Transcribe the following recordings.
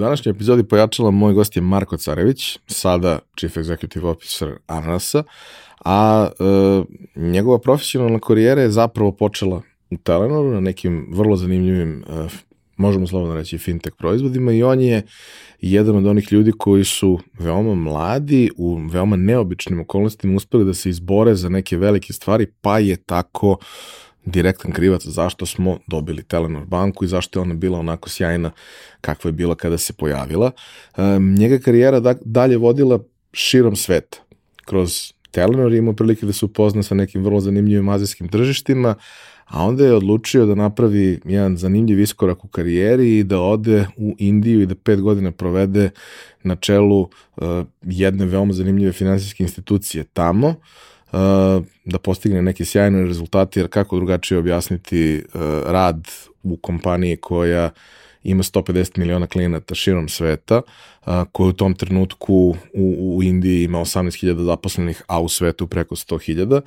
današnjoj epizodi pojačala moj gost je Marko Carević, sada Chief Executive Officer Ananasa, a e, njegova profesionalna karijera je zapravo počela u Telenoru na nekim vrlo zanimljivim, e, možemo slobodno reći, fintech proizvodima i on je jedan od onih ljudi koji su veoma mladi, u veoma neobičnim okolnostima uspeli da se izbore za neke velike stvari, pa je tako direktan krivac zašto smo dobili Telenor banku i zašto je ona bila onako sjajna kakva je bila kada se pojavila. Njega karijera da, dalje vodila širom sveta. Kroz Telenor imao prilike da se upozna sa nekim vrlo zanimljivim azijskim tržištima, a onda je odlučio da napravi jedan zanimljiv iskorak u karijeri i da ode u Indiju i da pet godina provede na čelu uh, jedne veoma zanimljive finansijske institucije tamo, uh, da postigne neke sjajne rezultate, jer kako drugačije objasniti uh, rad u kompaniji koja ima 150 miliona klijenata širom sveta, a, koji u tom trenutku u, u Indiji ima 18.000 zaposlenih, a u svetu preko 100.000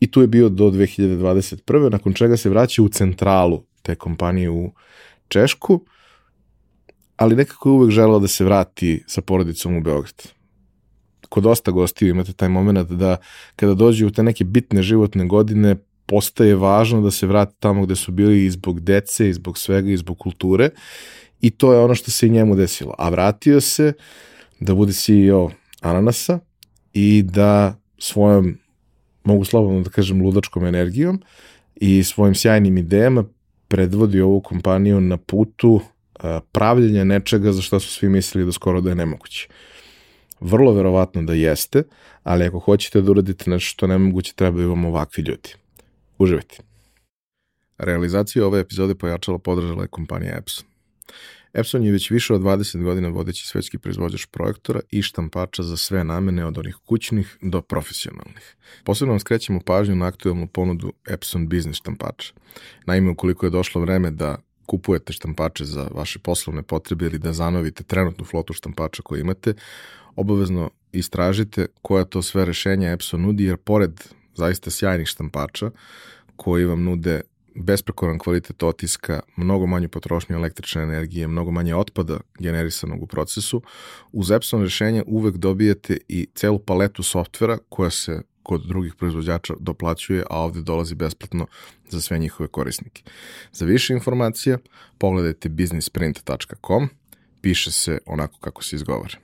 i tu je bio do 2021. nakon čega se vraća u centralu te kompanije u Češku, ali nekako je uvek želeo da se vrati sa porodicom u Beograd. Kod dosta gostiju imate taj moment da kada dođu u te neke bitne životne godine, postaje važno da se vrate tamo gde su bili i zbog dece, i zbog svega, i zbog kulture i to je ono što se i njemu desilo. A vratio se da bude CEO Ananasa i da svojom mogu slobodno da kažem, ludačkom energijom i svojim sjajnim idejama predvodi ovu kompaniju na putu pravljenja nečega za što su svi mislili da skoro da je nemoguće. Vrlo verovatno da jeste, ali ako hoćete da uradite nešto što nemoguće, treba da vam ovakvi ljudi. Uživajte. Realizaciju ove epizode pojačala podržala je kompanija Epson. Epson je već više od 20 godina vodeći svetski proizvođač projektora i štampača za sve namene od onih kućnih do profesionalnih. Posebno vam skrećemo pažnju na aktualnu ponudu Epson Business štampača. Naime, ukoliko je došlo vreme da kupujete štampače za vaše poslovne potrebe ili da zanovite trenutnu flotu štampača koju imate, obavezno istražite koja to sve rešenja Epson nudi, jer pored zaista sjajnih štampača koji vam nude besprekoran kvalitet otiska, mnogo manju potrošnju električne energije, mnogo manje otpada generisanog u procesu. Uz Epson rešenje uvek dobijete i celu paletu softvera koja se kod drugih proizvođača doplaćuje, a ovde dolazi besplatno za sve njihove korisnike. Za više informacija pogledajte businessprint.com, piše se onako kako se izgovara.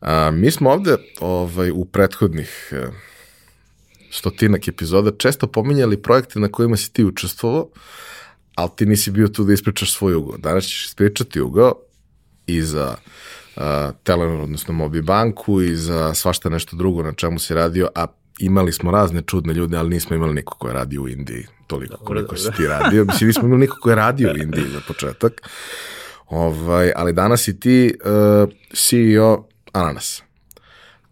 A, mi smo ovde ovaj, u prethodnih stotinak epizoda često pominjali projekte na kojima si ti učestvovao, ali ti nisi bio tu da ispričaš svoj ugao. Danas ćeš ispričati ugao i za uh, Telenor, odnosno Mobi banku i za svašta nešto drugo na čemu si radio, a imali smo razne čudne ljude, ali nismo imali niko ko je radio u Indiji, toliko dobro, koliko dobro. si ti radio. Mislim, nismo imali niko ko je radio u Indiji za početak. Ovaj, ali danas si ti uh, CEO Ananas.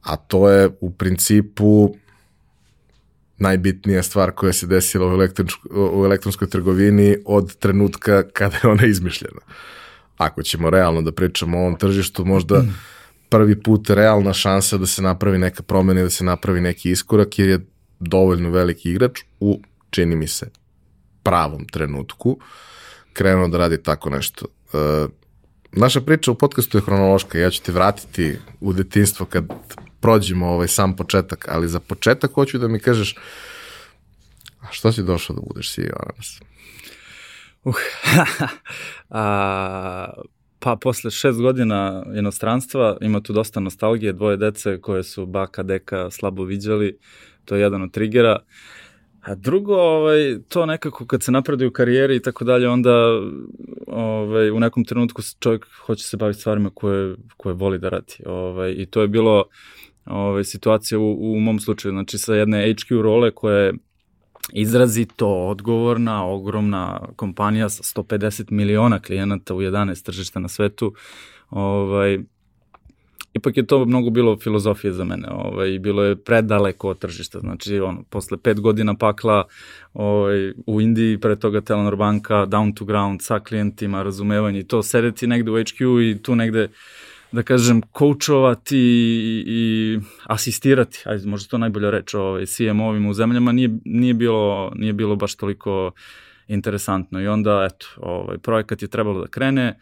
A to je u principu najbitnija stvar koja se desila u, u elektronskoj trgovini od trenutka kada je ona izmišljena. Ako ćemo realno da pričamo o ovom tržištu, možda prvi put realna šansa da se napravi neka promena i da se napravi neki iskorak, jer je dovoljno veliki igrač u, čini mi se, pravom trenutku krenuo da radi tako nešto. E, naša priča u podcastu je hronološka, ja ću te vratiti u detinstvo kad prođemo ovaj sam početak, ali za početak hoću da mi kažeš a što si došao da budeš CEO danas? Uh, a, pa posle šest godina inostranstva ima tu dosta nostalgije, dvoje dece koje su baka, deka slabo viđali, to je jedan od trigera. A drugo, ovaj, to nekako kad se napreduje u karijeri i tako dalje, onda ovaj, u nekom trenutku čovjek hoće se baviti stvarima koje, koje voli da radi. Ovaj, I to je bilo ovaj, situacija u, u mom slučaju, znači sa jedne HQ role koja je izrazito odgovorna, ogromna kompanija sa 150 miliona klijenata u 11 tržišta na svetu, ovaj, ipak je to mnogo bilo filozofije za mene, ovaj, bilo je predaleko od tržišta, znači ono, posle pet godina pakla ovaj, u Indiji, pre toga Telenor banka, down to ground, sa klijentima, razumevanje i to, sedeti negde u HQ i tu negde da kažem, koučovati i, i asistirati, ajde, možda to najbolja reč, ovaj, CMO-ovima u zemljama nije, nije, bilo, nije bilo baš toliko interesantno. I onda, eto, ovaj, projekat je trebalo da krene,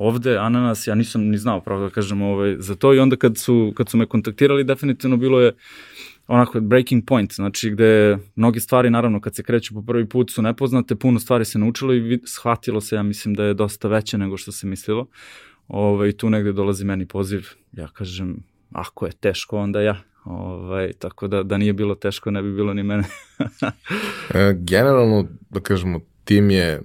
ovde ananas, ja nisam ni znao pravo da kažem ovaj, za to i onda kad su, kad su me kontaktirali definitivno bilo je onako breaking point, znači gde mnogi stvari naravno kad se kreću po prvi put su nepoznate, puno stvari se naučilo i shvatilo se, ja mislim da je dosta veće nego što se mislilo. Ove, I tu negde dolazi meni poziv, ja kažem, ako je teško, onda ja. Ovaj, tako da, da nije bilo teško, ne bi bilo ni mene. e, generalno, da kažemo, tim je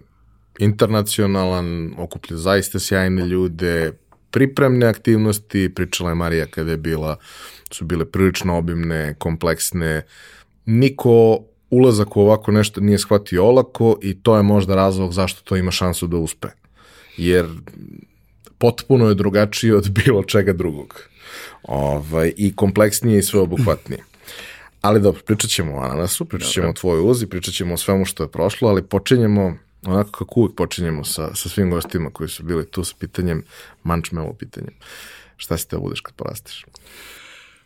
internacionalan, okuplja zaista sjajne ljude, pripremne aktivnosti, pričala je Marija kada je bila, su bile prilično obimne, kompleksne, niko ulazak u ovako nešto nije shvatio olako i to je možda razlog zašto to ima šansu da uspe. Jer potpuno je drugačije od bilo čega drugog. Ovaj, I kompleksnije i sveobuhvatnije. Ali dobro, pričat ćemo o ananasu, pričat ćemo o tvojoj uzi, pričat ćemo o svemu što je prošlo, ali počinjemo onako kako uvijek počinjemo sa, sa svim gostima koji su bili tu sa pitanjem, manč me ovo pitanjem. Šta si te da budeš kad porasteš?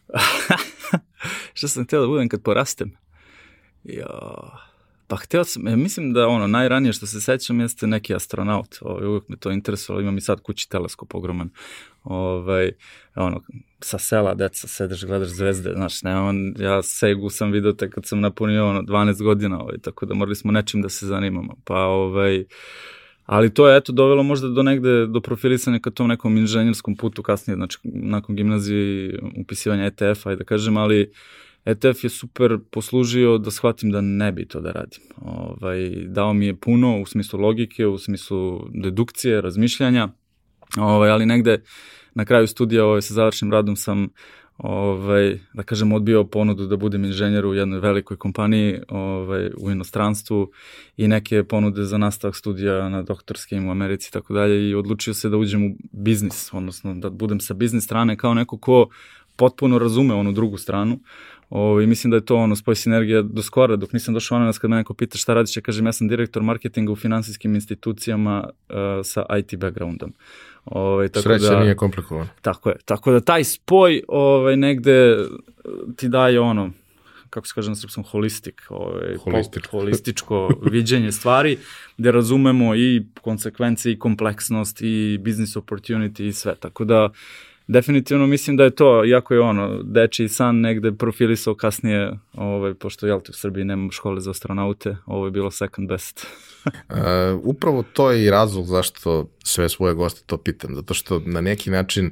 Šta sam htio da budem kad porastem? Jo, pa htio sam, ja mislim da ono, najranije što se sećam jeste neki astronaut, ovaj, uvijek me to interesovalo, imam i sad kući teleskop ogroman, ovaj, ono, sa sela, deca, sedeš, gledaš zvezde, znaš, ne, on, ja Segu sam vidio te kad sam napunio, ono, 12 godina, ovaj, tako da morali smo nečim da se zanimamo, pa, ovaj, ali to je, eto, dovelo možda do negde, do profilisanja ka tom nekom inženjerskom putu kasnije, znači, nakon gimnazije upisivanja ETF-a, da kažem, ali, ETF je super poslužio da shvatim da ne bi to da radim. Ovaj, dao mi je puno u smislu logike, u smislu dedukcije, razmišljanja, ovaj, ali negde na kraju studija ovaj, sa završnim radom sam ovaj, da kažem, odbio ponudu da budem inženjer u jednoj velikoj kompaniji ovaj, u inostranstvu i neke ponude za nastavak studija na doktorskim u Americi i tako dalje i odlučio se da uđem u biznis, odnosno da budem sa biznis strane kao neko ko potpuno razume onu drugu stranu, Ovo, I mislim da je to ono spoj sinergija do skora, dok nisam došao nas kad me neko pita šta radiš, ja kažem ja sam direktor marketinga u finansijskim institucijama uh, sa IT backgroundom. Ovaj tako Sreća da, nije komplikovan. Tako je. Tako da taj spoj ovaj negde ti daje ono kako se kaže na srpskom, holistik, ovaj, holističko, holističko viđenje stvari, gde razumemo i konsekvence i kompleksnost i business opportunity i sve. Tako da definitivno mislim da je to, jako je ono, deči san negde profilisao kasnije, ovaj, pošto jel te u Srbiji nema škole za astronaute, ovo je bilo second best. uh, upravo to je i razlog zašto sve svoje goste to pitam, zato što na neki način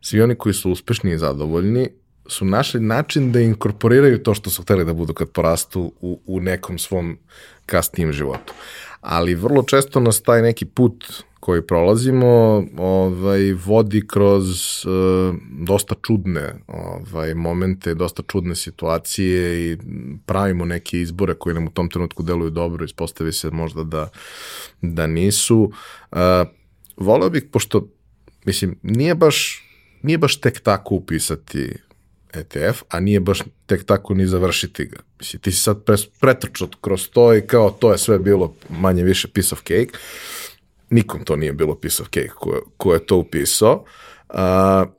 svi oni koji su uspešni i zadovoljni su našli način da inkorporiraju to što su hteli da budu kad porastu u, u nekom svom kasnijem životu. Ali vrlo često nas taj neki put koji prolazimo ovaj, vodi kroz uh, dosta čudne ovaj, momente, dosta čudne situacije i pravimo neke izbore koji nam u tom trenutku deluju dobro, ispostavi se možda da, da nisu. Uh, voleo bih, pošto, mislim, nije baš, nije baš tek tako upisati ETF, a nije baš tek tako ni završiti ga. Mislim, ti si sad pretrčao kroz to i kao to je sve bilo manje više piece of cake nikom to nije bilo piece of cake ko, ko je to upisao uh,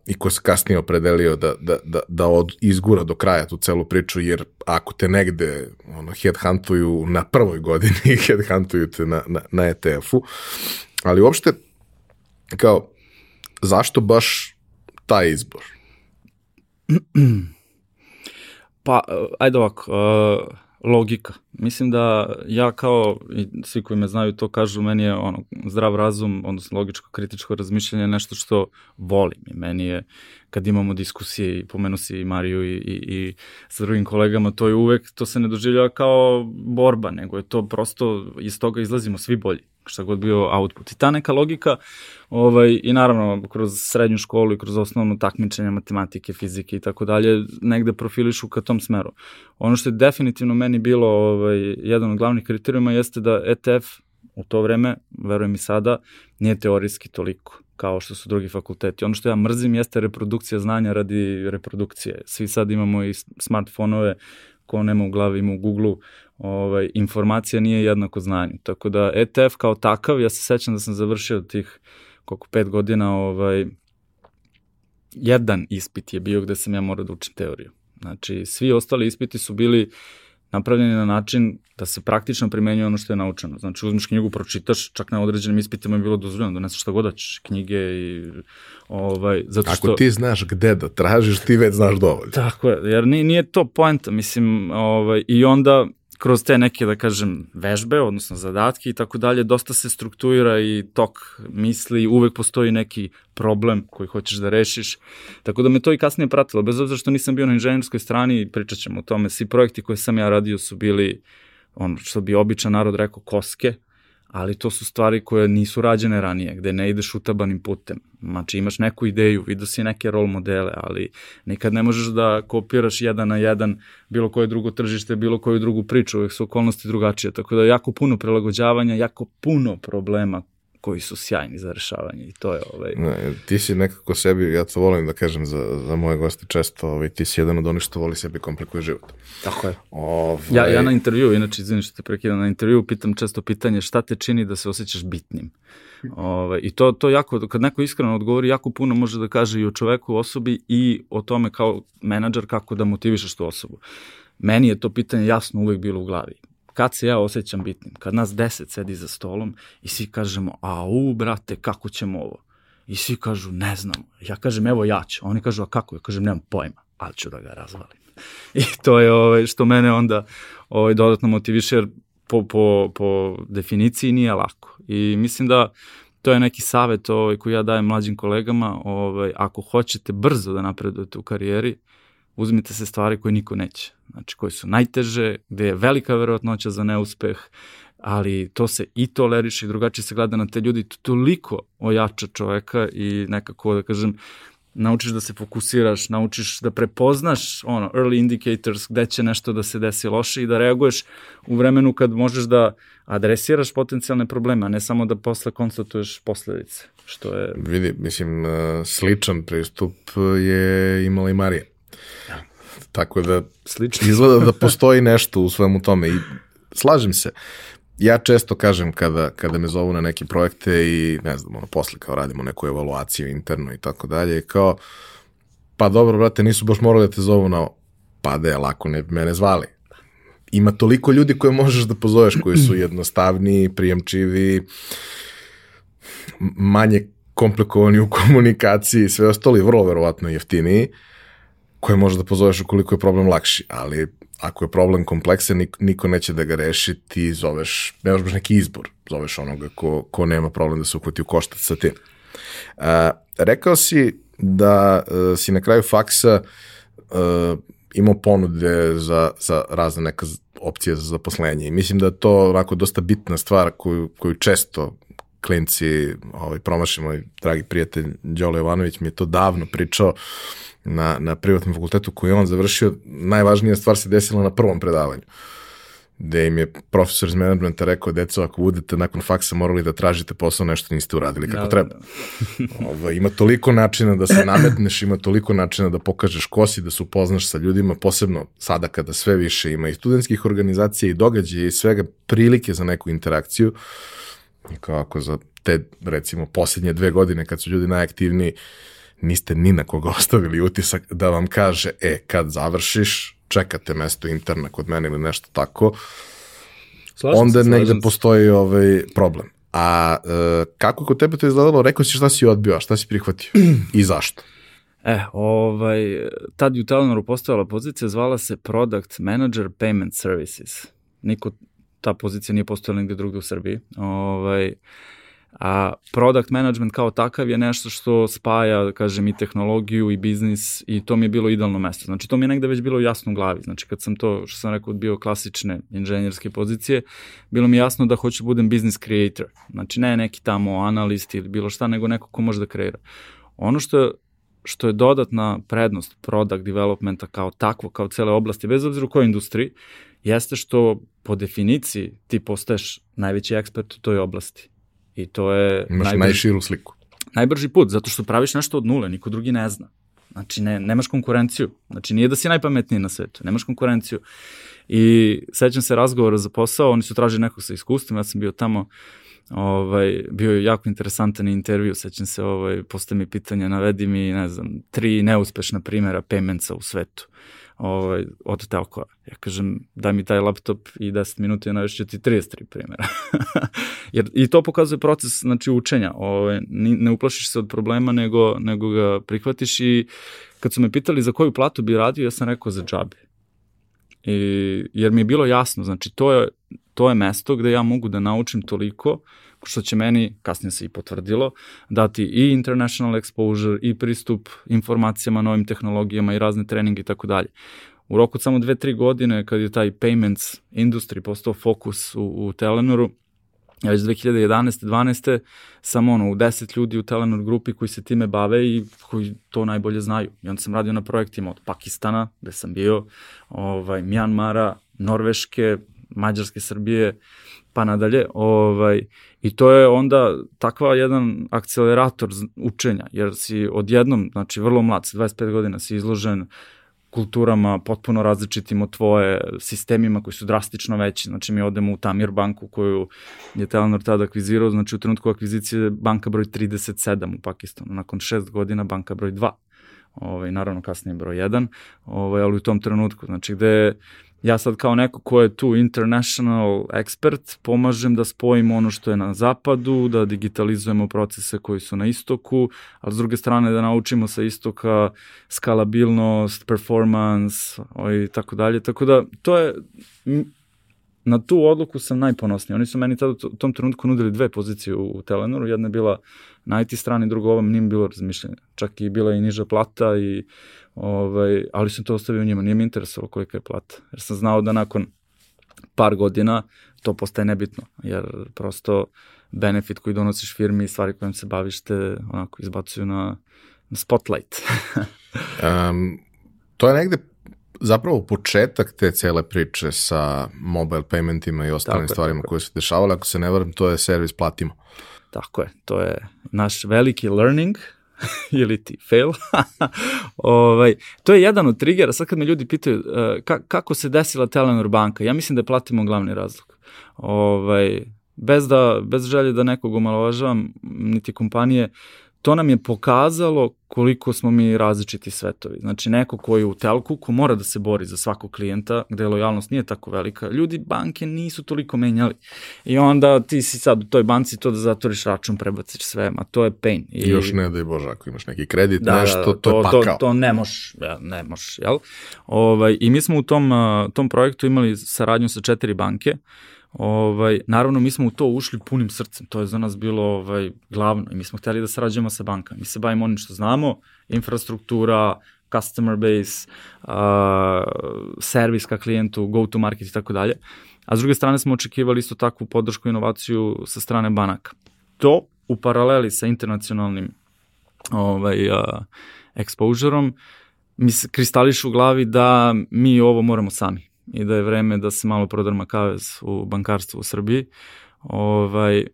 i ko se kasnije opredelio da, da, da, da od, izgura do kraja tu celu priču, jer ako te negde ono, headhuntuju na prvoj godini, headhuntuju te na, na, na ETF-u, ali uopšte kao, zašto baš taj izbor? Pa, ajde ovako, uh, logika. Mislim da ja kao, i svi koji me znaju to kažu, meni je ono, zdrav razum, odnosno logičko kritičko razmišljanje nešto što volim i meni je kad imamo diskusije i pomenu si i Mariju i, i, i sa drugim kolegama, to je uvek, to se ne doživljava kao borba, nego je to prosto, iz toga izlazimo svi bolji šta god bio output. I ta neka logika, ovaj, i naravno kroz srednju školu i kroz osnovno takmičenje matematike, fizike i tako dalje, negde profilišu ka tom smeru. Ono što je definitivno meni bilo ovaj, jedan od glavnih kriterijuma jeste da ETF u to vreme, verujem i sada, nije teorijski toliko. kao što su drugi fakulteti. Ono što ja mrzim jeste reprodukcija znanja radi reprodukcije. Svi sad imamo i smartfonove, ko nema u glavi ima u Google-u, ovaj, informacija nije jednako znanju. Tako da ETF kao takav, ja se sećam da sam završio tih koliko pet godina, ovaj, jedan ispit je bio gde sam ja morao da učim teoriju. Znači, svi ostali ispiti su bili napravljeni na način da se praktično primenjuje ono što je naučeno. Znači, uzmeš knjigu, pročitaš, čak na određenim ispitima je bilo dozvoljeno, doneseš šta god hoćeš, knjige i ovaj, zato što... Ako ti znaš gde da tražiš, ti već znaš dovoljno. Tako je, jer nije, nije to poenta, mislim, ovaj, i onda kroz te neke, da kažem, vežbe, odnosno zadatke i tako dalje, dosta se strukturira i tok misli, uvek postoji neki problem koji hoćeš da rešiš. Tako da me to i kasnije pratilo, bez obzira što nisam bio na inženjerskoj strani, pričat ćemo o tome, svi projekti koje sam ja radio su bili, ono što bi običan narod rekao, koske, ali to su stvari koje nisu rađene ranije, gde ne ideš utabanim putem. Znači imaš neku ideju, vidio si neke rol modele, ali nikad ne možeš da kopiraš jedan na jedan bilo koje drugo tržište, bilo koju drugu priču, uvek su okolnosti drugačije, tako da jako puno prilagođavanja, jako puno problema koji su sjajni za rešavanje i to je ovaj... Ne, ti si nekako sebi, ja to volim da kažem za, za moje goste često, ovaj, ti si jedan od onih što voli sebi komplikuje život. Tako je. Ovaj... Ja, ja na intervju, inače, izvini što te prekidam, na intervju pitam često pitanje šta te čini da se osjećaš bitnim. Ovaj, I to, to jako, kad neko iskreno odgovori, jako puno može da kaže i o čoveku, osobi i o tome kao menadžer kako da motivišeš tu osobu. Meni je to pitanje jasno uvek bilo u glavi kad se ja osjećam bitnim, kad nas deset sedi za stolom i svi kažemo, a u, brate, kako ćemo ovo? I svi kažu, ne znam. Ja kažem, evo ja ću. Oni kažu, a kako? Ja kažem, nemam pojma, ali ću da ga razvalim. I to je ovaj, što mene onda ovaj, dodatno motiviše, jer po, po, po definiciji nije lako. I mislim da to je neki savet ovaj, koji ja dajem mlađim kolegama, ovaj, ako hoćete brzo da napredujete u karijeri, uzmite se stvari koje niko neće. Znači, koje su najteže, gde je velika verovatnoća za neuspeh, ali to se i toleriše i drugačije se gleda na te ljudi, to toliko ojača čoveka i nekako, da kažem, naučiš da se fokusiraš, naučiš da prepoznaš ono, early indicators gde će nešto da se desi loše i da reaguješ u vremenu kad možeš da adresiraš potencijalne probleme, a ne samo da posle konstatuješ posledice. Što je... Vidi, mislim, sličan pristup je imala i Marija. Tako da Slično. izgleda da postoji nešto u svemu tome i slažem se. Ja često kažem kada, kada me zovu na neke projekte i ne znam, ono, posle kao radimo neku evaluaciju internu i tako dalje, kao, pa dobro, brate, nisu baš morali da te zovu na, pa da je lako, ne bi mene zvali. Ima toliko ljudi koje možeš da pozoveš, koji su jednostavniji, prijemčivi, manje komplikovani u komunikaciji, sve ostali vrlo verovatno jeftiniji, koje možeš da pozoveš ukoliko je problem lakši, ali ako je problem kompleksan, niko neće da ga reši, ti zoveš, nemaš baš neki izbor, zoveš onoga ko, ko nema problem da se uhvati u koštac sa tim. Uh, rekao si da uh, si na kraju faksa uh, imao ponude za, za razne neka opcije za zaposlenje i mislim da to onako dosta bitna stvar koju, koju često klinci ovaj, promašimo, dragi prijatelj Đolo Jovanović mi je to davno pričao, na, na privatnom fakultetu koji je on završio, najvažnija stvar se desila na prvom predavanju gde im je profesor iz menadžmenta rekao, deco, ako budete nakon faksa morali da tražite posao, nešto niste uradili kako da, treba. Da, da. Ovo, ima toliko načina da se nametneš, ima toliko načina da pokažeš ko si, da se upoznaš sa ljudima, posebno sada kada sve više ima i studentskih organizacija i događaja i svega prilike za neku interakciju. I kao ako za te, recimo, posljednje dve godine kad su ljudi najaktivniji, niste ni na koga ostavili utisak da vam kaže, e, kad završiš, čekate mesto interna kod mene ili nešto tako, slažem onda se, negde postoji ovaj problem. A e, kako kod tebe to izgledalo? Rekao si šta si odbio, a šta si prihvatio i zašto? E, ovaj, tad je u Telenoru postojala pozicija, zvala se Product Manager Payment Services. Niko, ta pozicija nije postojala nigde drugde u Srbiji. Ovaj, A product management kao takav je nešto što spaja, da kažem, i tehnologiju i biznis i to mi je bilo idealno mesto. Znači, to mi je negde već bilo jasno u glavi. Znači, kad sam to, što sam rekao, bio klasične inženjerske pozicije, bilo mi jasno da hoću da budem business creator. Znači, ne neki tamo analist ili bilo šta, nego neko ko može da kreira. Ono što što je dodatna prednost product developmenta kao takvo, kao cele oblasti, bez obzira u kojoj industriji, jeste što po definiciji ti postaješ najveći ekspert u toj oblasti. I to je... Imaš najbolj... najširu sliku. najbrži put, zato što praviš nešto od nule, niko drugi ne zna. Znači, ne, nemaš konkurenciju. Znači, nije da si najpametniji na svetu, nemaš konkurenciju. I sećam se razgovora za posao, oni su tražili nekog sa iskustvom, ja sam bio tamo, ovaj, bio je jako interesantan intervju, sećam se, ovaj, postoje mi pitanja, navedi mi, ne znam, tri neuspešna primjera paymentsa u svetu ovaj, od telkova. Ja kažem, daj mi taj laptop i 10 minuta i navešću ti 33 primjera. Jer, I to pokazuje proces znači, učenja. Ovaj, ne uplašiš se od problema, nego, nego ga prihvatiš i kad su me pitali za koju platu bi radio, ja sam rekao za džabe. I, jer mi je bilo jasno, znači to je, to je mesto gde ja mogu da naučim toliko što će meni, kasnije se i potvrdilo, dati i international exposure i pristup informacijama, novim tehnologijama i razne treninge i tako dalje. U roku samo dve, tri godine, kad je taj payments industry postao fokus u, u Telenoru, ja već 2011. 12. sam ono, u 10 ljudi u Telenor grupi koji se time bave i koji to najbolje znaju. I onda sam radio na projektima od Pakistana, gde sam bio, ovaj, Mjanmara, Norveške, Mađarske, Srbije, pa nadalje. Ovaj, I to je onda takva jedan akcelerator učenja, jer si odjednom, znači vrlo mlad, 25 godina si izložen kulturama potpuno različitim od tvoje, sistemima koji su drastično veći. Znači mi odemo u Tamir banku koju je Telenor tada akvizirao, znači u trenutku akvizicije banka broj 37 u Pakistanu, nakon šest godina banka broj 2 ovaj, naravno kasnije broj 1, ovaj, ali u tom trenutku, znači gde ja sad kao neko ko je tu international expert, pomažem da spojimo ono što je na zapadu, da digitalizujemo procese koji su na istoku, a s druge strane da naučimo sa istoka skalabilnost, performance i tako dalje. Tako da to je na tu odluku sam najponosniji. Oni su meni tada u tom trenutku nudili dve pozicije u, Telenoru. Jedna je bila na IT strani, druga ovom nije bilo razmišljanja. Čak i bila i niža plata, i, ovaj, ali sam to ostavio njima. Nije mi interesovalo kolika je plata. Jer sam znao da nakon par godina to postaje nebitno. Jer prosto benefit koji donosiš firmi i stvari kojim se baviš te onako izbacuju na, na spotlight. um, to je negde zapravo početak te cele priče sa mobile paymentima i ostalim tako stvarima je, koje su dešavale, ako se ne varam, to je servis Platimo. Tako je, to je naš veliki learning, ili ti fail. ovaj, to je jedan od triggera, sad kad me ljudi pitaju uh, ka, kako se desila Telenor banka, ja mislim da je Platimo glavni razlog. Ovaj, bez, da, bez želje da nekog omalovažavam, niti kompanije, to nam je pokazalo koliko smo mi različiti svetovi. Znači, neko koji je u telku, ko mora da se bori za svakog klijenta, gde lojalnost nije tako velika, ljudi banke nisu toliko menjali. I onda ti si sad u toj banci to da zatvoriš račun, prebaciš sve, ma to je pain. I, još ne daj Bože, ako imaš neki kredit, da, nešto, da, to, to je pakao. To, to ne moš, ja, ne moš, jel? Ovaj, I mi smo u tom, tom projektu imali saradnju sa četiri banke, Ovaj, naravno, mi smo u to ušli punim srcem, to je za nas bilo ovaj, glavno i mi smo hteli da sarađujemo sa bankama. Mi se bavimo onim što znamo, infrastruktura, customer base, uh, servis ka klijentu, go to market i tako dalje. A s druge strane smo očekivali isto takvu podršku i inovaciju sa strane banaka. To u paraleli sa internacionalnim ovaj, uh, exposureom mi se kristališ u glavi da mi ovo moramo sami i da je vreme da se malo prodrma kavez u bankarstvu u Srbiji. Ovaj,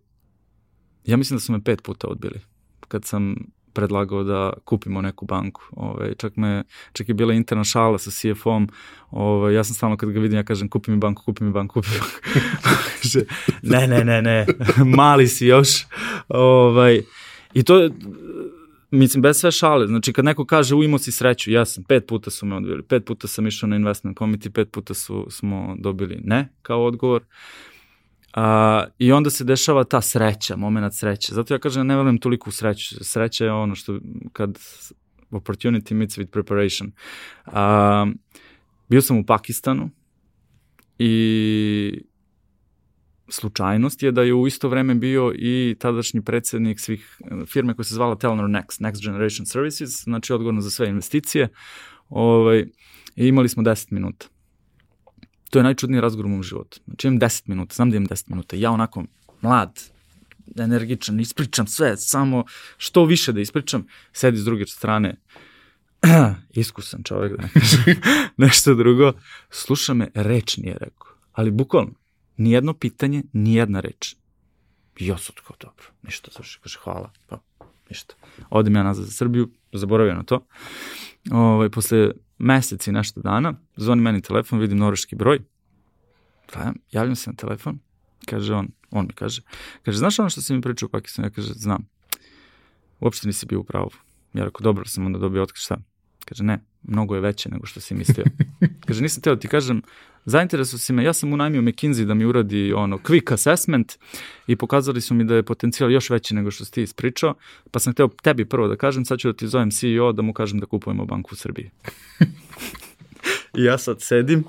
ja mislim da su me pet puta odbili kad sam predlagao da kupimo neku banku. Ovaj, čak, me, čak je bila interna šala sa CFO-om. Ovaj, ja sam stalno kad ga vidim, ja kažem kupi mi banku, kupi mi banku, kupi mi banku. ne, ne, ne, ne, mali si još. Ovaj, I to mislim, bez sve šale, znači kad neko kaže u si sreću, ja sam, pet puta su me odbili, pet puta sam išao na investment committee, pet puta su, smo dobili ne kao odgovor. A, I onda se dešava ta sreća, moment sreće. Zato ja kažem, ne verujem toliko u sreću. Sreća je ono što kad opportunity meets with preparation. A, bio sam u Pakistanu i slučajnost je da je u isto vreme bio i tadašnji predsednik svih eh, firme koja se zvala Telenor Next, Next Generation Services, znači odgovorno za sve investicije. Ovaj, I imali smo 10 minuta. To je najčudniji razgovor u mom životu. Znači imam 10 minuta, znam da imam 10 minuta. Ja onako mlad, energičan, ispričam sve, samo što više da ispričam, sedi s druge strane, iskusan čovek, da ne kažem nešto drugo, sluša me, reč nije rekao, ali bukvalno, nijedno pitanje, nijedna reč. I ja sam tako, dobro, ništa, završi, kaže, hvala. Pa, ništa. Odem ja nazad za Srbiju, zaboravio na to. Ovaj, posle meseci nešto dana, zvoni meni telefon, vidim norveški broj, pa javljam se na telefon, kaže on, on mi kaže, kaže, znaš ono što si mi pričao u Pakistanu? Ja kaže, znam. Uopšte nisi bio u pravu. Ja rekao, dobro, sam onda dobio otkaz, šta? Kaže, ne, mnogo je veće nego što si mislio. Kaže, nisam teo da ti kažem, zainteresuo si me, ja sam unajmio McKinsey da mi uradi ono quick assessment i pokazali su mi da je potencijal još veći nego što si ti ispričao, pa sam hteo tebi prvo da kažem, sad ću da ti zovem CEO da mu kažem da kupujemo banku u Srbiji. I ja sad sedim,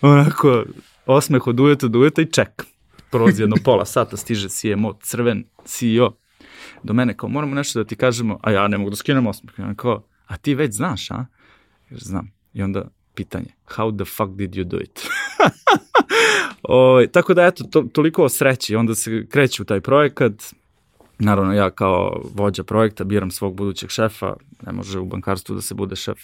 onako, osmeh od ujeta do ujeta i čekam. Prolazi jedno pola sata, stiže CMO, crven CEO, do mene kao moramo nešto da ti kažemo, a ja ne mogu da skinem osmeh. Ja kao, a ti već znaš, a? Jer znam. I onda pitanje, how the fuck did you do it? o, tako da eto, to, toliko o sreći, onda se kreće u taj projekat, Naravno, ja kao vođa projekta biram svog budućeg šefa, ne može u bankarstvu da se bude šef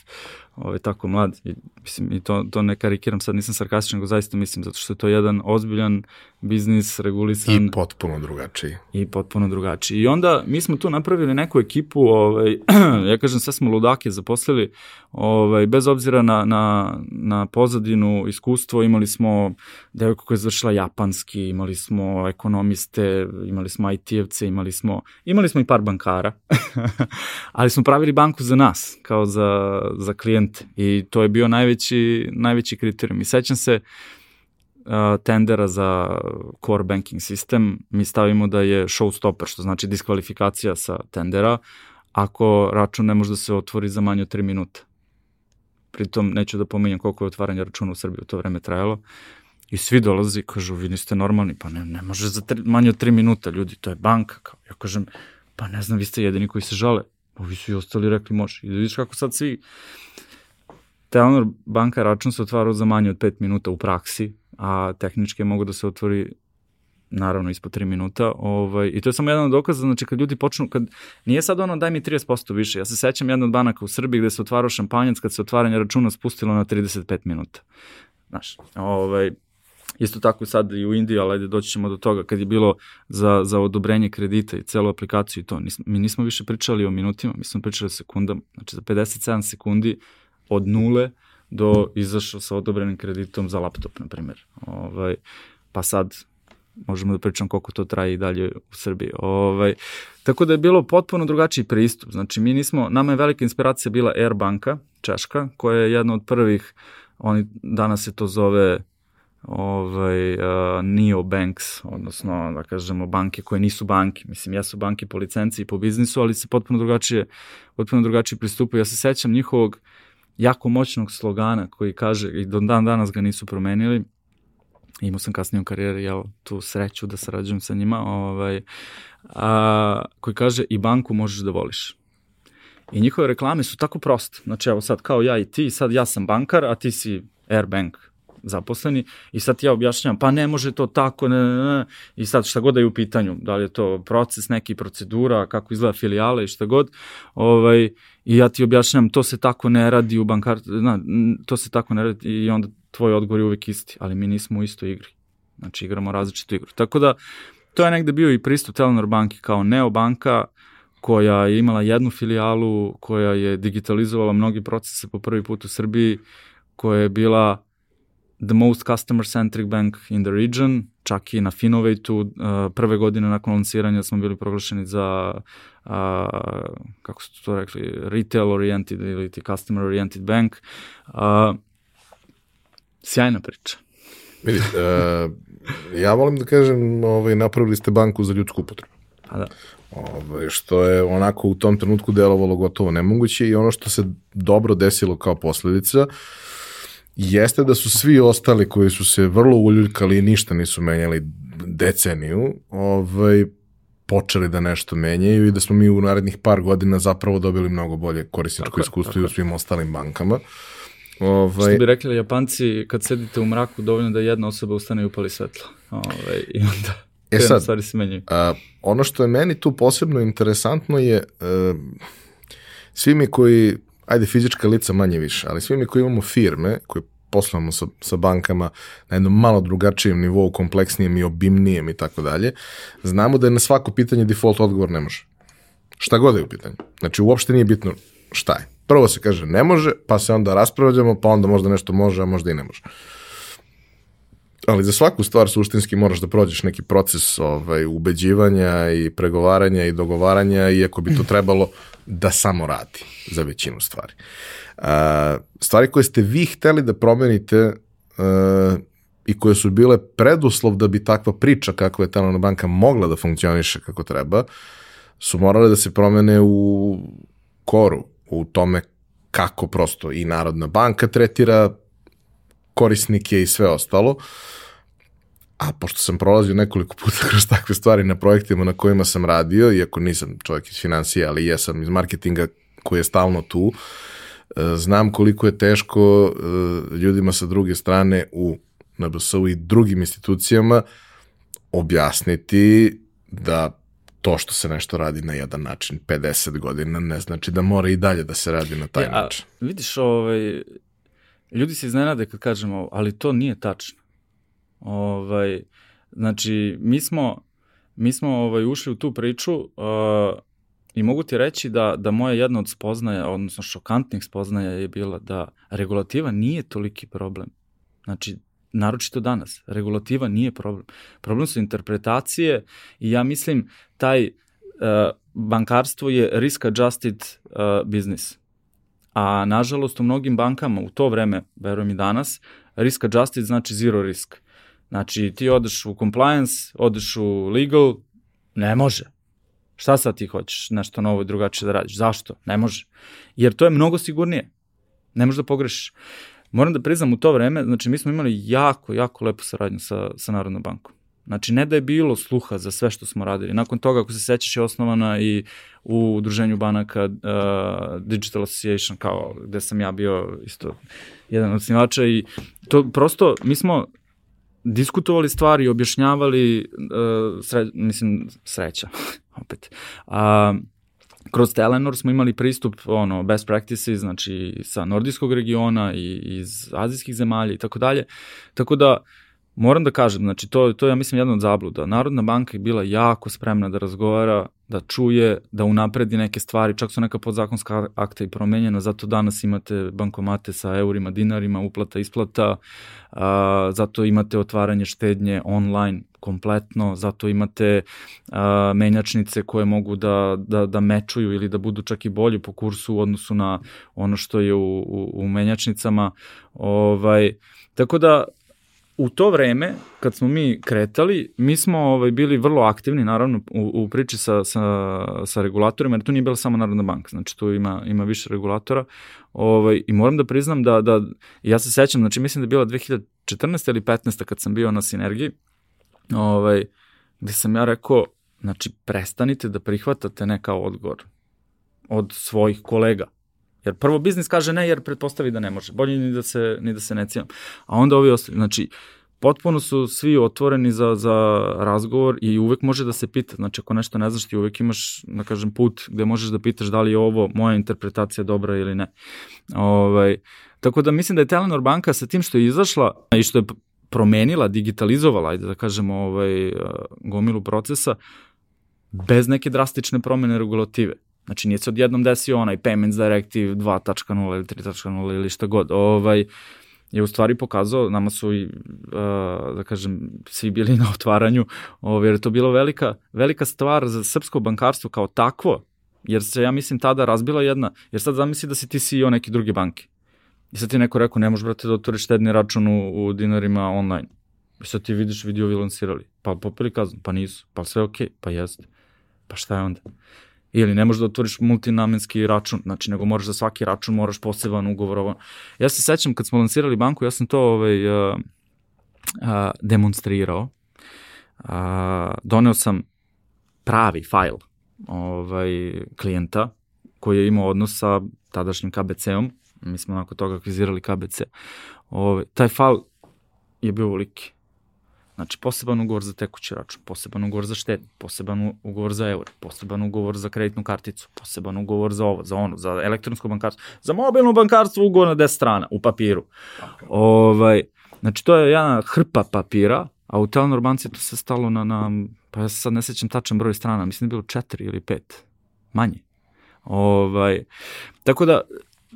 ovaj, tako mlad. I, mislim, i to, to ne karikiram sad, nisam sarkastičan, nego zaista mislim, zato što je to jedan ozbiljan biznis, regulisan. I potpuno drugačiji. I potpuno drugačiji. I onda mi smo tu napravili neku ekipu, ovaj, ja kažem, sve smo ludake zaposlili, ovaj, bez obzira na, na, na pozadinu, iskustvo, imali smo devojku koja je završila japanski, imali smo ekonomiste, imali smo IT-evce, imali smo, imali smo i par bankara, ali smo pravili banku za nas, kao za, za klijente i to je bio najveći, najveći kriterijum. I sećam se, tendera za core banking sistem, mi stavimo da je showstopper, što znači diskvalifikacija sa tendera, ako račun ne može da se otvori za manje od 3 minuta. Pritom neću da pominjem koliko je otvaranje računa u Srbiji u to vreme trajalo. I svi dolazi i kažu, vi niste normalni, pa ne, ne može za tri, manje od 3 minuta, ljudi, to je banka. Kao, ja kažem, pa ne znam, vi ste jedini koji se žale. Ovi su i ostali rekli može. I da vidiš kako sad svi... Telenor banka račun se otvarao za manje od 5 minuta u praksi, a tehnički mogu da se otvori naravno ispod 3 minuta. Ovaj, I to je samo jedan od dokaza, znači kad ljudi počnu, kad nije sad ono daj mi 30% više, ja se sećam jedna od banaka u Srbiji gde se otvarao šampanjac kad se otvaranje računa spustilo na 35 minuta. Znaš, ovaj, Isto tako sad i u Indiji, ali ajde doći ćemo do toga kad je bilo za, za odobrenje kredita i celu aplikaciju i to. Nismo, mi nismo više pričali o minutima, mi smo pričali o sekundama. Znači za 57 sekundi od nule do izašao sa odobrenim kreditom za laptop, na primjer. Ovaj, pa sad možemo da pričam koliko to traje i dalje u Srbiji. Ovaj, tako da je bilo potpuno drugačiji pristup. Znači, mi nismo, nama je velika inspiracija bila Air banka, Češka, koja je jedna od prvih, oni danas se to zove ovaj, uh, neobanks, odnosno da kažemo banke koje nisu banke, mislim jesu banke po licenci i po biznisu, ali se potpuno drugačije, potpuno drugačije pristupaju. Ja se sećam njihovog jako moćnog slogana koji kaže, i do dan danas ga nisu promenili, imao sam kasnije u karijeri jel, tu sreću da sarađujem sa njima, ovaj, a, koji kaže i banku možeš da voliš. I njihove reklame su tako proste. Znači, evo sad, kao ja i ti, sad ja sam bankar, a ti si Airbank zaposleni i sad ja objašnjam, pa ne može to tako, ne, ne, ne, i sad šta god da je u pitanju, da li je to proces, neki procedura, kako izgleda filijale i šta god, ovaj, i ja ti objašnjam, to se tako ne radi u bankar, na, to se tako ne radi i onda tvoj odgovor je uvek isti, ali mi nismo u istoj igri. Znači igramo različitu igru. Tako da, to je negde bio i pristup Telenor banki kao neobanka, koja je imala jednu filijalu, koja je digitalizovala mnogi procese po prvi put u Srbiji, koja je bila the most customer-centric bank in the region, čak i na Finovejtu, uh, prve godine nakon lanciranja smo bili proglašeni za, uh, kako su to rekli, retail-oriented ili ti customer-oriented bank. Uh, sjajna priča. Vidi, uh, ja volim da kažem, ovaj, napravili ste banku za ljudsku upotrebu. Pa da. Ovaj, što je onako u tom trenutku delovalo gotovo nemoguće i ono što se dobro desilo kao posledica, uh, jeste da su svi ostali koji su se vrlo uljuljkali i ništa nisu menjali deceniju, ovaj, počeli da nešto menjaju i da smo mi u narednih par godina zapravo dobili mnogo bolje korisničko iskustvo i u svim ostalim bankama. Ovaj... Što bi rekli Japanci, kad sedite u mraku, dovoljno da jedna osoba ustane i upali svetlo. Ovaj, I onda e sad, stvari se menjaju. A, ono što je meni tu posebno interesantno je a, svi mi koji ajde fizička lica manje više, ali svi mi koji imamo firme, koji poslujemo sa, sa bankama na jednom malo drugačijem nivou, kompleksnijem i obimnijem i tako dalje, znamo da je na svako pitanje default odgovor ne može. Šta god je u pitanju. Znači, uopšte nije bitno šta je. Prvo se kaže ne može, pa se onda raspravljamo, pa onda možda nešto može, a možda i ne može. Ali za svaku stvar suštinski moraš da prođeš neki proces ovaj, ubeđivanja i pregovaranja i dogovaranja, iako bi to trebalo da samo radi za većinu stvari. Uh, stvari koje ste vi hteli da promenite uh, i koje su bile preduslov da bi takva priča kakva je Telenom banka mogla da funkcioniše kako treba, su morale da se promene u koru, u tome kako prosto i Narodna banka tretira korisnike i sve ostalo. A pošto sam prolazio nekoliko puta kroz takve stvari na projektima na kojima sam radio, iako nisam čovjek iz financija, ali jesam iz marketinga koji je stalno tu, e, znam koliko je teško e, ljudima sa druge strane u NBS-u i drugim institucijama objasniti da to što se nešto radi na jedan način 50 godina ne znači da mora i dalje da se radi na taj ja, način. Vidiš, ovaj, ljudi se iznenade kad kažemo, ali to nije tačno. Ovaj, znači, mi smo, mi smo ovaj, ušli u tu priču uh, i mogu ti reći da, da moja jedna od spoznaja, odnosno šokantnih spoznaja je bila da regulativa nije toliki problem. Znači, naročito danas. Regulativa nije problem. Problem su interpretacije i ja mislim taj uh, bankarstvo je risk adjusted uh, business. A nažalost u mnogim bankama u to vreme, verujem i danas, risk adjusted znači zero risk. Znači ti odeš u compliance, odeš u legal, ne može. Šta sad ti hoćeš nešto novo i drugačije da radiš? Zašto? Ne može. Jer to je mnogo sigurnije. Ne možeš da pogrešiš. Moram da priznam u to vreme, znači mi smo imali jako, jako lepu saradnju sa, sa Narodnom bankom. Znači, ne da je bilo sluha za sve što smo radili. Nakon toga, ako se sećaš, je osnovana i u udruženju banaka uh, Digital Association, kao gde sam ja bio isto jedan od snivača i to prosto, mi smo diskutovali stvari, objašnjavali, uh, sre, mislim, sreća, opet. Uh, kroz Telenor smo imali pristup ono best practices, znači sa nordijskog regiona i iz azijskih zemalja i tako dalje. Tako da moram da kažem, znači to, to je ja mislim jedna od zabluda. Narodna banka je bila jako spremna da razgovara, da čuje, da unapredi neke stvari, čak su neka podzakonska akta i promenjena, zato danas imate bankomate sa eurima, dinarima, uplata, isplata, a, zato imate otvaranje štednje online kompletno, zato imate a, menjačnice koje mogu da, da, da mečuju ili da budu čak i bolji po kursu u odnosu na ono što je u, u, u menjačnicama. Ovaj, tako da u to vreme, kad smo mi kretali, mi smo ovaj, bili vrlo aktivni, naravno, u, u priči sa, sa, sa regulatorima, jer tu nije bila samo Narodna banka, znači tu ima, ima više regulatora. Ovaj, I moram da priznam da, da, ja se sećam, znači mislim da je bila 2014. ili 15. kad sam bio na Sinergiji, ovaj, gde sam ja rekao, znači prestanite da prihvatate neka odgovor od svojih kolega. Jer prvo biznis kaže ne, jer pretpostavi da ne može. Bolje ni da se, ni da se ne cijam. A onda ovi ostali, znači, potpuno su svi otvoreni za, za razgovor i uvek može da se pita. Znači, ako nešto ne znaš, ti uvek imaš, da kažem, put gde možeš da pitaš da li je ovo moja interpretacija dobra ili ne. Ovaj, tako da mislim da je Telenor banka sa tim što je izašla i što je promenila, digitalizovala, ajde da kažemo, ovaj, gomilu procesa, bez neke drastične promene regulative. Znači nije se odjednom desio onaj Payments Directive 2.0 ili 3.0 ili šta god. Ovaj, je u stvari pokazao, nama su i, uh, da kažem, svi bili na otvaranju, ovaj, jer je to bilo velika, velika stvar za srpsko bankarstvo kao takvo, jer se, ja mislim, tada razbila jedna, jer sad zamisli da si ti CEO neke druge banke. I sad ti neko rekao, ne možeš, brate, da otvoriš štedni račun u, u dinarima online. I sad ti vidiš video vi lansirali. Pa popili kaznu, pa nisu, pa sve okej, okay, pa jeste. Pa šta je onda? Ili ne možeš da otvoriš multinamenski račun, znači nego moraš za svaki račun moraš poseban ugovor. Ovo. Ja se sećam kad smo lansirali banku, ja sam to ovaj, uh, uh, demonstrirao. Uh, doneo sam pravi fajl ovaj, klijenta koji je imao odnos sa tadašnjim KBC-om, mi smo nakon toga akvizirali KBC. Ovaj, taj fajl je bio veliki. Znači, poseban ugovor za tekući račun, poseban ugovor za štednju, poseban ugovor za euro, poseban ugovor za kreditnu karticu, poseban ugovor za ovo, za ono, za elektronsko bankarstvo, za mobilno bankarstvo ugovor na 10 strana u papiru. Okay. Ovaj, znači, to je jedna hrpa papira, a u Telenor banci to se stalo na, na, pa ja sad ne sećam tačan broj strana, mislim da je bilo četiri ili pet. manje. Ovaj, tako da,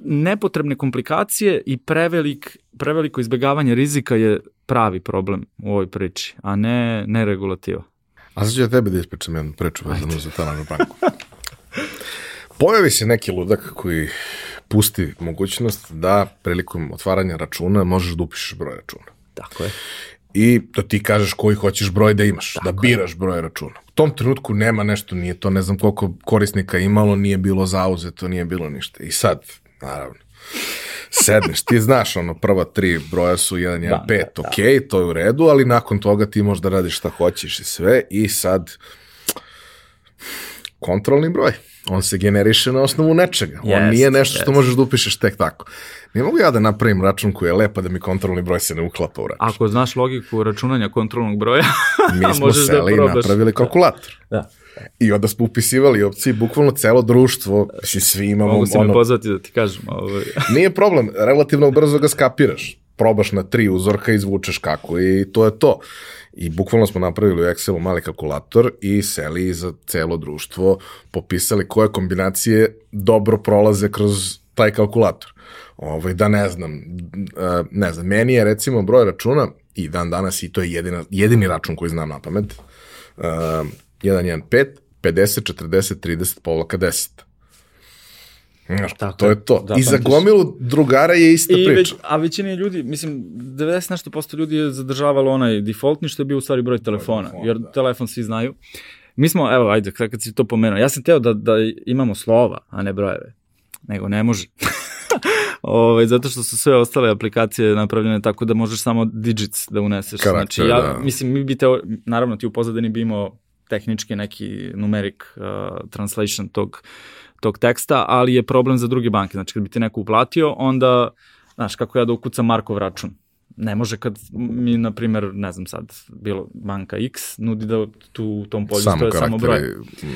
nepotrebne komplikacije i prevelik, preveliko izbegavanje rizika je pravi problem u ovoj priči, a ne, ne regulativa. A sad ću ja tebe da ispričam jednu priču vezanu za Talaru banku. Pojavi se neki ludak koji pusti mogućnost da prilikom otvaranja računa možeš da upišeš broj računa. Tako je. I da ti kažeš koji hoćeš broj da imaš, Tako da biraš broj računa. U tom trenutku nema nešto, nije to, ne znam koliko korisnika imalo, nije bilo zauzeto, nije bilo ništa. I sad, naravno, sedneš, ti znaš, ono, prva tri broja su 1, 1, Da, 5, da, da. ok, to je u redu, ali nakon toga ti možeš da radiš šta hoćeš i sve i sad kontrolni broj. On se generiše na osnovu nečega. On Jest, nije nešto što jest. možeš da upišeš tek tako. Ne mogu ja da napravim račun koji je lepa da mi kontrolni broj se ne uklapa u račun. Ako znaš logiku računanja kontrolnog broja, Mi smo možeš da seli i probaš. napravili kalkulator. da. I onda smo upisivali opcije, bukvalno celo društvo, mislim, svi imamo Mogu me ono, pozvati da ti kažem. Ovaj. Nije problem, relativno brzo ga skapiraš. Probaš na tri uzorka, izvučeš kako i to je to. I bukvalno smo napravili u Excelu mali kalkulator i seli za celo društvo, popisali koje kombinacije dobro prolaze kroz taj kalkulator. Ovaj, da ne znam, eh, ne znam, meni je recimo broj računa i dan danas i to je jedina, jedini račun koji znam na pamet, uh, 115, 50, 40, 30, povlaka 10. Znaš, Tako to je. to. Da, I za gomilu drugara je ista I priča. već, a većina ljudi, mislim, 90 nešto posto ljudi je zadržavalo onaj defaultni što je bio u stvari broj telefona, telefona, jer da. telefon svi znaju. Mi smo, evo, ajde, kad kad si to pomenuo, ja sam teo da, da imamo slova, a ne brojeve, nego ne može. Ove, zato što su sve ostale aplikacije napravljene tako da možeš samo digits da uneseš. Karakter, znači, ja, da. mislim, mi bi teo, naravno ti u pozadini bi imao tehnički neki numeric uh, translation tog, tog teksta, ali je problem za druge banke. Znači, kad bi ti neko uplatio, onda, znaš, kako ja da ukucam Markov račun? Ne može kad mi, na primjer, ne znam sad, bilo banka X, nudi da tu u tom polju Samo stoje samo broj.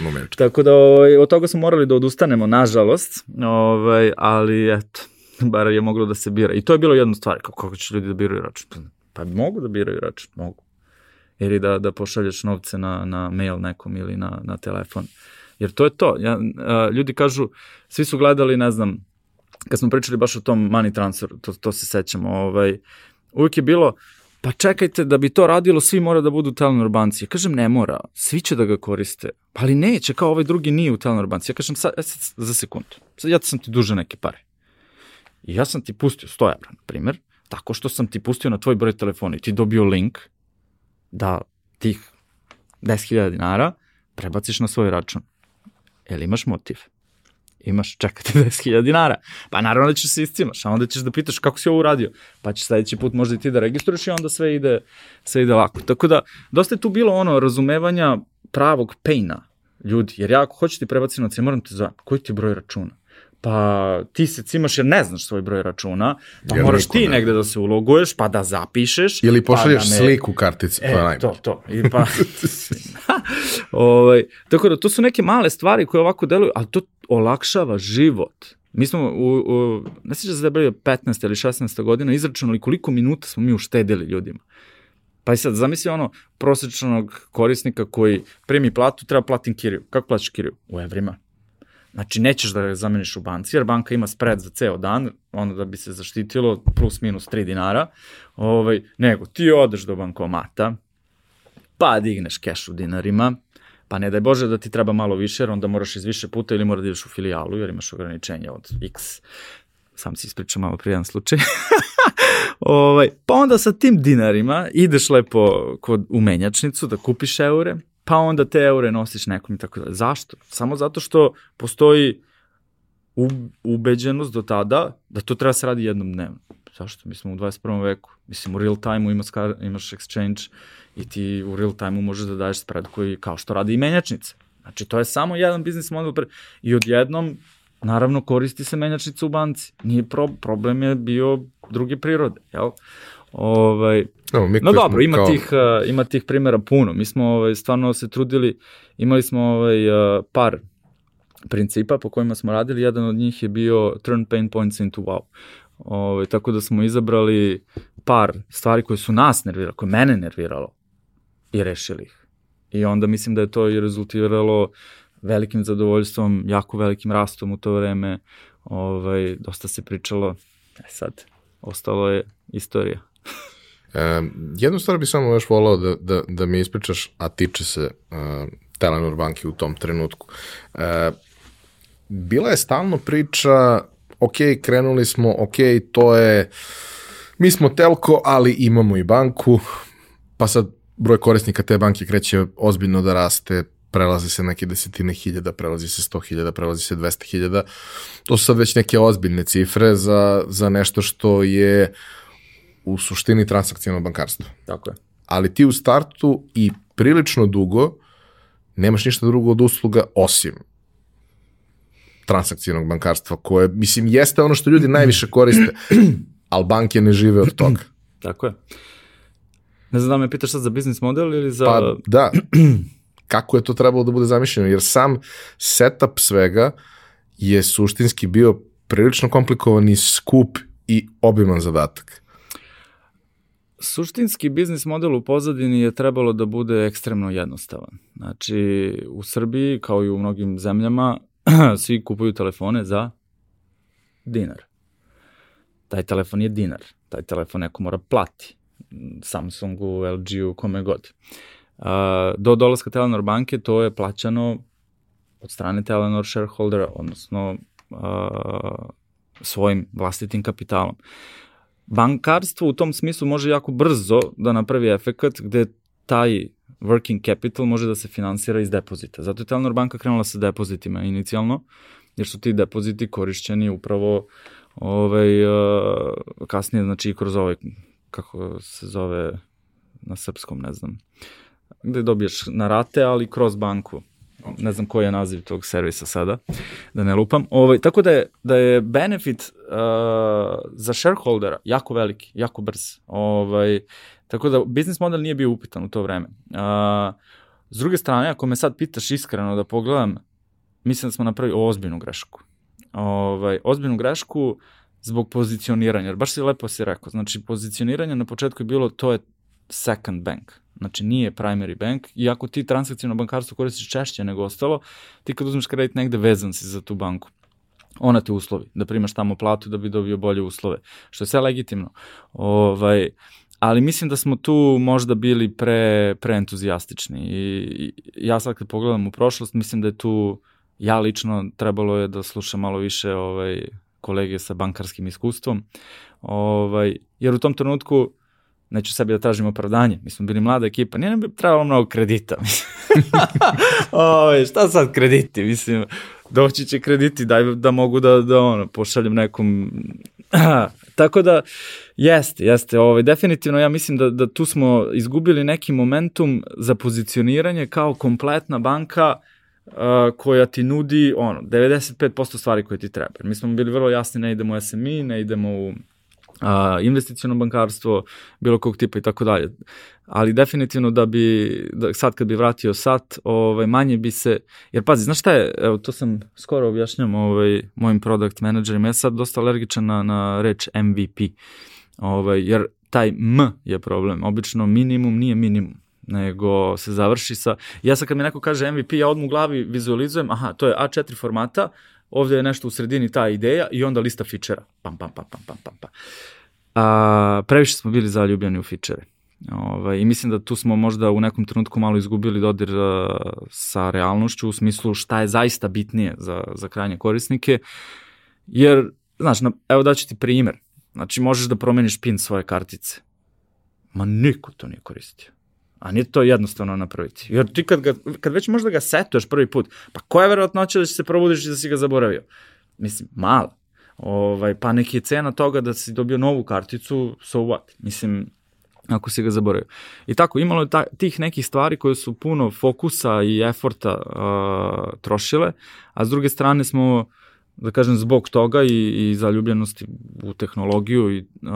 numerički. Tako da ovaj, od toga smo morali da odustanemo, nažalost, ovaj, ali eto, bar je moglo da se bira. I to je bilo jedna stvar, kako, kako će ljudi da biraju račun? Pa mogu da biraju račun, mogu. Ili da, da pošalješ novce na, na mail nekom ili na, na telefon. Jer to je to. Ja, a, ljudi kažu, svi su gledali, ne znam, kad smo pričali baš o tom money transferu, to, to se sećamo, ovaj, uvijek je bilo, pa čekajte, da bi to radilo, svi mora da budu u Telenor banci. Ja kažem, ne mora, svi će da ga koriste, ali neće, kao ovaj drugi nije u Telenor banci. Ja kažem, sad, e, sad za sekundu, sad ja sam ti duže neke pare. I ja sam ti pustio 100 evra, na primjer, tako što sam ti pustio na tvoj broj telefona i ti dobio link da tih 10.000 dinara prebaciš na svoj račun. Jel imaš motiv? Imaš, čekati 10.000 dinara. Pa naravno da ćeš se iscimaš, a onda ćeš da pitaš kako si ovo uradio. Pa ćeš sledeći put možda i ti da registruješ i onda sve ide, sve ide lako. Tako da, dosta je tu bilo ono razumevanja pravog paina ljudi. Jer ja ako hoću ti prebaciti novac, ja moram te zovem. Koji ti je broj računa? Pa ti se cimaš jer ne znaš svoj broj računa, pa Jer moraš ti ne. negde da se uloguješ, pa da zapišeš. Ili pošalješ pa da me- sliku kartice, E, najbolje. to, to. I pa, ovaj, tako da, to su neke male stvari koje ovako deluju, ali to olakšava život. Mi smo, u, u, ne sjeća se da je bilo 15. ili 16. godina, izračunali koliko minuta smo mi uštedili ljudima. Pa i sad, zamisli ono prosječnog korisnika koji primi platu, treba platim kiriju. Kako plaćaš kiriju? U evrima. Znači, nećeš da ga zameniš u banci, jer banka ima spread za ceo dan, ono da bi se zaštitilo plus minus 3 dinara, ovaj, nego ti odeš do bankomata, pa digneš keš u dinarima, pa ne daj Bože da ti treba malo više, jer onda moraš iz više puta ili mora da ideš u filijalu, jer imaš ograničenje od x. Sam si ispričao malo prije jedan slučaj. ovaj, pa onda sa tim dinarima ideš lepo kod, u menjačnicu da kupiš eure, pa onda te eure nosiš nekom i tako dalje. Zašto? Samo zato što postoji ubeđenost do tada da to treba se radi jednom dnevno. Zašto? Mi smo u 21. veku. Mislim, u real time-u imaš, imaš exchange i ti u real time-u možeš da daješ spread koji, kao što radi i menjačnica. Znači, to je samo jedan biznis model. Pre... I odjednom, naravno, koristi se menjačnica u banci. Nije pro... problem je bio druge prirode, jel? Ovaj, No, mi No dobro, ima, kao- tih, uh, ima tih primjera puno. Mi smo ovaj, stvarno se trudili, imali smo ovaj, uh, par principa po kojima smo radili, jedan od njih je bio turn pain points into wow. Ovaj, tako da smo izabrali par stvari koje su nas nervirale, koje mene nerviralo i rešili ih. I onda mislim da je to i rezultiralo velikim zadovoljstvom, jako velikim rastom u to vreme, ovaj, dosta se pričalo, e sad, ostalo je istorija. E, jednu stvar bih samo još volao da, da, da mi ispričaš, a tiče se uh, Telenor banki u tom trenutku. E, bila je stalno priča, ok, krenuli smo, ok, to je, mi smo telko, ali imamo i banku, pa sad broj korisnika te banke kreće ozbiljno da raste, prelazi se neke desetine hiljada, prelazi se sto hiljada, prelazi se dvesta hiljada. To su sad već neke ozbiljne cifre za, za nešto što je u suštini transakcijno bankarstvo. Tako je. Ali ti u startu i prilično dugo nemaš ništa drugo od usluga osim transakcijnog bankarstva koje, mislim, jeste ono što ljudi najviše koriste, ali banke ne žive od toga. Tako je. Ne znam da me pitaš sad za biznis model ili za... Pa da, kako je to trebalo da bude zamišljeno, jer sam setup svega je suštinski bio prilično komplikovan i skup i obiman zadatak. Suštinski biznis model u pozadini je trebalo da bude ekstremno jednostavan. Znači, u Srbiji, kao i u mnogim zemljama, svi kupuju telefone za dinar. Taj telefon je dinar. Taj telefon neko mora plati. Samsungu, LG-u, kome god. do dolaska Telenor banke to je plaćano od strane Telenor shareholdera, odnosno svojim vlastitim kapitalom. Bankarstvo u tom smislu može jako brzo da napravi efekat gde taj working capital može da se finansira iz depozita. Zato je Telenor banka krenula sa depozitima inicijalno, jer su ti depoziti korišćeni upravo ovaj, uh, kasnije, znači kroz ovaj, kako se zove na srpskom, ne znam, gde dobiješ na rate, ali kroz banku. Ne znam koji je naziv tog servisa sada, da ne lupam. Ovaj, tako da je, da je benefit uh, za shareholdera jako veliki, jako brz. Ovaj, Tako da biznis model nije bio upitan u to vreme. A, s druge strane, ako me sad pitaš iskreno da pogledam, mislim da smo napravili ozbiljnu grešku. Ovaj, ozbiljnu grešku zbog pozicioniranja, jer baš si lepo si rekao, znači pozicioniranje na početku je bilo to je second bank, znači nije primary bank, iako ti transakcijno bankarstvo koristiš češće nego ostalo, ti kad uzmeš kredit negde vezan si za tu banku. Ona te uslovi, da primaš tamo platu da bi dobio bolje uslove, što je sve legitimno. Ovaj, ali mislim da smo tu možda bili pre, pre entuzijastični i ja sad kad pogledam u prošlost, mislim da je tu, ja lično trebalo je da slušam malo više ovaj, kolege sa bankarskim iskustvom, ovaj, jer u tom trenutku neću sebi da tražim opravdanje, mi smo bili mlada ekipa, nije nam bi trebalo mnogo kredita. Ove, šta sad krediti, mislim, doći će krediti, daj da mogu da, da ono, pošaljem nekom Tako da, jeste, jeste. Ovaj, definitivno ja mislim da, da tu smo izgubili neki momentum za pozicioniranje kao kompletna banka uh, koja ti nudi ono, 95% stvari koje ti treba. Mi smo bili vrlo jasni, ne idemo u SMI, ne idemo u a, bankarstvo, bilo kog tipa i tako dalje. Ali definitivno da bi, da sad kad bi vratio sat, ovaj, manje bi se, jer pazi, znaš šta je, evo to sam skoro objašnjam ovaj, mojim product managerima, ja sam dosta alergičan na, na reč MVP, ovaj, jer taj M je problem, obično minimum nije minimum nego se završi sa, ja sad kad mi neko kaže MVP, ja odmah u glavi vizualizujem, aha, to je A4 formata, ovde je nešto u sredini ta ideja i onda lista fičera. Pam, pam, pam, pam, pam, pam, pam. A, previše smo bili zaljubljeni u fičere. Ovaj, I mislim da tu smo možda u nekom trenutku malo izgubili dodir uh, sa realnošću u smislu šta je zaista bitnije za, za krajnje korisnike. Jer, znaš, na, evo daću ti primer. Znači, možeš da promeniš pin svoje kartice. Ma niko to nije koristio. A nije to jednostavno napraviti. Jer ti kad, ga, kad već možda ga setuješ prvi put, pa koja je verovatnoća da će se probudiš i da si ga zaboravio? Mislim, mala. Ovaj, pa neki je cena toga da si dobio novu karticu, so what? Mislim, ako si ga zaboravio. I tako, imalo je ta, tih nekih stvari koje su puno fokusa i eforta uh, trošile, a s druge strane smo da kažem, zbog toga i, i zaljubljenosti u tehnologiju i uh,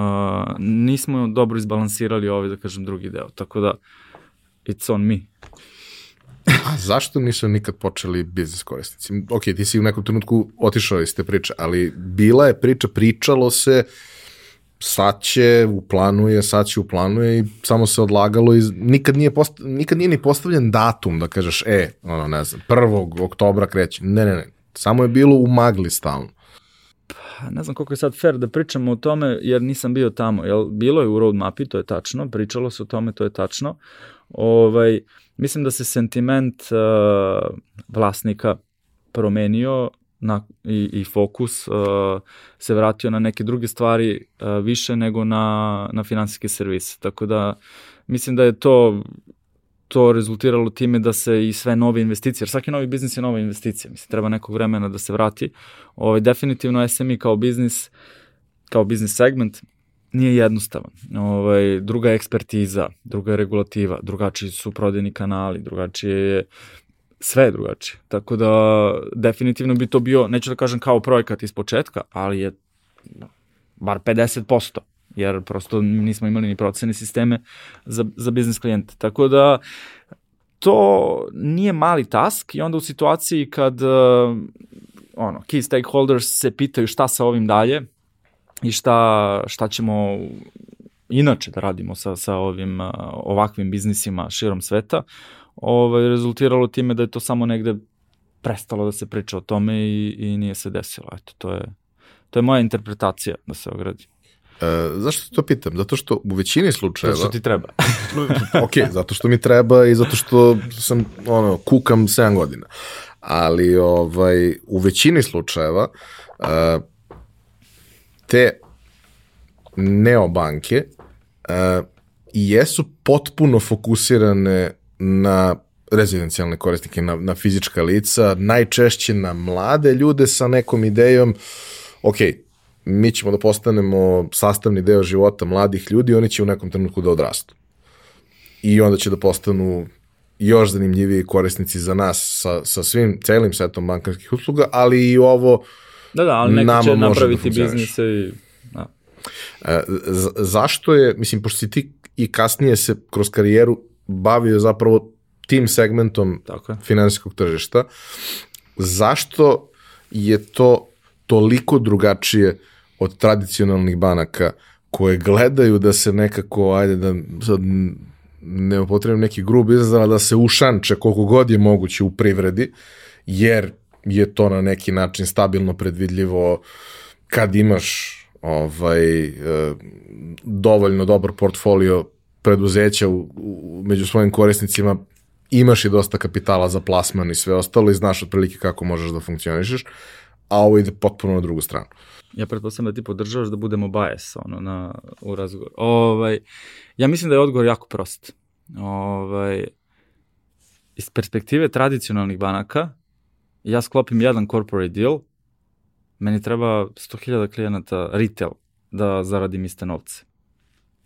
nismo dobro izbalansirali ovaj, da kažem, drugi deo. Tako da, it's on me. A zašto nisu nikad počeli biznis korisnici? Ok, ti si u nekom trenutku otišao iz te priče, ali bila je priča, pričalo se sad će u planu je, sad će u planu je i samo se odlagalo i nikad nije, post, nikad nije ni postavljen datum da kažeš, e, ono, ne znam, 1. oktobra kreće. Ne, ne, ne. Samo je bilo u magli stalno. Pa, ne znam koliko je sad fair da pričamo o tome, jer nisam bio tamo. Jel, bilo je u roadmapi, to je tačno, pričalo se o tome, to je tačno. Ovaj, mislim da se sentiment uh, vlasnika promenio na, i, i fokus uh, se vratio na neke druge stvari uh, više nego na, na finansijske servise. Tako da mislim da je to to rezultiralo time da se i sve nove investicije, jer svaki novi biznis je nova investicija, mislim, treba nekog vremena da se vrati. Ovaj, definitivno SME kao biznis, kao biznis segment, nije jednostavan. Ovaj, druga je ekspertiza, druga je regulativa, drugačiji su prodajni kanali, drugačije je sve je drugačije. Tako da definitivno bi to bio, neću da kažem kao projekat iz početka, ali je bar 50%, jer prosto nismo imali ni procene sisteme za, za biznis klijente. Tako da to nije mali task i onda u situaciji kad uh, ono, key stakeholders se pitaju šta sa ovim dalje i šta, šta ćemo inače da radimo sa, sa ovim ovakvim biznisima širom sveta, ovaj, rezultiralo time da je to samo negde prestalo da se priča o tome i, i nije se desilo. Eto, to je, to je moja interpretacija da se ogradi. E, zašto to pitam? Zato što u većini slučajeva... Zato što ti treba. ok, zato što mi treba i zato što sam, ono, kukam 7 godina. Ali, ovaj, u većini slučajeva uh, te neobanke uh, jesu potpuno fokusirane na rezidencijalne korisnike, na, na fizička lica, najčešće na mlade ljude sa nekom idejom, ok, mi ćemo da postanemo sastavni deo života mladih ljudi, oni će u nekom trenutku da odrastu. I onda će da postanu još zanimljiviji korisnici za nas sa, sa svim, celim setom bankarskih usluga, ali i ovo da, da, ali neki će da napraviti da biznise i... Da. E, zašto je, mislim, pošto si ti i kasnije se kroz karijeru bavio zapravo tim segmentom Tako je. finansijskog tržišta, zašto je to toliko drugačije od tradicionalnih banaka koje gledaju da se nekako, ajde da sad ne upotrebim neki grub izraz, da se ušanče koliko god je moguće u privredi, jer je to na neki način stabilno predvidljivo kad imaš ovaj, e, dovoljno dobar portfolio preduzeća u, u, među svojim korisnicima imaš i dosta kapitala za plasman i sve ostalo i znaš otprilike kako možeš da funkcionišeš, a ovo ide potpuno na drugu stranu. Ja pretpostavljam da ti podržavaš da budemo bias ono, na, u razgovoru. Ovaj, ja mislim da je odgovor jako prost. Ovaj, iz perspektive tradicionalnih banaka, ja sklopim jedan corporate deal, meni treba 100.000 klijenata retail da zaradim iste novce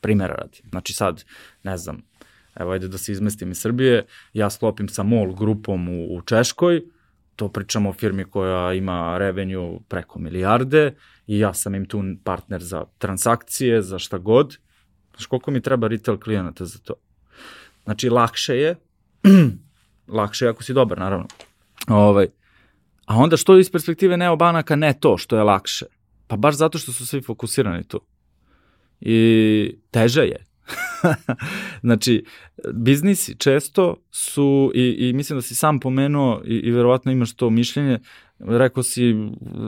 primjera radi. Znači sad, ne znam, evo ajde da se izmestim iz Srbije, ja sklopim sa MOL grupom u, u Češkoj, to pričamo o firmi koja ima revenju preko milijarde i ja sam im tu partner za transakcije, za šta god. Znaš koliko mi treba retail klijenata za to? Znači, lakše je, lakše je ako si dobar, naravno. Ovaj, a onda što iz perspektive neobanaka ne to što je lakše? Pa baš zato što su svi fokusirani tu i teže je. znači, biznisi često su, i, i mislim da si sam pomenuo i, i verovatno imaš to mišljenje, rekao si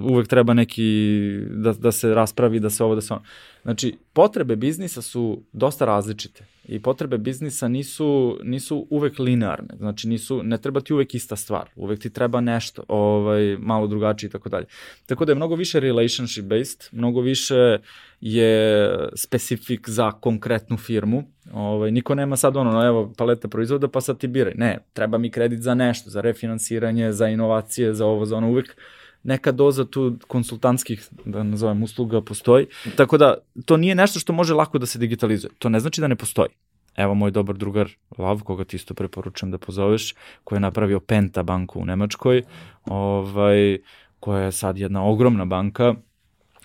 uvek treba neki da, da se raspravi, da se ovo, da se ono. Znači, potrebe biznisa su dosta različite i potrebe biznisa nisu, nisu uvek linearne, znači nisu, ne treba ti uvek ista stvar, uvek ti treba nešto ovaj, malo drugačije i tako dalje. Tako da je mnogo više relationship based, mnogo više je specifik za konkretnu firmu, ovaj, niko nema sad ono, no, evo paleta proizvoda pa sad ti biraj, ne, treba mi kredit za nešto, za refinansiranje, za inovacije, za ovo, za ono, uvek neka doza tu konsultantskih, da nazovem, usluga postoji. Tako da, to nije nešto što može lako da se digitalizuje. To ne znači da ne postoji. Evo moj dobar drugar Lav, koga ti isto preporučujem da pozoveš, koji je napravio Penta banku u Nemačkoj, ovaj, koja je sad jedna ogromna banka,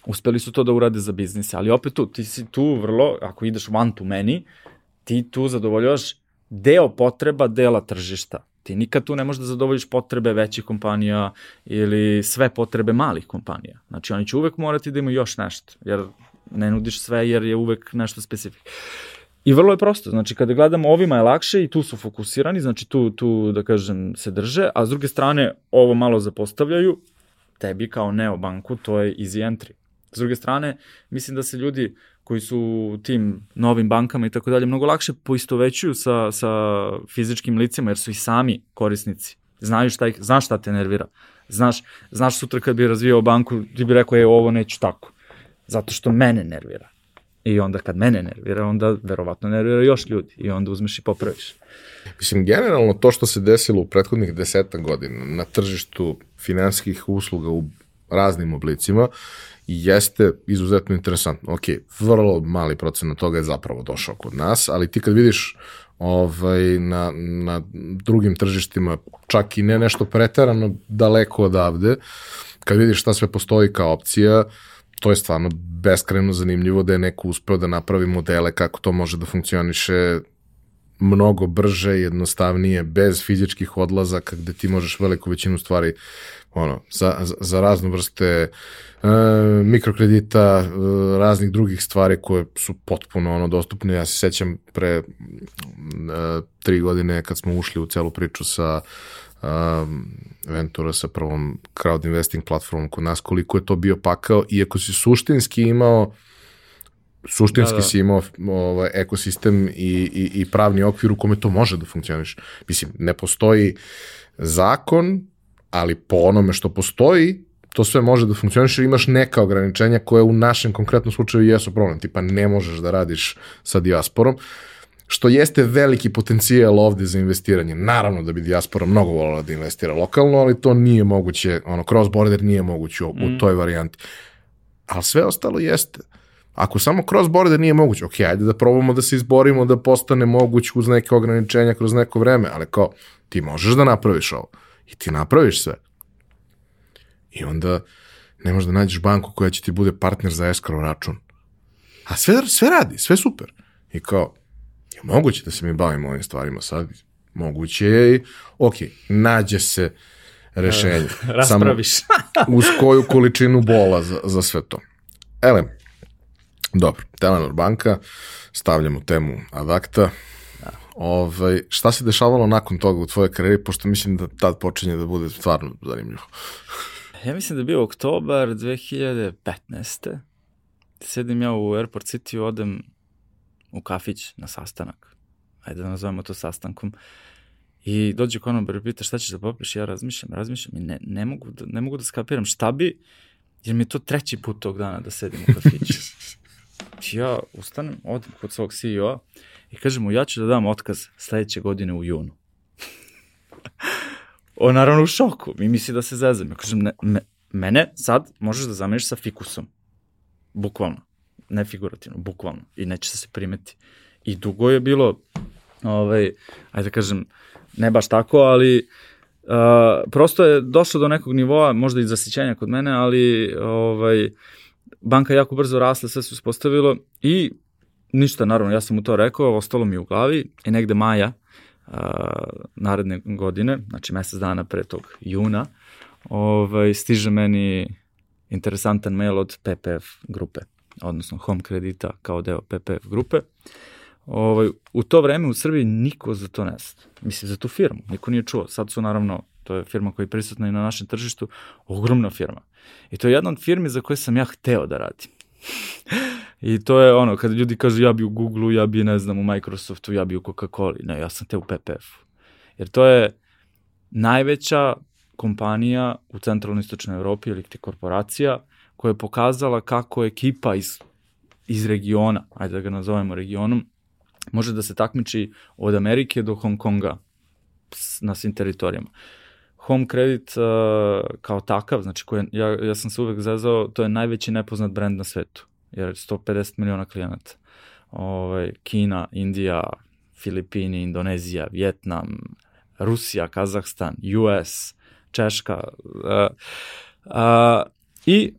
uspeli su to da urade za biznise, ali opet tu, ti si tu vrlo, ako ideš one to many, ti tu zadovoljavaš deo potreba dela tržišta. Ti nikad tu ne možeš da zadovoljiš potrebe većih kompanija ili sve potrebe malih kompanija. Znači, oni će uvek morati da imaju još nešto, jer ne nudiš sve jer je uvek nešto specifično. I vrlo je prosto, znači kada gledamo ovima je lakše i tu su fokusirani, znači tu, tu da kažem se drže, a s druge strane ovo malo zapostavljaju, tebi kao neobanku to je easy entry. S druge strane, mislim da se ljudi koji su tim novim bankama i tako dalje mnogo lakše poistovećuju sa, sa fizičkim licima jer su i sami korisnici. Znaju šta ih, znaš šta te nervira. Znaš, znaš sutra kad bi razvijao banku, ti bi rekao, je, ovo neću tako. Zato što mene nervira. I onda kad mene nervira, onda verovatno nervira još ljudi. I onda uzmeš i popraviš. Mislim, generalno to što se desilo u prethodnih deseta godina na tržištu finansijskih usluga u raznim oblicima jeste izuzetno interesantno. Ok, vrlo mali procenat toga je zapravo došao kod nas, ali ti kad vidiš ovaj, na, na drugim tržištima, čak i ne nešto preterano daleko odavde, kad vidiš šta sve postoji kao opcija, to je stvarno beskreno zanimljivo da je neko uspeo da napravi modele kako to može da funkcioniše mnogo brže, jednostavnije, bez fizičkih odlazaka, gde ti možeš veliku većinu stvari ono, za, za razne vrste e, mikrokredita, e, raznih drugih stvari koje su potpuno ono dostupne. Ja se sećam pre e, tri godine kad smo ušli u celu priču sa um, Ventura sa prvom crowd investing platformom kod nas, koliko je to bio pakao, iako si suštinski imao suštinski da, da. si imao ovaj, ekosistem i, i, i pravni okvir u kome to može da funkcioniš. Mislim, ne postoji zakon, ali po onome što postoji, to sve može da funkcioniše, imaš neka ograničenja koje u našem konkretnom slučaju jesu problem, tipa ne možeš da radiš sa dijasporom, što jeste veliki potencijal ovde za investiranje. Naravno da bi dijaspora mnogo volila da investira lokalno, ali to nije moguće, ono, cross border nije moguće u, mm. u toj varijanti. Ali sve ostalo jeste. Ako samo cross border nije moguće, ok, ajde da probamo da se izborimo da postane moguće uz neke ograničenja kroz neko vreme, ali kao, ti možeš da napraviš ovo i ti napraviš sve. I onda ne možeš da nađeš banku koja će ti bude partner za escrow račun. A sve, sve radi, sve super. I kao, je moguće da se mi bavimo ovim stvarima sad? Moguće je i, ok, nađe se rešenje. Raspraviš. Samo uz koju količinu bola za, za sve to. Ele, dobro, Telenor banka, stavljamo temu ad acta, Ovaj, šta se dešavalo nakon toga u tvojoj karijeri, pošto mislim da tad počinje da bude stvarno zanimljivo. ja mislim da je bio oktobar 2015. Sedim ja u Airport City, odem u kafić na sastanak. Ajde da nazovemo to sastankom. I dođe konobar i pita šta ćeš da popiješ, ja razmišljam, razmišljam i ne, ne, mogu da, ne mogu da skapiram šta bi, jer mi je to treći put tog dana da sedim u kafiću. ja ustanem, odem kod svog CEO-a, I kaže mu, ja ću da dam otkaz sledeće godine u junu. On naravno u šoku, mi misli da se zezam. Ja kažem, ne, me, mene sad možeš da zameniš sa fikusom. Bukvalno. Ne figurativno, bukvalno. I neće se primeti. I dugo je bilo, ovaj, ajde da kažem, ne baš tako, ali uh, prosto je došlo do nekog nivoa, možda i zasićenja kod mene, ali ovaj, banka jako brzo rasla, sve se uspostavilo i ništa, naravno, ja sam mu to rekao, ostalo mi u glavi i negde maja a, naredne godine, znači mesec dana pre tog juna, ovaj, stiže meni interesantan mail od PPF grupe, odnosno Home Kredita kao deo PPF grupe. Ovaj, u to vreme u Srbiji niko za to ne zna. Mislim, za tu firmu. Niko nije čuo. Sad su naravno, to je firma koja je prisutna i na našem tržištu, ogromna firma. I to je jedna od firmi za koje sam ja hteo da radim. I to je ono, kada ljudi kažu ja bi u Google-u, ja bi, ne znam, u Microsoftu, ja bi u Coca-Cola. Ne, ja sam te u PPF-u. Jer to je najveća kompanija u centralnoj istočnoj Evropi ili ti korporacija koja je pokazala kako ekipa iz, iz regiona, ajde da ga nazovemo regionom, može da se takmiči od Amerike do Hong Konga na svim teritorijama. Home Credit uh, kao takav, znači koje, ja, ja sam se uvek zezao, to je najveći nepoznat brend na svetu jer 150 miliona klijenata. Ovaj, Kina, Indija, Filipini, Indonezija, Vjetnam, Rusija, Kazahstan, US, Češka. Uh, uh, I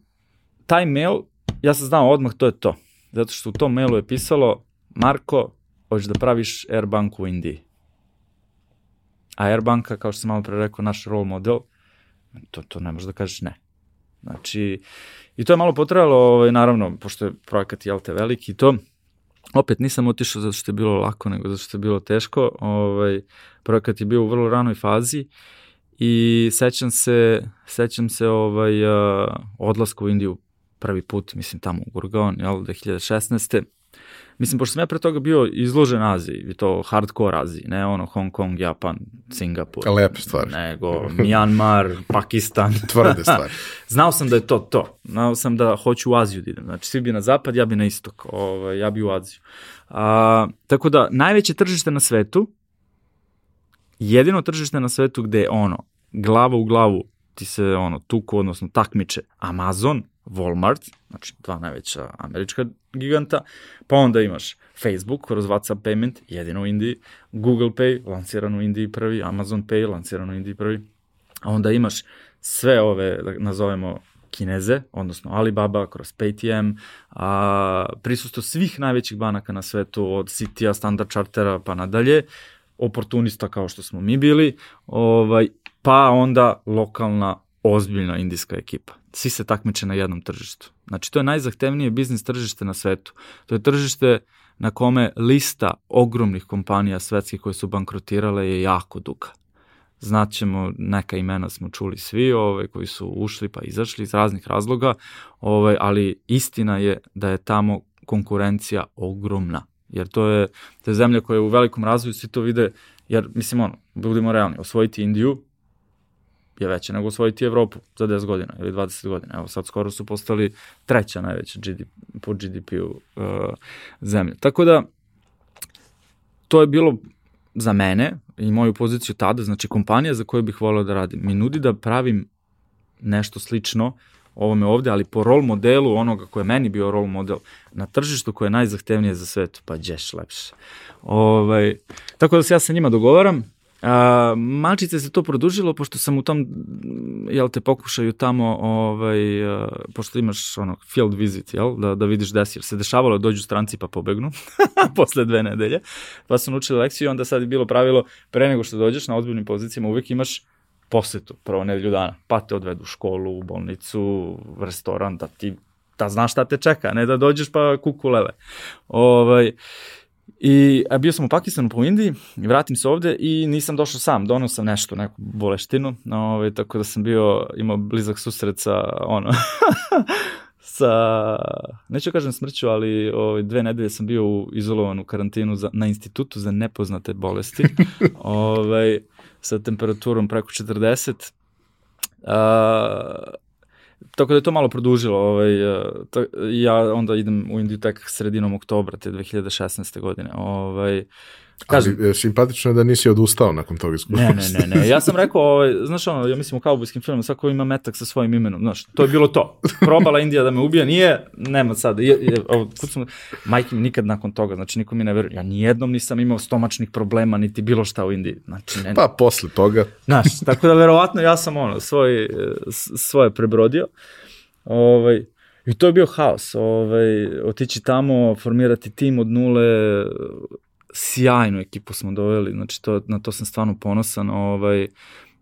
taj mail, ja sam znao odmah to je to. Zato što u tom mailu je pisalo Marko, hoćeš da praviš Airbank u Indiji. A Airbanka, kao što sam malo pre rekao, naš role model, to, to ne možeš da kažeš ne. Znači, i to je malo potrajalo, ovaj, naravno, pošto je projekat, jel te, veliki i to, opet nisam otišao zato što je bilo lako, nego zato što je bilo teško. Ovaj, projekat je bio u vrlo ranoj fazi i sećam se, sećam se ovaj, uh, odlaska u Indiju prvi put, mislim tamo u Gurgaon, jel, 2016. Mislim, pošto sam ja pre toga bio izložen Aziji, i to hardcore Aziji, ne ono Hong Kong, Japan, Singapur. Lepe stvari. Nego Myanmar, Pakistan. Tvrde stvari. Znao sam da je to to. Znao sam da hoću u Aziju da idem. Znači, svi bi na zapad, ja bi na istok. Ovaj, ja bi u Aziju. A, tako da, najveće tržište na svetu, jedino tržište na svetu gde je ono, glava u glavu ti se ono tuku, odnosno takmiče Amazon, Walmart, znači dva najveća američka giganta, pa onda imaš Facebook kroz WhatsApp payment, jedino u Indiji, Google Pay, lansiran u Indiji prvi, Amazon Pay, lansiran u Indiji prvi, a onda imaš sve ove, da nazovemo, Kineze, odnosno Alibaba kroz Paytm, a, prisusto svih najvećih banaka na svetu, od Citya, Standard Chartera pa nadalje, oportunista kao što smo mi bili, ovaj, pa onda lokalna ozbiljna indijska ekipa. Svi se takmiče na jednom tržištu. Znači, to je najzahtevnije biznis tržište na svetu. To je tržište na kome lista ogromnih kompanija svetskih koje su bankrotirale je jako duga. Znaćemo, neka imena smo čuli svi ovaj, koji su ušli pa izašli iz raznih razloga, ovaj, ali istina je da je tamo konkurencija ogromna. Jer to je, to je zemlja koja je u velikom razvoju, svi to vide, jer, mislim, ono, budimo realni, osvojiti Indiju je veće nego osvojiti Evropu za 10 godina ili 20 godina. Evo sad skoro su postali treća najveća GDP, po GDP-u uh, zemlja. Tako da, to je bilo za mene i moju poziciju tada, znači kompanija za koju bih voleo da radim, mi nudi da pravim nešto slično ovome ovde, ali po rol modelu onoga koje je meni bio rol model na tržištu koje je najzahtevnije za svetu, pa đeš lepše. Ovaj, tako da se ja sa njima dogovaram, A, malčice se to produžilo, pošto sam u tom, jel te, pokušaju tamo, ovaj, a, pošto imaš ono, field visit, jel, da, da vidiš desi, jer se dešavalo da dođu stranci pa pobegnu, posle dve nedelje, pa sam učili lekciju i onda sad je bilo pravilo, pre nego što dođeš na ozbiljnim pozicijama, uvek imaš posetu, prvo nedelju dana, pa te odvedu u školu, u bolnicu, u restoran, da ti da znaš šta te čeka, ne da dođeš pa kuku lele. Ovaj, I a bio sam u Pakistanu po Indiji, vratim se ovde i nisam došao sam, donao sam nešto, neku boleštinu, ovaj, tako da sam bio, imao blizak susret sa, ono, sa, neću kažem smrću, ali ovaj, dve nedelje sam bio u, izolovan u karantinu za, na institutu za nepoznate bolesti, ovaj, sa temperaturom preko 40. Uh, Tako da je to malo produžilo. Ovaj, e, ja onda idem u Indiju tek sredinom oktobra te 2016. godine. Ovaj, Kažem, Ali simpatično je da nisi odustao nakon tog iskustva. Ne, ne, ne, ne. Ja sam rekao, ovaj, znaš ono, ja mislim u kaubojskim filmima, svako ima metak sa svojim imenom, znaš, to je bilo to. Probala Indija da me ubija, nije, nema sad. Je, je, ovo, sam, majke mi nikad nakon toga, znači niko mi ne veruje. Ja nijednom nisam imao stomačnih problema, niti bilo šta u Indiji. Znači, ne, pa posle toga. Znaš, tako da verovatno ja sam ono, svoj, svoje prebrodio. Ovaj, I to je bio haos, ovaj, otići tamo, formirati tim od nule, sjajnu ekipu smo doveli, znači to, na to sam stvarno ponosan, ovaj,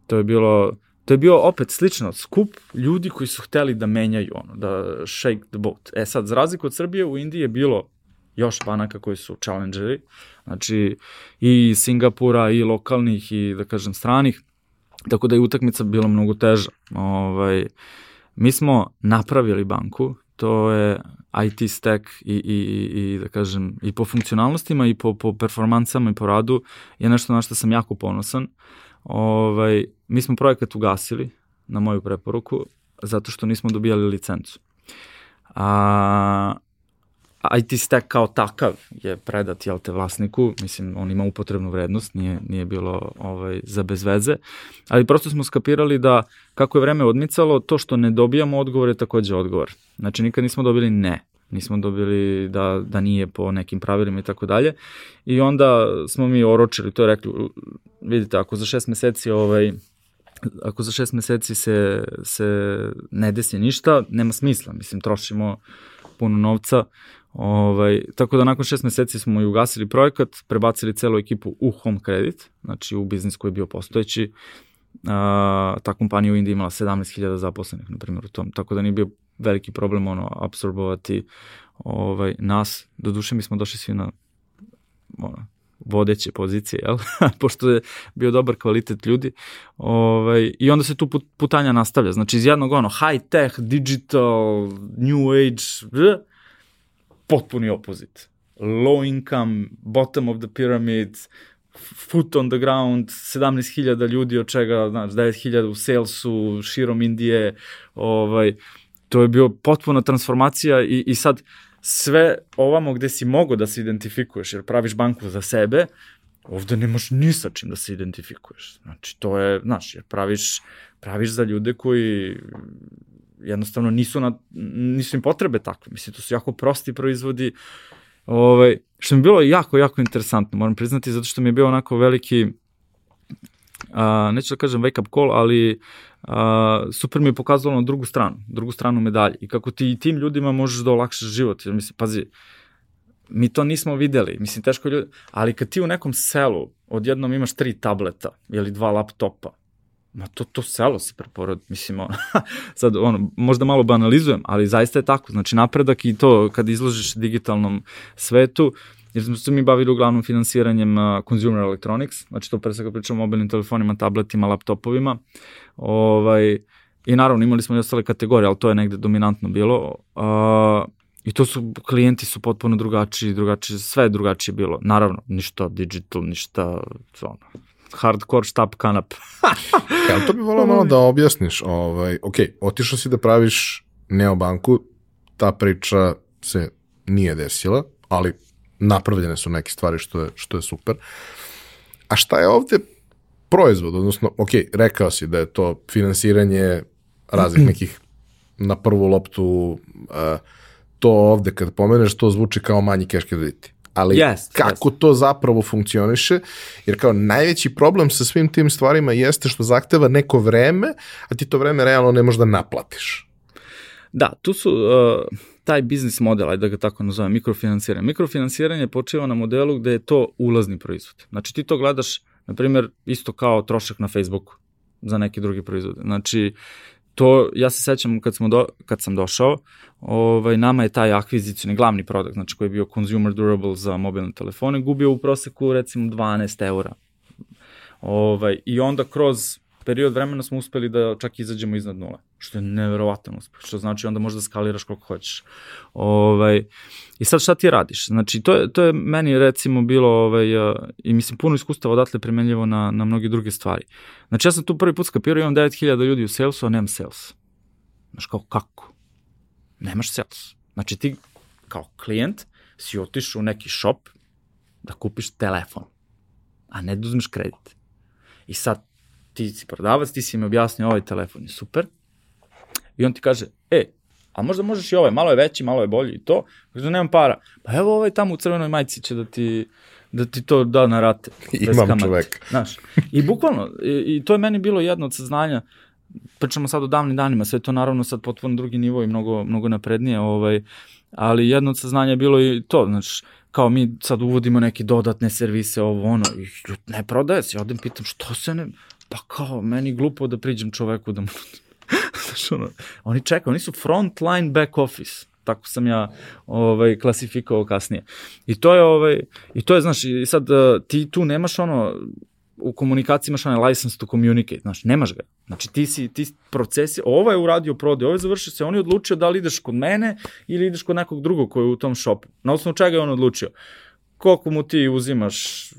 to je bilo, to je bio opet slično, skup ljudi koji su hteli da menjaju ono, da shake the boat. E sad, za razliku od Srbije, u Indiji je bilo još banaka koji su challengeri, znači i Singapura, i lokalnih, i da kažem stranih, tako da je utakmica bila mnogo teža. Ovaj, mi smo napravili banku, to je IT stack i, i, i da kažem i po funkcionalnostima i po, po performansama i po radu je nešto na što sam jako ponosan. Ovaj, mi smo projekat ugasili na moju preporuku zato što nismo dobijali licencu. A, IT stack kao takav je predat jel te vlasniku, mislim on ima upotrebnu vrednost, nije, nije bilo ovaj, za bezveze, ali prosto smo skapirali da kako je vreme odmicalo, to što ne dobijamo odgovor je takođe odgovor. Znači nikad nismo dobili ne, nismo dobili da, da nije po nekim pravilima i tako dalje. I onda smo mi oročili, to je rekli, vidite, ako za šest meseci ovaj, ako za šest meseci se, se ne desi ništa, nema smisla, mislim, trošimo puno novca, Ovaj, tako da nakon šest meseci smo i ugasili projekat, prebacili celu ekipu u home credit, znači u biznis koji je bio postojeći a, ta kompanija u Indiji imala 17.000 zaposlenih, na primjer, u tom, tako da nije bio veliki problem ono, absorbovati ovaj, nas. Do duše mi smo došli svi na ono, vodeće pozicije, jel? pošto je bio dobar kvalitet ljudi. Ovaj, I onda se tu putanja nastavlja. Znači iz jednog ono high tech, digital, new age, potpuni opozit. Low income, bottom of the pyramid, foot on the ground, 17.000 ljudi, od čega znači, 9.000 u salesu, širom Indije, ovaj, to je bio potpuna transformacija i, i sad sve ovamo gde si mogo da se identifikuješ, jer praviš banku za sebe, ovde nemaš ni sa čim da se identifikuješ. Znači, to je, znaš, jer praviš, praviš za ljude koji jednostavno nisu, na, nisu im potrebe takve. Mislim, to su jako prosti proizvodi, ovaj, što mi je bilo jako, jako interesantno, moram priznati, zato što mi je bio onako veliki, a, neću da kažem wake up call, ali a, super mi je pokazalo na drugu stranu, drugu stranu medalje. I kako ti tim ljudima možeš da olakšaš život, jer mislim, pazi, mi to nismo videli, mislim, teško ljudi, ali kad ti u nekom selu odjednom imaš tri tableta ili dva laptopa, ma to, to selo se preporod, mislim, ono, sad, ono, možda malo banalizujem, ali zaista je tako, znači napredak i to kad izložiš digitalnom svetu, jer smo se mi bavili uglavnom finansiranjem uh, consumer electronics, znači to pre svega pričamo o mobilnim telefonima, tabletima, laptopovima, ovaj, i naravno imali smo i ostale kategorije, ali to je negde dominantno bilo, uh, I to su, klijenti su potpuno drugačiji, drugačiji, sve drugačije bilo. Naravno, ništa digital, ništa, ono, hardcore štab kanap. ja, to bi volao malo da objasniš. Ovaj, ok, otišao si da praviš neobanku, ta priča se nije desila, ali napravljene su neke stvari što je, što je super. A šta je ovde proizvod? Odnosno, ok, rekao si da je to finansiranje raznih nekih na prvu loptu, uh, to ovde kad pomeneš, to zvuči kao manji cash krediti. Ali yes, kako yes. to zapravo funkcioniše, jer kao najveći problem sa svim tim stvarima jeste što zahteva neko vreme, a ti to vreme realno ne možeš da naplatiš. Da, tu su... Uh taj biznis model, ajde da ga tako nazovem, mikrofinansiranje. Mikrofinansiranje počiva na modelu gde je to ulazni proizvod. Znači ti to gledaš, na primjer, isto kao trošak na Facebooku za neke druge proizvode. Znači, to, ja se sećam kad, smo do, kad sam došao, ovaj, nama je taj akvizicijni glavni produkt, znači koji je bio consumer durable za mobilne telefone, gubio u proseku recimo 12 eura. Ovaj, I onda kroz period vremena smo uspeli da čak izađemo iznad nule, što je neverovatan uspeh, što znači onda možda skaliraš koliko hoćeš. Ovaj, I sad šta ti radiš? Znači, to je, to je meni recimo bilo, ovaj, i mislim, puno iskustava odatle primenljivo na, na mnoge druge stvari. Znači, ja sam tu prvi put skapirao, imam 9000 ljudi u salesu, a nemam sales. Znaš, kao, kako? Nemaš sales. Znači, ti kao klijent si otišao u neki shop da kupiš telefon, a ne da uzmeš kredit. I sad, ti si prodavac, ti si mi objasnio ovaj telefon je super. I on ti kaže, e, a možda možeš i ovaj, malo je veći, malo je bolji i to. Kaže, nemam para. Pa evo ovaj tamo u crvenoj majici će da ti, da ti to da na rate. Imam čovek. Znaš, i bukvalno, i, i to je meni bilo jedno od saznanja, pričamo sad o davnim danima, sve to naravno sad potpuno drugi nivo i mnogo, mnogo naprednije, ovaj, ali jedno od saznanja je bilo i to, znači, kao mi sad uvodimo neke dodatne servise, ovo ono, i ne prodaje se, ja odem pitam što se ne, pa kao, meni glupo da priđem čoveku da mu... Znaš, ono, oni čekaju, oni su front line back office tako sam ja ovaj klasifikovao kasnije. I to je ovaj i to je znaš i sad uh, ti tu nemaš ono u komunikaciji imaš onaj license to communicate, znaš, nemaš ga. Znači ti si, ti procesi, ovo je uradio prode, ovo je završio se, on je odlučio da li ideš kod mene ili ideš kod nekog drugog koji je u tom shopu. Na osnovu čega je on odlučio? Koliko mu ti uzimaš eh,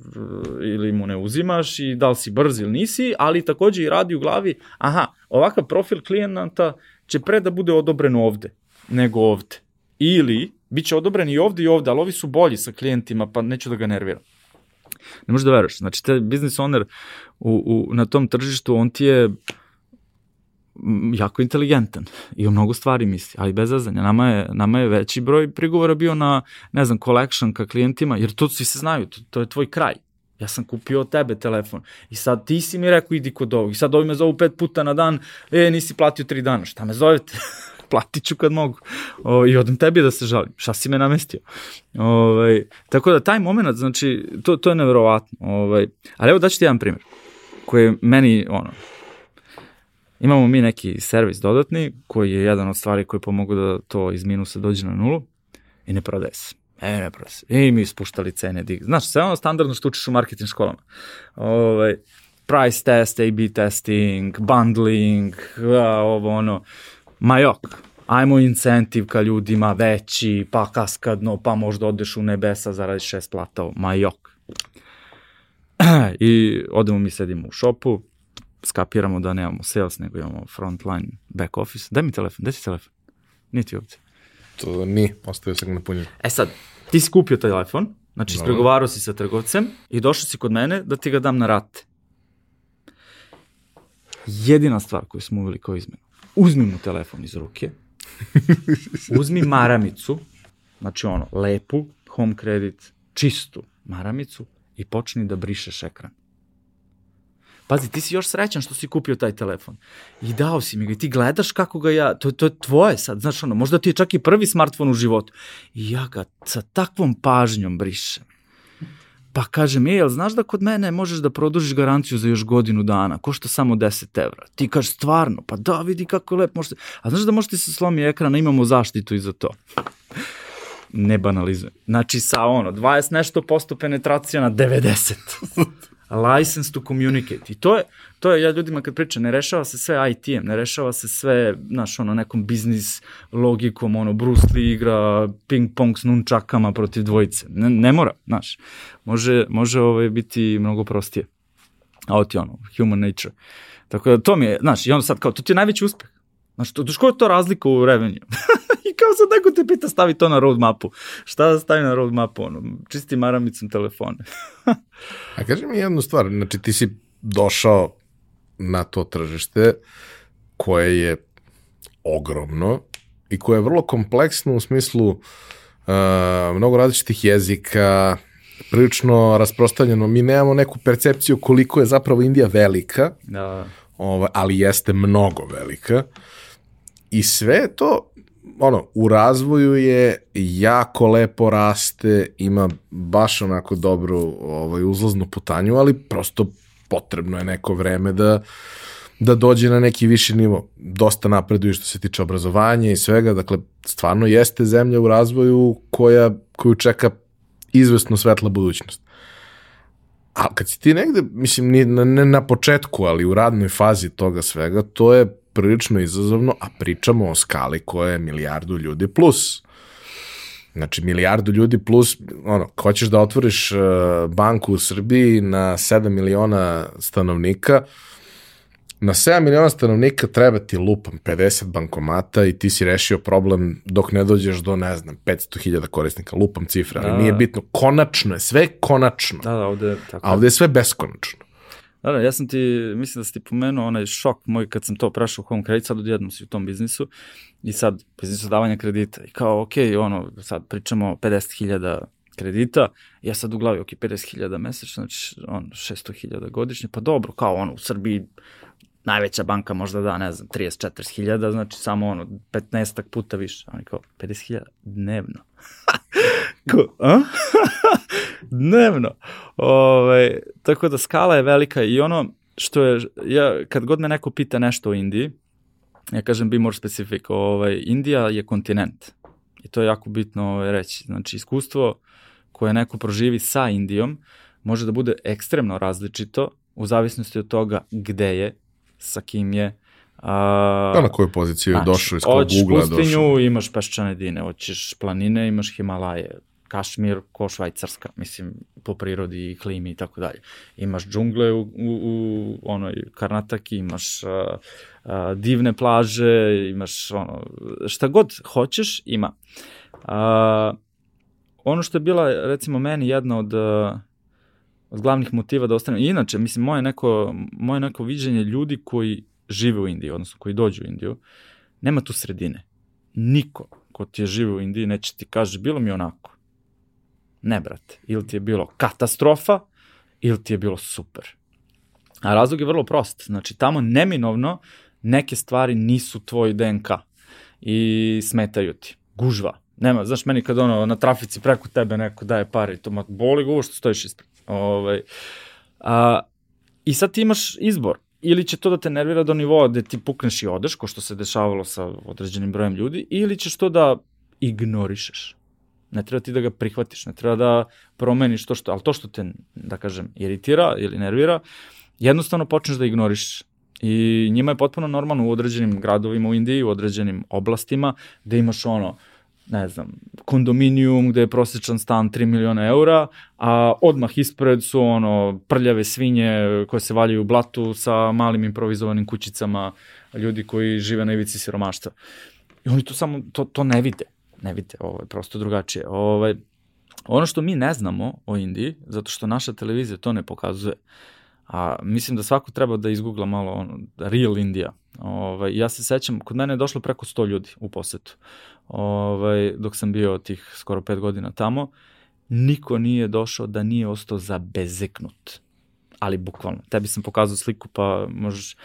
ili mu ne uzimaš i da li si brz ili nisi, ali takođe i radi u glavi, aha, ovakav profil klijenta će pre da bude odobren ovde nego ovde. Ili bit će odobren i ovde i ovde, ali ovi su bolji sa klijentima, pa neću da ga nerviram. Ne možeš da veruješ. Znači, te business owner u, u, na tom tržištu, on ti je jako inteligentan i o mnogo stvari misli, ali bez zazanja. Nama je, nama je veći broj prigovora bio na, ne znam, collection ka klijentima, jer to svi se znaju, to, to je tvoj kraj. Ja sam kupio od tebe telefon i sad ti si mi rekao idi kod ovog i sad ovi me zovu pet puta na dan, e nisi platio tri dana, šta me zovete? platit ću kad mogu. O, I odem tebi da se žalim. Šta si me namestio? Ovaj, tako da taj moment, znači, to, to je neverovatno. Ovaj, ali evo daću ti jedan primjer koji je meni, ono, Imamo mi neki servis dodatni, koji je jedan od stvari koji pomogu da to iz minusa dođe na nulu i ne prodaje se. E, ne prodaje se. I mi spuštali cene. Dig. Znaš, sve ono standardno što učiš u marketing školama. Ovaj, price test, A-B testing, bundling, a, ovo ono, majok. Ajmo incentiv ka ljudima veći, pa kaskadno, pa možda odeš u nebesa zaradi šest platao. Majok. I odemo mi sedimo u šopu, skapiramo da nemamo sales, nego imamo frontline, back office. Daj mi telefon, daj ti telefon. Nije ti ovdje. To ni, ostavio sam ga na punjenju. E sad, ti si kupio taj telefon, znači ispregovarao si sa trgovcem i došao si kod mene da ti ga dam na rate. Jedina stvar koju smo uveli kao izmenu. Uzmi mu telefon iz ruke, uzmi maramicu, znači ono, lepu, home credit, čistu maramicu i počni da brišeš ekran. Pazi, ti si još srećan što si kupio taj telefon. I dao si mi ga i ti gledaš kako ga ja, to, to je tvoje sad, znaš ono, možda ti je čak i prvi smartfon u životu. I ja ga sa takvom pažnjom brišem. Pa kažem, ej, jel znaš da kod mene možeš da produžiš garanciju za još godinu dana, košta samo 10 evra. Ti kažeš, stvarno, pa da, vidi kako je lep, možete... A znaš da možete se slomi ekran, imamo zaštitu i za to. ne banalizujem. Znači, sa ono, 20 nešto posto penetracija na 90 license to communicate. I to je, to je, ja ljudima kad pričam, ne rešava se sve IT-em, ne rešava se sve, znaš, ono, nekom biznis logikom, ono, Bruce Lee igra ping-pong s nunčakama protiv dvojice. Ne, ne mora, znaš. Može, može ovaj, biti mnogo prostije. A ti ono, human nature. Tako da to mi je, znaš, i onda sad kao, to ti je najveći uspeh. Znaš, to, što je to razlika u revenju? Kao sad neko te pita stavi to na roadmapu. Šta da stavi na roadmapu? Ono, čisti maramicom telefone. A kaži mi jednu stvar, znači ti si došao na to tržište koje je ogromno i koje je vrlo kompleksno u smislu uh, mnogo različitih jezika, prilično rasprostavljeno. Mi nemamo neku percepciju koliko je zapravo Indija velika, Da. ovaj, ali jeste mnogo velika. I sve to ono, u razvoju je jako lepo raste, ima baš onako dobru ovaj, uzlaznu putanju, ali prosto potrebno je neko vreme da da dođe na neki viši nivo. Dosta napreduju što se tiče obrazovanja i svega, dakle, stvarno jeste zemlja u razvoju koja, koju čeka izvesno svetla budućnost. A kad si ti negde, mislim, na, ne na početku, ali u radnoj fazi toga svega, to je prilično izazovno, a pričamo o skali koja je milijardu ljudi plus. Znači, milijardu ljudi plus, ono, hoćeš da otvoriš uh, banku u Srbiji na 7 miliona stanovnika, na 7 miliona stanovnika treba ti lupam 50 bankomata i ti si rešio problem dok ne dođeš do, ne znam, 500.000 korisnika, lupam cifre, ali Da. nije bitno, konačno je, sve je konačno, Da, da, ovde, tako. a ovde je sve beskonačno. Da, da, ja sam ti, mislim da si ti pomenuo onaj šok moj kad sam to prešao u home credit, sad odjednom si u tom biznisu i sad biznisu davanja kredita i kao, ok, ono, sad pričamo o 50.000 kredita, ja sad u glavi, ok, 50.000 mesečno, znači on, 600.000 godišnje, pa dobro, kao ono, u Srbiji najveća banka možda da, ne znam, 34.000, znači samo ono, 15 puta više. Oni kao, 50.000 dnevno. Ko, a? Dnevno. Ove, tako da skala je velika i ono što je, ja, kad god me neko pita nešto o Indiji, ja kažem be more specific, ovaj, Indija je kontinent. I to je jako bitno ovaj, reći. Znači, iskustvo koje neko proživi sa Indijom može da bude ekstremno različito u zavisnosti od toga gde je, sa kim je, a, Da, na koju poziciju je došao, iz kog hoćeš ugla je pustinju, došao. imaš peščane dine, hoćeš planine, imaš Himalaje, Kašmir ko Švajcarska, mislim, po prirodi i klimi i tako dalje. Imaš džungle u, u, u onoj Karnataki, imaš uh, uh, divne plaže, imaš ono, šta god hoćeš, ima. Uh, ono što je bila, recimo, meni jedna od, od glavnih motiva da ostanem, inače, mislim, moje neko, moje neko viđenje ljudi koji žive u Indiji, odnosno koji dođu u Indiju, nema tu sredine. Niko ko ti je žive u Indiji neće ti kaže bilo mi onako. Ne, brate. Ili ti je bilo katastrofa, ili ti je bilo super. A razlog je vrlo prost. Znači, tamo neminovno neke stvari nisu tvoj DNK i smetaju ti. Gužva. Nema, znaš, meni kad ono, na trafici preko tebe neko daje pare i to ma boli ga ovo što stojiš ispred. Ovaj, a, I sad ti imaš izbor. ili će to da te nervira do nivoa gde ti pukneš i odeš, ko što se dešavalo sa određenim brojem ljudi, ili ćeš to da ignorišeš. Ne treba ti da ga prihvatiš, ne treba da promeniš to što, ali to što te, da kažem, iritira ili nervira, jednostavno počneš da ignorišeš. I njima je potpuno normalno u određenim gradovima u Indiji, u određenim oblastima, gde imaš ono, ne znam, kondominijum gde je prosječan stan 3 miliona eura, a odmah ispred su ono prljave svinje koje se valjaju u blatu sa malim improvizovanim kućicama ljudi koji žive na ivici siromaštva. I oni to samo, to, to ne vide. Ne vide, ovo je prosto drugačije. Ovaj, ono što mi ne znamo o Indiji, zato što naša televizija to ne pokazuje, a mislim da svako treba da izgoogla malo ono, Real India. Ovaj, ja se sećam, kod mene je došlo preko 100 ljudi u posetu ovaj, dok sam bio tih skoro pet godina tamo, niko nije došao da nije ostao zabezeknut. Ali bukvalno. Tebi sam pokazao sliku pa možeš...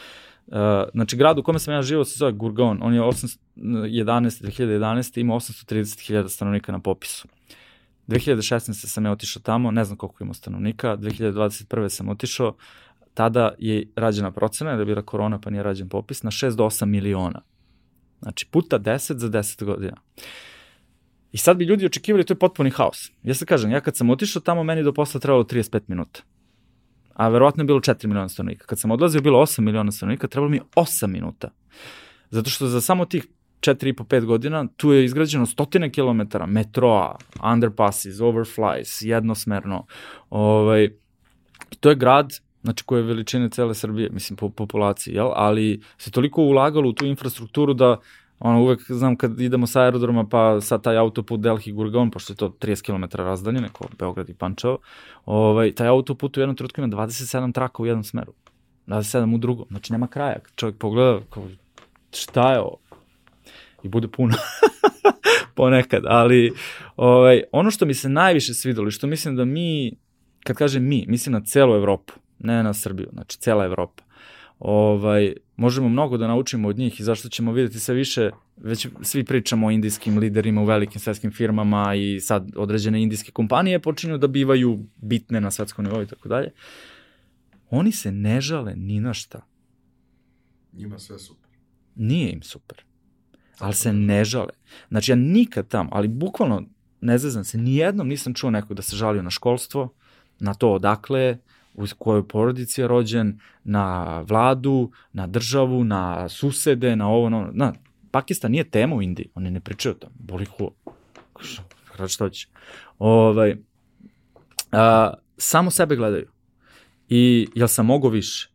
Uh, znači, grad u kome sam ja živao se zove Gurgaon. On je 811, 2011. imao 830.000 stanovnika na popisu. 2016. sam ja otišao tamo, ne znam koliko imao stanovnika, 2021. sam otišao, tada je rađena procena, da je bila korona pa nije rađen popis, na 6 do 8 miliona. Znači, puta 10 za 10 godina. I sad bi ljudi očekivali, to je potpuni haos. Ja se kažem, ja kad sam otišao tamo, meni do posla trebalo 35 minuta. A verovatno je bilo 4 miliona stanovnika. Kad sam odlazio, bilo 8 miliona stanovnika, trebalo mi 8 minuta. Zato što za samo tih 4,5-5 godina tu je izgrađeno stotine kilometara metroa, underpasses, overflies, jednosmerno. Ovaj, to je grad znači koje je veličine cele Srbije, mislim po populaciji, jel? ali se toliko ulagalo u tu infrastrukturu da ono, uvek znam kad idemo sa aerodroma pa sa taj autoput Delhi Gurgaon, pošto je to 30 km razdalje, neko Beograd i Pančevo, ovaj, taj autoput u jednom trenutku ima 27 traka u jednom smeru, 27 u drugom, znači nema kraja. Čovjek pogleda, kao, šta je ovo? I bude puno. ponekad, ali ovaj, ono što mi se najviše svidalo što mislim da mi, kad kažem mi, mislim na celu Evropu, ne na Srbiju, znači cela Evropa. Ovaj, možemo mnogo da naučimo od njih i zašto ćemo videti sve više, već svi pričamo o indijskim liderima u velikim svetskim firmama i sad određene indijske kompanije počinju da bivaju bitne na svetskom nivou i tako dalje. Oni se ne žale ni na šta. Njima sve super. Nije im super. Ali se ne žale. Znači ja nikad tamo, ali bukvalno ne zezam se, nijednom nisam čuo nekog da se žalio na školstvo, na to odakle u kojoj porodici je rođen, na vladu, na državu, na susede, na ovo, na, na Pakistan nije tema u Indiji, oni ne pričaju o tom, boli. Hrad što će. Ovaj, a, samo sebe gledaju. I jel sam mogo više?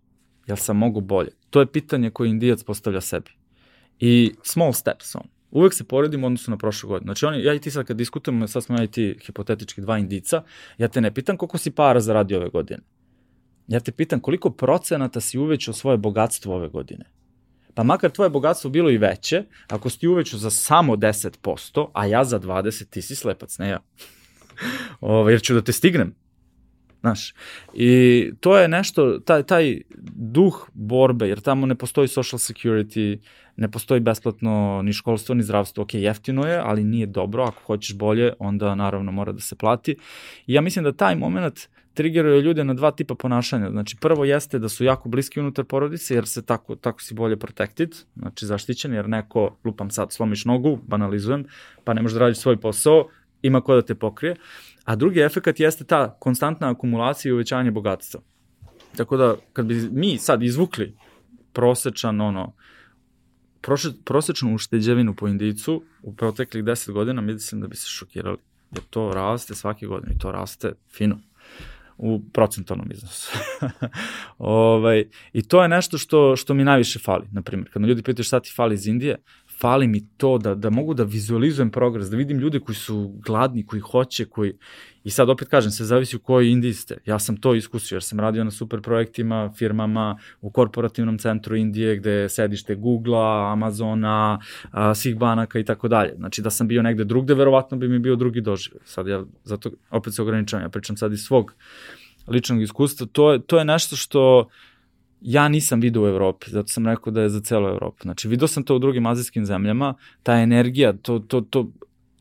Jel sam mogo bolje? To je pitanje koje Indijac postavlja sebi. I small steps on. Uvek se poredimo odnosno na prošlu godinu. Znači, oni, ja i ti sad kad diskutujemo, sad smo ja i ti hipotetički dva indica, ja te ne pitam koliko si para zaradio ove godine. Ja te pitam koliko procenata si uvećao svoje bogatstvo ove godine? Pa makar tvoje bogatstvo bilo i veće, ako si ti uvećao za samo 10%, a ja za 20%, ti si slepac, ne ja. Ovo, jer ću da te stignem. Znaš, i to je nešto, taj, taj duh borbe, jer tamo ne postoji social security, ne postoji besplatno ni školstvo, ni zdravstvo, ok, jeftino je, ali nije dobro, ako hoćeš bolje, onda naravno mora da se plati. I ja mislim da taj moment triggeruje ljude na dva tipa ponašanja. Znači, prvo jeste da su jako bliski unutar porodice, jer se tako, tako si bolje protected, znači zaštićen, jer neko, lupam sad, slomiš nogu, banalizujem, pa ne možeš da radiš svoj posao, ima ko da te pokrije. A drugi efekt jeste ta konstantna akumulacija i uvećanje bogatstva. Tako da, kad bi mi sad izvukli prosečan, ono, prosečnu ušteđevinu po indicu u proteklih 10 godina, mislim da bi se šokirali. Jer to raste svake godine i to raste fino u procentalnom iznosu. ovaj, I to je nešto što, što mi najviše fali. Naprimjer, kad me ljudi pitaju šta ti fali iz Indije, fali mi to da, da mogu da vizualizujem progres, da vidim ljude koji su gladni, koji hoće, koji... I sad opet kažem, se zavisi u kojoj Indiji ste. Ja sam to iskusio, jer sam radio na super projektima, firmama, u korporativnom centru Indije, gde je sedište Google-a, Amazona, a, svih banaka i tako dalje. Znači da sam bio negde drugde, verovatno bi mi bio drugi doživlje. Sad ja, zato opet se ograničavam, ja pričam sad iz svog ličnog iskustva. To je, to je nešto što ja nisam vidio u Evropi, zato sam rekao da je za celu Evropu. Znači, vidio sam to u drugim azijskim zemljama, ta energija, to, to, to,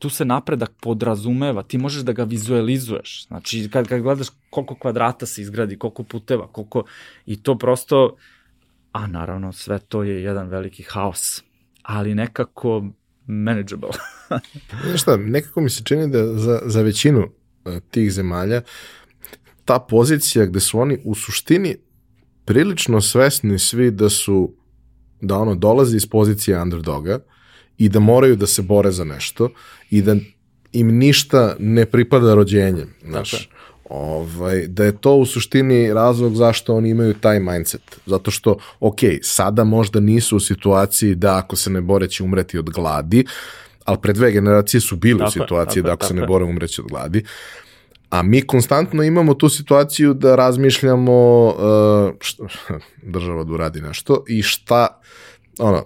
tu se napredak podrazumeva, ti možeš da ga vizualizuješ. Znači, kad, kad gledaš koliko kvadrata se izgradi, koliko puteva, koliko... I to prosto a naravno sve to je jedan veliki haos, ali nekako manageable. Znaš šta, nekako mi se čini da za, za većinu uh, tih zemalja ta pozicija gde su oni u suštini prilično svesni svi da su da ono dolazi iz pozicije underdoga i da moraju da se bore za nešto i da im ništa ne pripada rođenjem, znaš. Ovaj, da je to u suštini razlog zašto oni imaju taj mindset. Zato što, ok, sada možda nisu u situaciji da ako se ne bore će umreti od gladi, ali pre dve generacije su bili tako u situaciji tako da ako se ne bore umreće od gladi. A mi konstantno imamo tu situaciju da razmišljamo uh, šta, država da uradi nešto i šta, ono,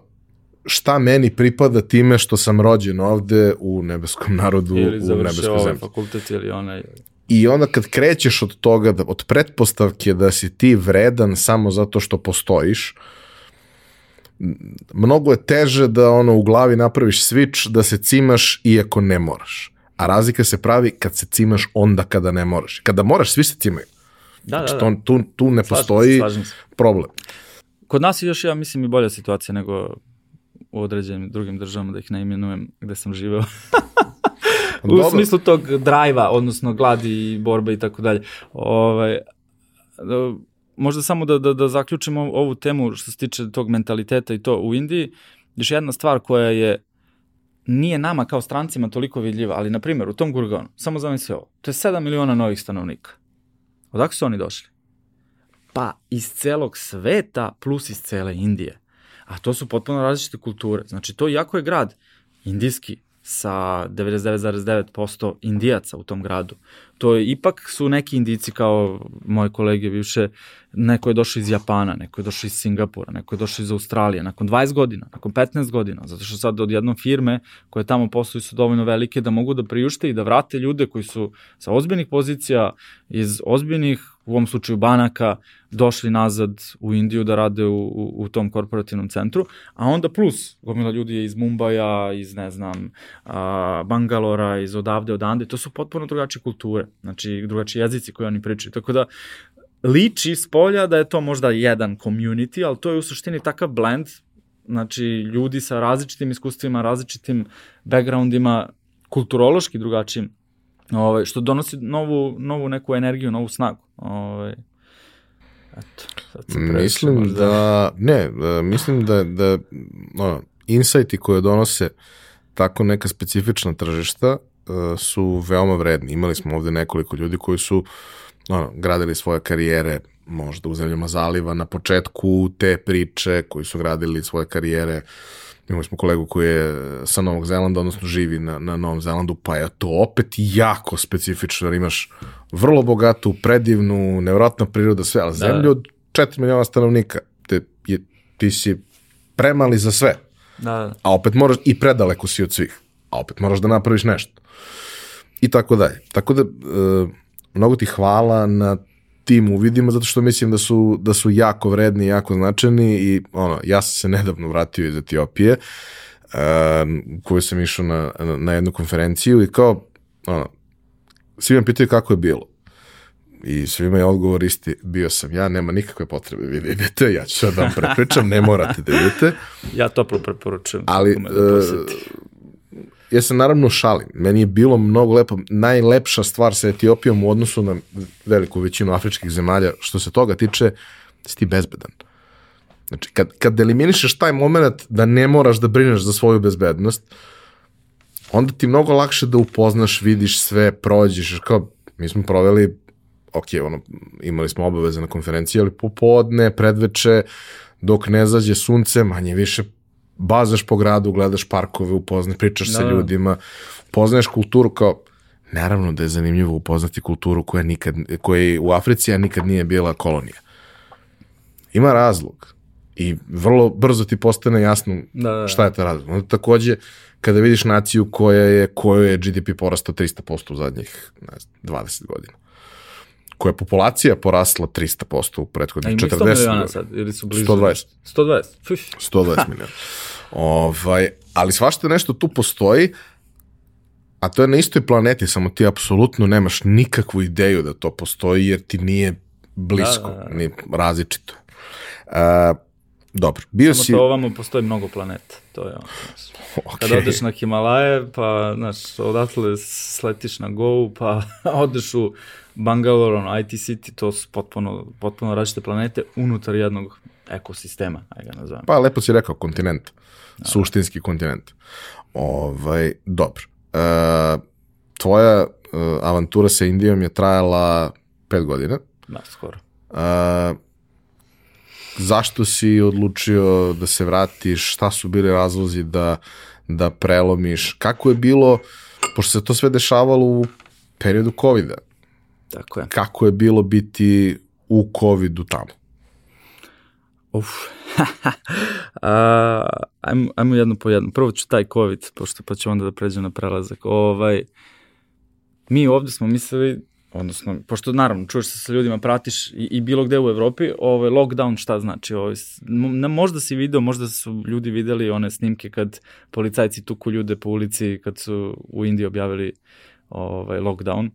šta meni pripada time što sam rođen ovde u nebeskom narodu, ili u nebeskoj ovaj zemlji. fakultet ili onaj... I onda kad krećeš od toga, da, od pretpostavke da si ti vredan samo zato što postojiš, mnogo je teže da ono u glavi napraviš switch da se cimaš iako ne moraš. A razlika se pravi kad se cimaš onda kada ne moraš. Kada moraš, svi se cimaju. Da, da, Znači, da. to, tu, tu ne Slažem postoji se, slažem se. problem. Kod nas je još, ja mislim, i bolja situacija nego u određenim drugim državama, da ih ne imenujem gde sam živeo. u Dobro. smislu tog drajva, odnosno gladi i borbe i tako dalje. Ovaj, da, možda samo da, da, da zaključim ovu, temu što se tiče tog mentaliteta i to u Indiji, još jedna stvar koja je nije nama kao strancima toliko vidljiva, ali na primjer u tom Gurganu, samo zamisli ovo, to je 7 miliona novih stanovnika. Odakle su oni došli? Pa iz celog sveta plus iz cele Indije. A to su potpuno različite kulture. Znači to jako je grad indijski sa 99,9% indijaca u tom gradu. To je, ipak su neki indici kao moje kolege bivše, neko je došao iz Japana, neko je došao iz Singapura, neko je došao iz Australije, nakon 20 godina, nakon 15 godina, zato što sad od jednom firme koje tamo posluju su dovoljno velike da mogu da priušte i da vrate ljude koji su sa ozbiljnih pozicija, iz ozbiljnih, u ovom slučaju banaka, došli nazad u Indiju da rade u, u, u tom korporativnom centru, a onda plus, gomila ljudi je iz Mumbaja, iz, ne znam, a, Bangalora, iz odavde, odande, to su potpuno drugačije kulture, znači drugačiji jezici koji oni pričaju, tako da liči s polja da je to možda jedan community, ali to je u suštini takav blend, znači ljudi sa različitim iskustvima, različitim backgroundima, kulturološki drugačijim, ovaj, što donosi novu, novu neku energiju, novu snagu. Ovaj, eto, sad previše Mislim da, ne, e, mislim da, da ono, insajti koje donose tako neka specifična tržišta su veoma vredni. Imali smo ovde nekoliko ljudi koji su ono, gradili svoje karijere možda u zemljama zaliva na početku te priče, koji su gradili svoje karijere Imali smo kolegu koji je sa Novog Zelanda, odnosno živi na, na Novom Zelandu, pa je to opet jako specifično, jer imaš vrlo bogatu, predivnu, nevjerojatna priroda, sve, ali zemlju od 4 miliona stanovnika, te, je, ti si premali za sve, Da, da. a opet moraš, i predaleko si od svih, a opet moraš da napraviš nešto. I tako dalje. Tako da, e, mnogo ti hvala na tim uvidima, zato što mislim da su, da su jako vredni, jako značajni i ono, ja sam se nedavno vratio iz Etiopije, e, u koju sam išao na, na, jednu konferenciju i kao, ono, svi me pitaju kako je bilo. I svima je odgovor isti, bio sam ja, nema nikakve potrebe, vi da idete, ja ću sad da vam prepričam, ne morate da idete. Ja toplo preporučujem. Ali, da. Ja se naravno šalim. Meni je bilo mnogo lepo. Najlepša stvar sa Etiopijom u odnosu na veliku većinu afričkih zemalja, što se toga tiče, si ti bezbedan. Znači, kad, kad eliminišeš taj moment da ne moraš da brineš za svoju bezbednost, onda ti mnogo lakše da upoznaš, vidiš sve, prođeš, kao, mi smo proveli, ok, ono, imali smo obaveze na konferenciji, ali popodne, predveče, dok ne zađe sunce, manje više bazaš po gradu, gledaš parkove, upoznaš, pričaš sa Da, da. ljudima, poznaješ kulturu kao, naravno da je zanimljivo upoznati kulturu koja, nikad, koja je u Africi, a nikad nije bila kolonija. Ima razlog i vrlo brzo ti postane jasno Da, da. šta je ta razlog. Onda takođe, kada vidiš naciju koja je, kojoj je GDP porastao 300% u zadnjih ne znam, 20 godina, koja je populacija porasla 300% u A prethodnih ima 40 ih 100 miliona godina. sad, ili su blizu? 120. 120, Fuš. 120 miliona. Ovaj, ali svašta nešto tu postoji, a to je na istoj planeti, samo ti apsolutno nemaš nikakvu ideju da to postoji, jer ti nije blisko, Da, da, da. ni različito. Uh, Dobro, bio Samo si... to ovamo postoji mnogo planeta, to je ono. Okay. Kada odeš na Himalaje, pa, znaš, odatle sletiš na Go, pa odeš u Bangalore, ono, IT City, to su potpuno, potpuno različite planete unutar jednog ekosistema, aj ga nazovem. Pa lepo si rekao, kontinent. Suštinski kontinent. Ovaj, dobro. E, tvoja e, avantura sa Indijom je trajala pet godina. Da, skoro. E, zašto si odlučio da se vratiš? Šta su bili razlozi da, da prelomiš? Kako je bilo, pošto se to sve dešavalo u periodu COVID-a, Tako je. kako je bilo biti u COVID-u tamo? Uf. A, ajmo, ajmo jedno po jedno. Prvo ću taj COVID, pošto pa ću onda da pređem na prelazak. Ovaj, mi ovde smo mislili, odnosno, pošto naravno čuješ se sa ljudima, pratiš i, i bilo gde u Evropi, ovaj, lockdown šta znači? Ovaj, mo- možda si video, možda su ljudi videli one snimke kad policajci tuku ljude po ulici, kad su u Indiji objavili ovaj, lockdown.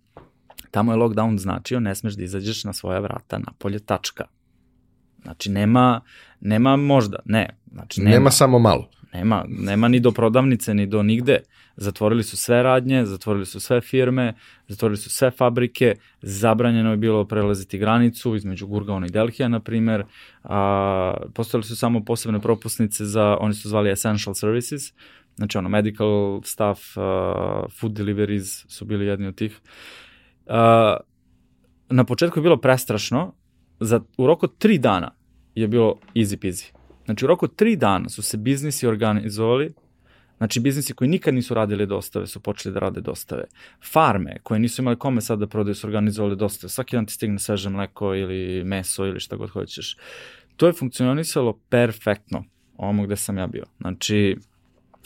Tamo je lockdown značio ne smeš da izađeš na svoja vrata napolje, tačka. Znači, nema, nema možda, ne. Znači, Nema, nema, samo malo. nema, nema ni do prodavnice, ni do nigde. Zatvorili su sve radnje, zatvorili su sve firme, zatvorili su sve fabrike, zabranjeno je bilo prelaziti granicu između Gurgaona i Delhija, na primer. A, postojali su samo posebne propusnice za, oni su zvali essential services, znači ono, medical staff, uh, food deliveries su bili jedni od tih. Uh, na početku je bilo prestrašno, za, u roku tri dana je bilo easy peasy. Znači u roku tri dana su se biznisi organizovali, znači biznisi koji nikad nisu radili dostave su počeli da rade dostave. Farme koje nisu imali kome sad da prodaju su organizovali dostave. Svaki dan ti stigne sveže mleko ili meso ili šta god hoćeš. To je funkcionisalo perfektno ovamo gde sam ja bio. Znači,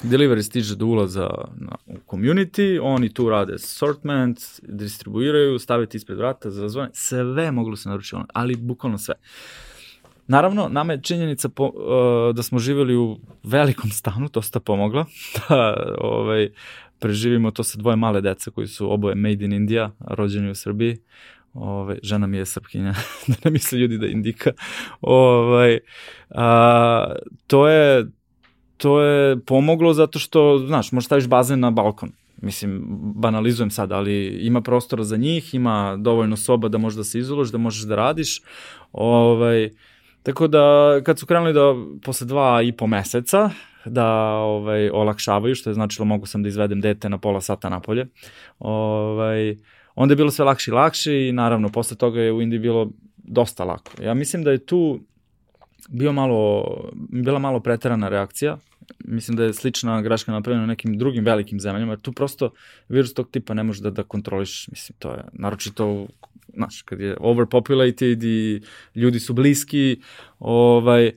delivery stiže do ulaza na, u community, oni tu rade assortment, distribuiraju, stavite ispred vrata za zvone, sve moglo se naručiti ali bukvalno sve. Naravno, nama je činjenica po, uh, da smo živjeli u velikom stanu, to sta pomogla, da ovaj, preživimo to sa dvoje male deca koji su oboje made in India, rođeni u Srbiji. Ovaj, žena mi je srpkinja, da ne misle ljudi da indika. Ovaj, a, to je to je pomoglo zato što, znaš, možeš staviš bazen na balkon. Mislim, banalizujem sad, ali ima prostora za njih, ima dovoljno soba da možeš da se izološ, da možeš da radiš. Ovaj, tako da, kad su krenuli da posle dva i po meseca, da ovaj, olakšavaju, što je značilo mogu sam da izvedem dete na pola sata napolje, ovaj, onda je bilo sve lakše i lakše i naravno posle toga je u Indiji bilo dosta lako. Ja mislim da je tu bio malo, bila malo preterana reakcija. Mislim da je slična graška napravljena u nekim drugim velikim zemljama, jer tu prosto virus tog tipa ne može da, da kontroliš. Mislim, to je naročito znaš, kad je overpopulated i ljudi su bliski, ovaj,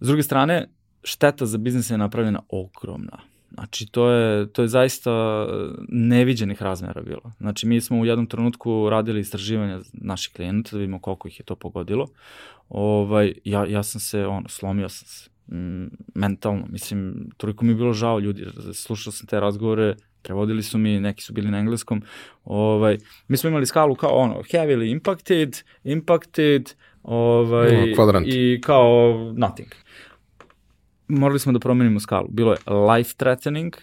s druge strane, šteta za biznis je napravljena ogromna. Znači, to je, to je zaista neviđenih razmera bilo. Znači, mi smo u jednom trenutku radili istraživanja naših klijenata, da vidimo koliko ih je to pogodilo. Ovaj, ja, ja sam se, ono, slomio sam se mm, mentalno. Mislim, toliko mi je bilo žao ljudi. Slušao sam te razgovore, prevodili su mi, neki su bili na engleskom. Ovaj, mi smo imali skalu kao ono, heavily impacted, impacted, ovaj, No, i kao nothing morali smo da promenimo skalu. Bilo je life threatening,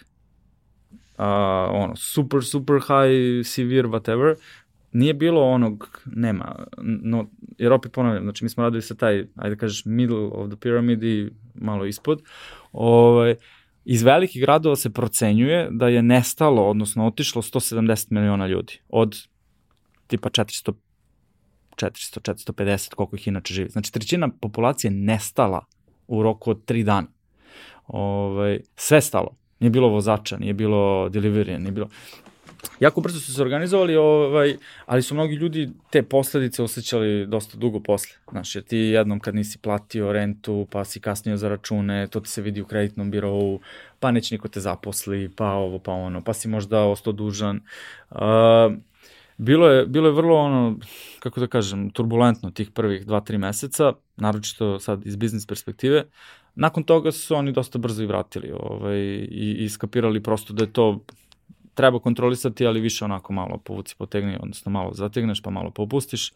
uh, ono, super, super high, severe, whatever. Nije bilo onog, nema, no, jer opet ponavljam, znači mi smo radili sa taj, ajde da kažeš, middle of the pyramid i malo ispod. Ovaj, iz velikih gradova se procenjuje da je nestalo, odnosno otišlo 170 miliona ljudi. Od tipa 400 400, 450, koliko ih inače živi. Znači, trećina populacije nestala u roku od tri dana. Ovaj, sve stalo. Nije bilo vozača, nije bilo deliverija, nije bilo... Jako brzo su se organizovali, ovaj, ali su mnogi ljudi te posledice osjećali dosta dugo posle. Znaš, jer ti jednom kad nisi platio rentu, pa si kasnio za račune, to ti se vidi u kreditnom birovu, pa neće niko te zaposli, pa ovo, pa ono, pa si možda ostao dužan. Uh, bilo je, bilo je vrlo ono, kako da kažem, turbulentno tih prvih 2-3 meseca, naročito sad iz biznis perspektive. Nakon toga su oni dosta brzo i vratili ovaj, i, i skapirali prosto da je to treba kontrolisati, ali više onako malo povuci potegni, odnosno malo zategneš pa malo popustiš.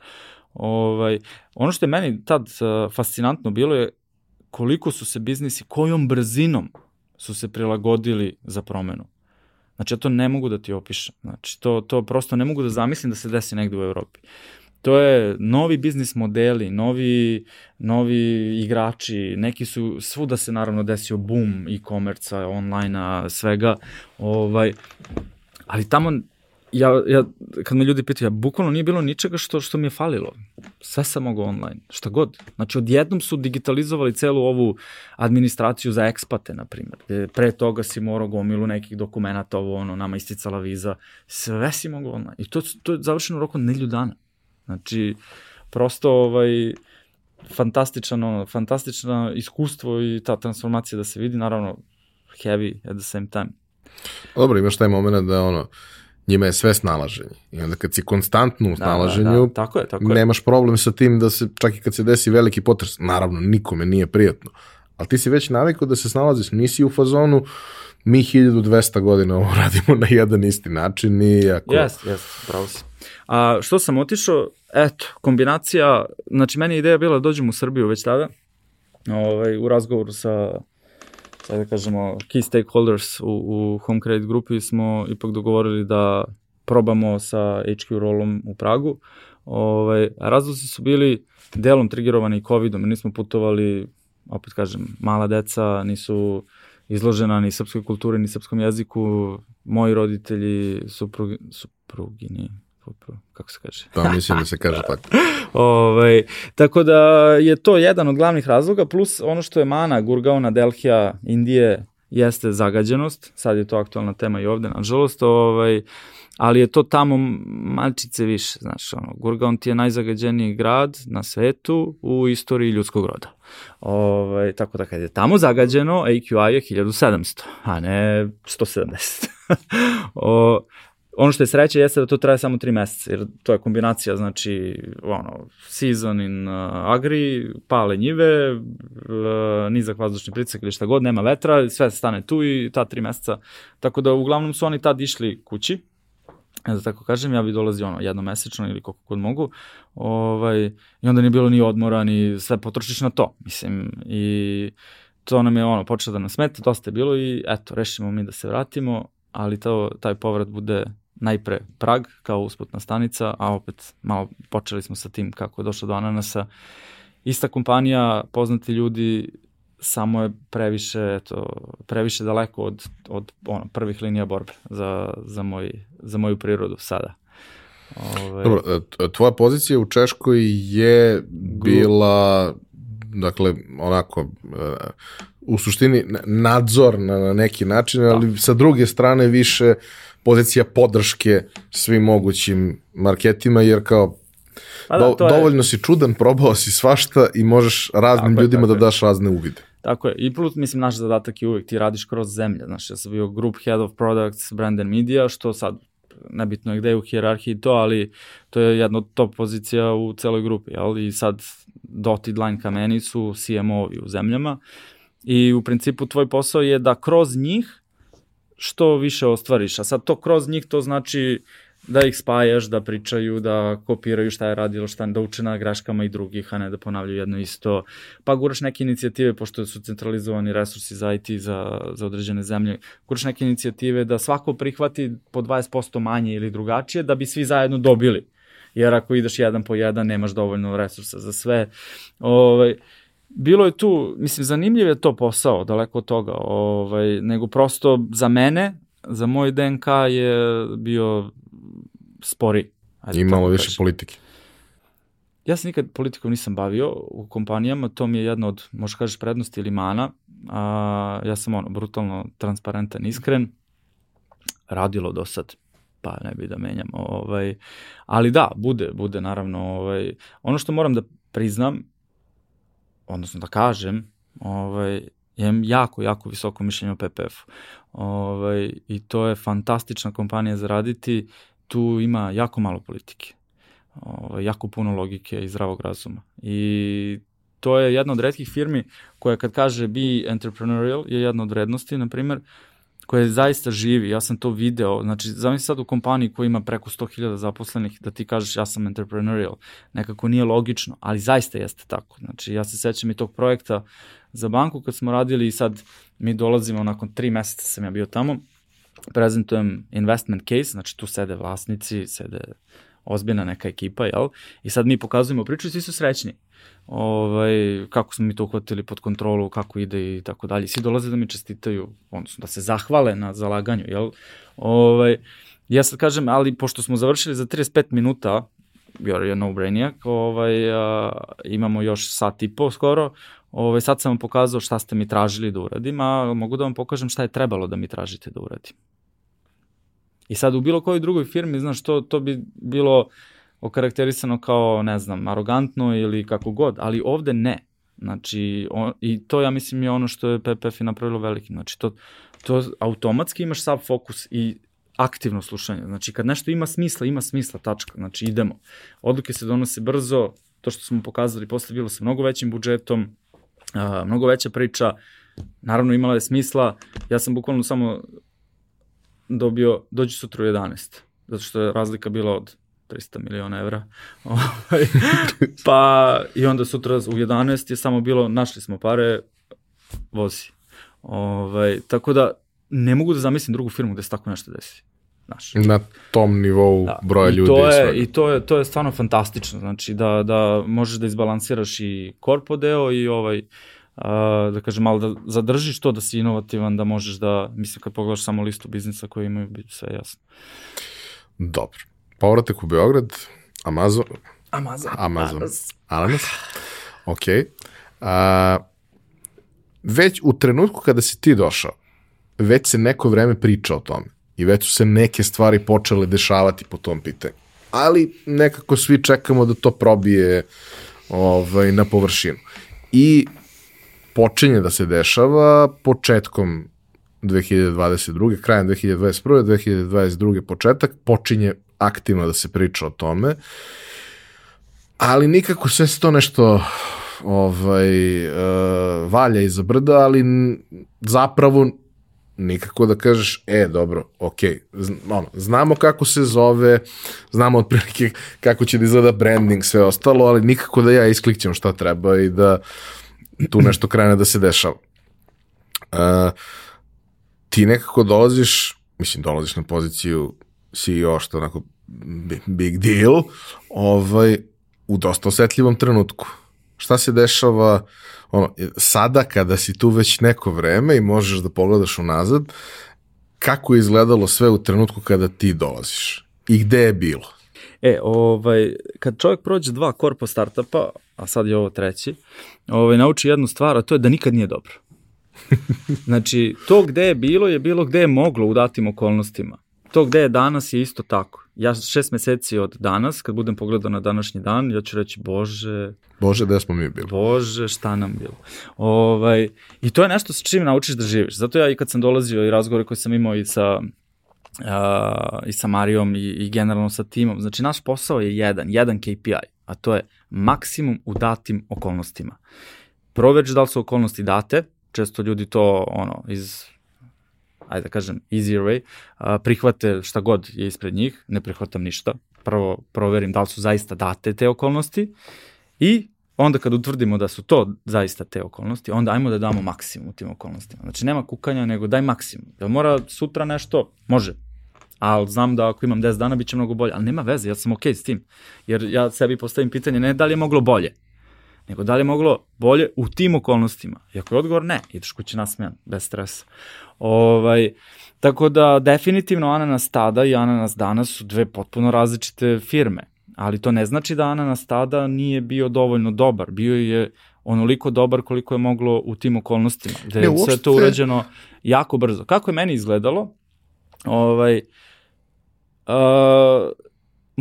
Ovaj, ono što je meni tad uh, fascinantno bilo je koliko su se biznisi, kojom brzinom su se prilagodili za promenu. Znači, ja to ne mogu da ti opišem. Znači, to, to prosto ne mogu da zamislim da se desi negde u Evropi. To je novi biznis modeli, novi, novi igrači, neki su, svuda se naravno desio boom e-komerca, online-a, svega, ovaj, ali tamo ja, ja, kad me ljudi pitaju, ja bukvalno nije bilo ničega što, što mi je falilo. Sve sam mogao online, šta god. Znači, odjednom su digitalizovali celu ovu administraciju za ekspate, na primjer. Gde pre toga si morao gomilu nekih dokumenta, ovo, ono, nama isticala viza. Sve si mogao online. I to, to je završeno u roku nelju dana. Znači, prosto, ovaj, fantastično, fantastično iskustvo i ta transformacija da se vidi, naravno, heavy at the same time. Dobro, imaš taj moment da ono, njima je sve snalaženje. I onda kad si konstantno u snalaženju, da, da, da. Tako je, tako je. nemaš problem sa tim da se, čak i kad se desi veliki potres, naravno, nikome nije prijatno. Ali ti si već navikao da se snalaziš, nisi u fazonu, mi 1200 godina ovo radimo na jedan isti način i ako... Jes, jes, pravo si. A što sam otišao, eto, kombinacija, znači meni ideja bila da dođem u Srbiju već tada, ovaj, u razgovoru sa sad da kažemo, key stakeholders u, u Home Credit grupi smo ipak dogovorili da probamo sa HQ rolom u Pragu. Ovaj, razlozi su bili delom triggerovani COVID-om, nismo putovali, opet kažem, mala deca, nisu izložena ni srpskoj kulturi, ni srpskom jeziku, moji roditelji, suprugi, suprugini, kako se kaže? Pa mislim da se kaže tako. ovaj, tako da je to jedan od glavnih razloga, plus ono što je mana Gurgaona, Delhija, Indije, jeste zagađenost, sad je to aktualna tema i ovde, nažalost, ovaj, ali je to tamo malčice više, znaš, ono, Gurgaon ti je najzagađeniji grad na svetu u istoriji ljudskog roda. Ovaj, tako da kad je tamo zagađeno, AQI je 1700, a ne 170. o, ono što je sreće jeste da to traje samo tri meseca, jer to je kombinacija, znači, ono, season in uh, agri, pale njive, uh, nizak vazdušni pritisak ili šta god, nema vetra, sve stane tu i ta tri meseca. Tako da uglavnom su oni tad išli kući, da tako kažem, ja bi dolazio ono jednomesečno ili koliko god mogu, ovaj, i onda nije bilo ni odmora, ni sve potrošiš na to, mislim, i to nam je ono, počelo da nas smeta, dosta je bilo i eto, rešimo mi da se vratimo, ali to, taj povrat bude najpre Prag kao usputna stanica, a opet malo počeli smo sa tim kako je došlo do Ananasa. Ista kompanija, poznati ljudi, samo je previše, eto, previše daleko od, od ono, prvih linija borbe za, za, moj, za moju prirodu sada. Ove... Dobro, e, tvoja pozicija u Češkoj je bila, dakle, onako, e, u suštini nadzor na neki način, ali da. sa druge strane više pozicija podrške svim mogućim marketima, jer kao pa da, do, dovoljno je... si čudan, probao si svašta i možeš raznim tako ljudima je, da daš razne uvide. Tako je. I plus, mislim, naš zadatak je uvijek ti radiš kroz zemlje. Znaš, ja sam bio group head of products, brand and media, što sad nebitno je gde je u hijerarhiji to, ali to je jedna od top pozicija u celoj grupi, jel? I sad dotted line ka meni su CMO-ovi u zemljama i u principu tvoj posao je da kroz njih što više ostvariš. A sad to kroz njih to znači da ih spajaš, da pričaju, da kopiraju šta je radilo, šta da uče na greškama i drugih, a ne da ponavljaju jedno isto. Pa guraš neke inicijative, pošto su centralizovani resursi za IT za, za određene zemlje, guraš neke inicijative da svako prihvati po 20% manje ili drugačije, da bi svi zajedno dobili. Jer ako ideš jedan po jedan, nemaš dovoljno resursa za sve. Ovaj, bilo je tu, mislim, zanimljiv je to posao, daleko od toga, ovaj, nego prosto za mene, za moj DNK je bio spori. Ajde, I malo više kažem. politike. Ja se nikad politikom nisam bavio u kompanijama, to mi je jedna od, možeš kažeš, prednosti ili mana. A, ja sam ono, brutalno transparentan, iskren. Radilo do sad, pa ne bi da menjam. Ovaj, ali da, bude, bude naravno. Ovaj, ono što moram da priznam odnosno da kažem, ovaj, imam jako, jako visoko mišljenje o PPF-u. Ovaj, I to je fantastična kompanija za raditi, tu ima jako malo politike, ovaj, jako puno logike i zdravog razuma. I to je jedna od redkih firmi koja kad kaže be entrepreneurial je jedna od vrednosti, na primer, koja zaista živi, ja sam to video, znači zamisli sad u kompaniji koja ima preko 100.000 zaposlenih da ti kažeš ja sam entrepreneurial, nekako nije logično, ali zaista jeste tako, znači ja se sećam i tog projekta za banku kad smo radili i sad mi dolazimo nakon tri meseca sam ja bio tamo, prezentujem investment case, znači tu sede vlasnici, sede ozbiljna neka ekipa, jel? I sad mi pokazujemo priču i svi su srećni. Ovaj, kako smo mi to uhvatili pod kontrolu, kako ide i tako dalje. Svi dolaze da mi čestitaju, odnosno da se zahvale na zalaganju, jel? Ovaj, ja sad kažem, ali pošto smo završili za 35 minuta, jer je no-brainiak, ovaj, a, imamo još sat i po skoro, ovaj, sad sam vam pokazao šta ste mi tražili da uradim, a mogu da vam pokažem šta je trebalo da mi tražite da uradim. I sad u bilo kojoj drugoj firmi, znaš, to, to bi bilo okarakterisano kao, ne znam, arogantno ili kako god, ali ovde ne. Znači, on, i to ja mislim je ono što je PPF napravilo veliki. Znači, to, to automatski imaš sav fokus i aktivno slušanje. Znači, kad nešto ima smisla, ima smisla, tačka. Znači, idemo. Odluke se donose brzo, to što smo pokazali posle bilo sa mnogo većim budžetom, a, mnogo veća priča, naravno imala je smisla. Ja sam bukvalno samo dobio, dođi sutra u 11, zato što je razlika bila od 300 miliona evra. Ovaj, pa i onda sutra u 11 je samo bilo, našli smo pare, vozi. Ovaj, tako da ne mogu da zamislim drugu firmu gde se tako nešto desi. Znaš. Na tom nivou da. broja I ljudi. To je, I to je, to je stvarno fantastično. Znači da, da možeš da izbalansiraš i korpo deo i ovaj, a, da kažem, malo da zadržiš to da si inovativan, da možeš da, mislim kad pogledaš samo listu biznisa koji imaju, biti sve jasno. Dobro. Povratak u Beograd, Amazon. Amazon. Amazon. Ananas. Ok. A, već u trenutku kada si ti došao, već se neko vreme priča o tome i već su se neke stvari počele dešavati po tom pitanju. Ali nekako svi čekamo da to probije ovaj, na površinu. I počinje da se dešava početkom 2022. krajem 2021. 2022. početak počinje aktivno da se priča o tome. Ali nikako sve se to nešto ovaj, uh, valja iza brda, ali zapravo nikako da kažeš, e, dobro, ok, ono, znamo kako se zove, znamo otprilike kako će da izgleda branding, sve ostalo, ali nikako da ja isklikćem šta treba i da tu nešto krene da se dešava. Uh, ti nekako dolaziš, mislim, dolaziš na poziciju CEO, što onako big deal, ovaj, u dosta osetljivom trenutku. Šta se dešava ono, sada kada si tu već neko vreme i možeš da pogledaš unazad, kako je izgledalo sve u trenutku kada ti dolaziš i gde je bilo? E, ovaj, kad čovjek prođe dva korpo startupa, a sad je ovo treći, ovaj, nauči jednu stvar, a to je da nikad nije dobro. Znači, to gde je bilo je bilo gde je moglo u datim okolnostima. To gde je danas je isto tako. Ja šest meseci od danas, kad budem pogledao na današnji dan, ja ću reći, bože... Bože, gde smo mi bili? Bože, šta nam bilo? Ovaj, I to je nešto sa čim naučiš da živiš. Zato ja i kad sam dolazio i razgovore koje sam imao i sa uh, i sa Marijom i, i generalno sa timom. Znači, naš posao je jedan, jedan KPI, a to je maksimum u datim okolnostima. Proverč da li su okolnosti date, često ljudi to ono iz ajde da kažem, easier way, prihvate šta god je ispred njih, ne prihvatam ništa. Prvo proverim da li su zaista date te okolnosti i onda kad utvrdimo da su to zaista te okolnosti, onda ajmo da damo maksimum u tim okolnostima. Znači nema kukanja, nego daj maksimum. Da mora sutra nešto, može, ali znam da ako imam 10 dana bit će mnogo bolje, ali nema veze, ja sam okej okay s tim. Jer ja sebi postavim pitanje ne da li je moglo bolje, nego da li je moglo bolje u tim okolnostima. I ako je odgovor ne, ideš kući nasmejan, bez stresa. Ovaj, tako da definitivno Ananas tada i Ananas danas su dve potpuno različite firme, ali to ne znači da Ananas tada nije bio dovoljno dobar, bio je onoliko dobar koliko je moglo u tim okolnostima, gde je sve to urađeno jako brzo. Kako je meni izgledalo? Ovaj, uh,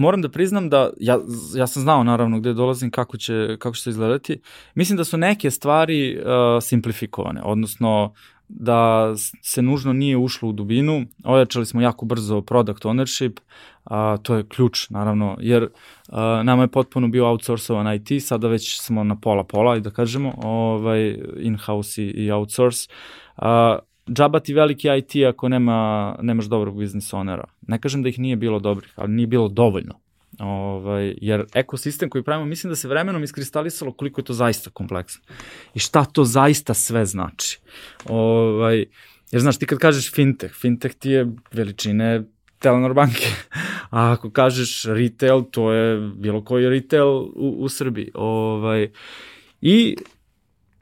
moram da priznam da, ja, ja sam znao naravno gde dolazim, kako će, kako će se izgledati. Mislim da su neke stvari uh, simplifikovane, odnosno da se nužno nije ušlo u dubinu, ojačali smo jako brzo product ownership, a, to je ključ naravno, jer a, nama je potpuno bio outsourcovan IT, sada već smo na pola-pola i da kažemo, ovaj, in-house i, i outsource. A, džaba ti veliki IT ako nema, nemaš dobrog biznis onera. Ne kažem da ih nije bilo dobrih, ali nije bilo dovoljno. Ovaj, jer ekosistem koji pravimo, mislim da se vremenom iskristalisalo koliko je to zaista kompleksno. I šta to zaista sve znači. Ovaj, jer znaš, ti kad kažeš fintech, fintech ti je veličine Telenor banke. A ako kažeš retail, to je bilo koji retail u, u Srbiji. Ovaj, I